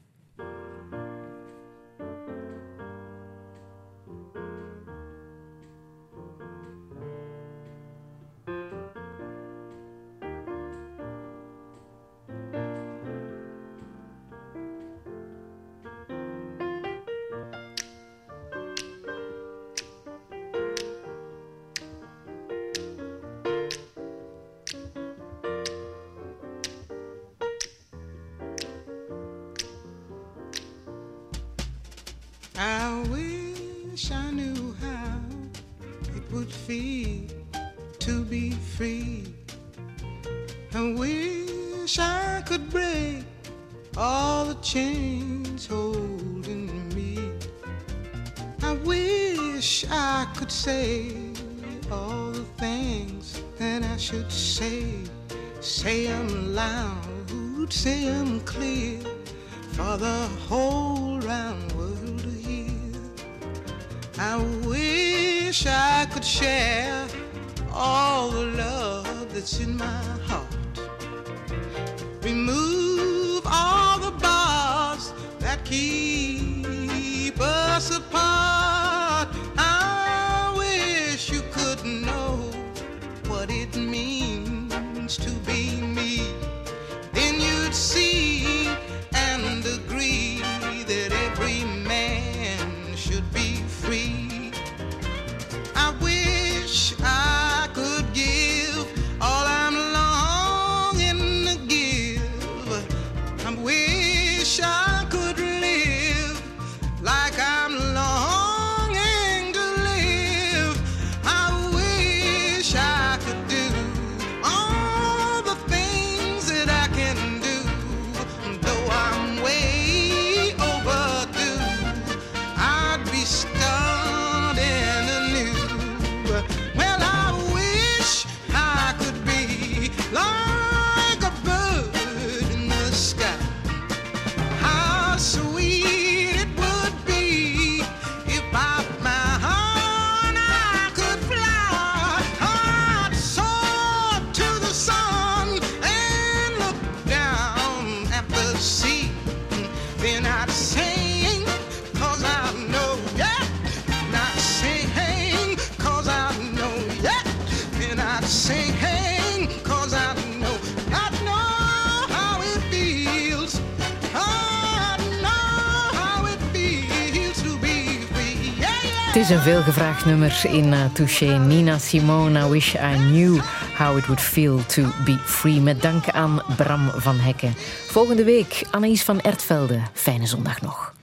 Speaker 3: Nummers nummer in eh, uh, Touché. Nina Simone, I Wish I Knew How It Would Feel To Be Free. Met dank aan Bram van Hekken. Volgende week Anaïs van Ertvelde. Fijne zondag nog.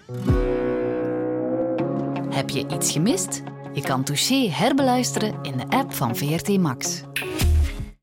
Speaker 1: Heb je iets gemist? Je kan Touché herbeluisteren in de app van VRT Max.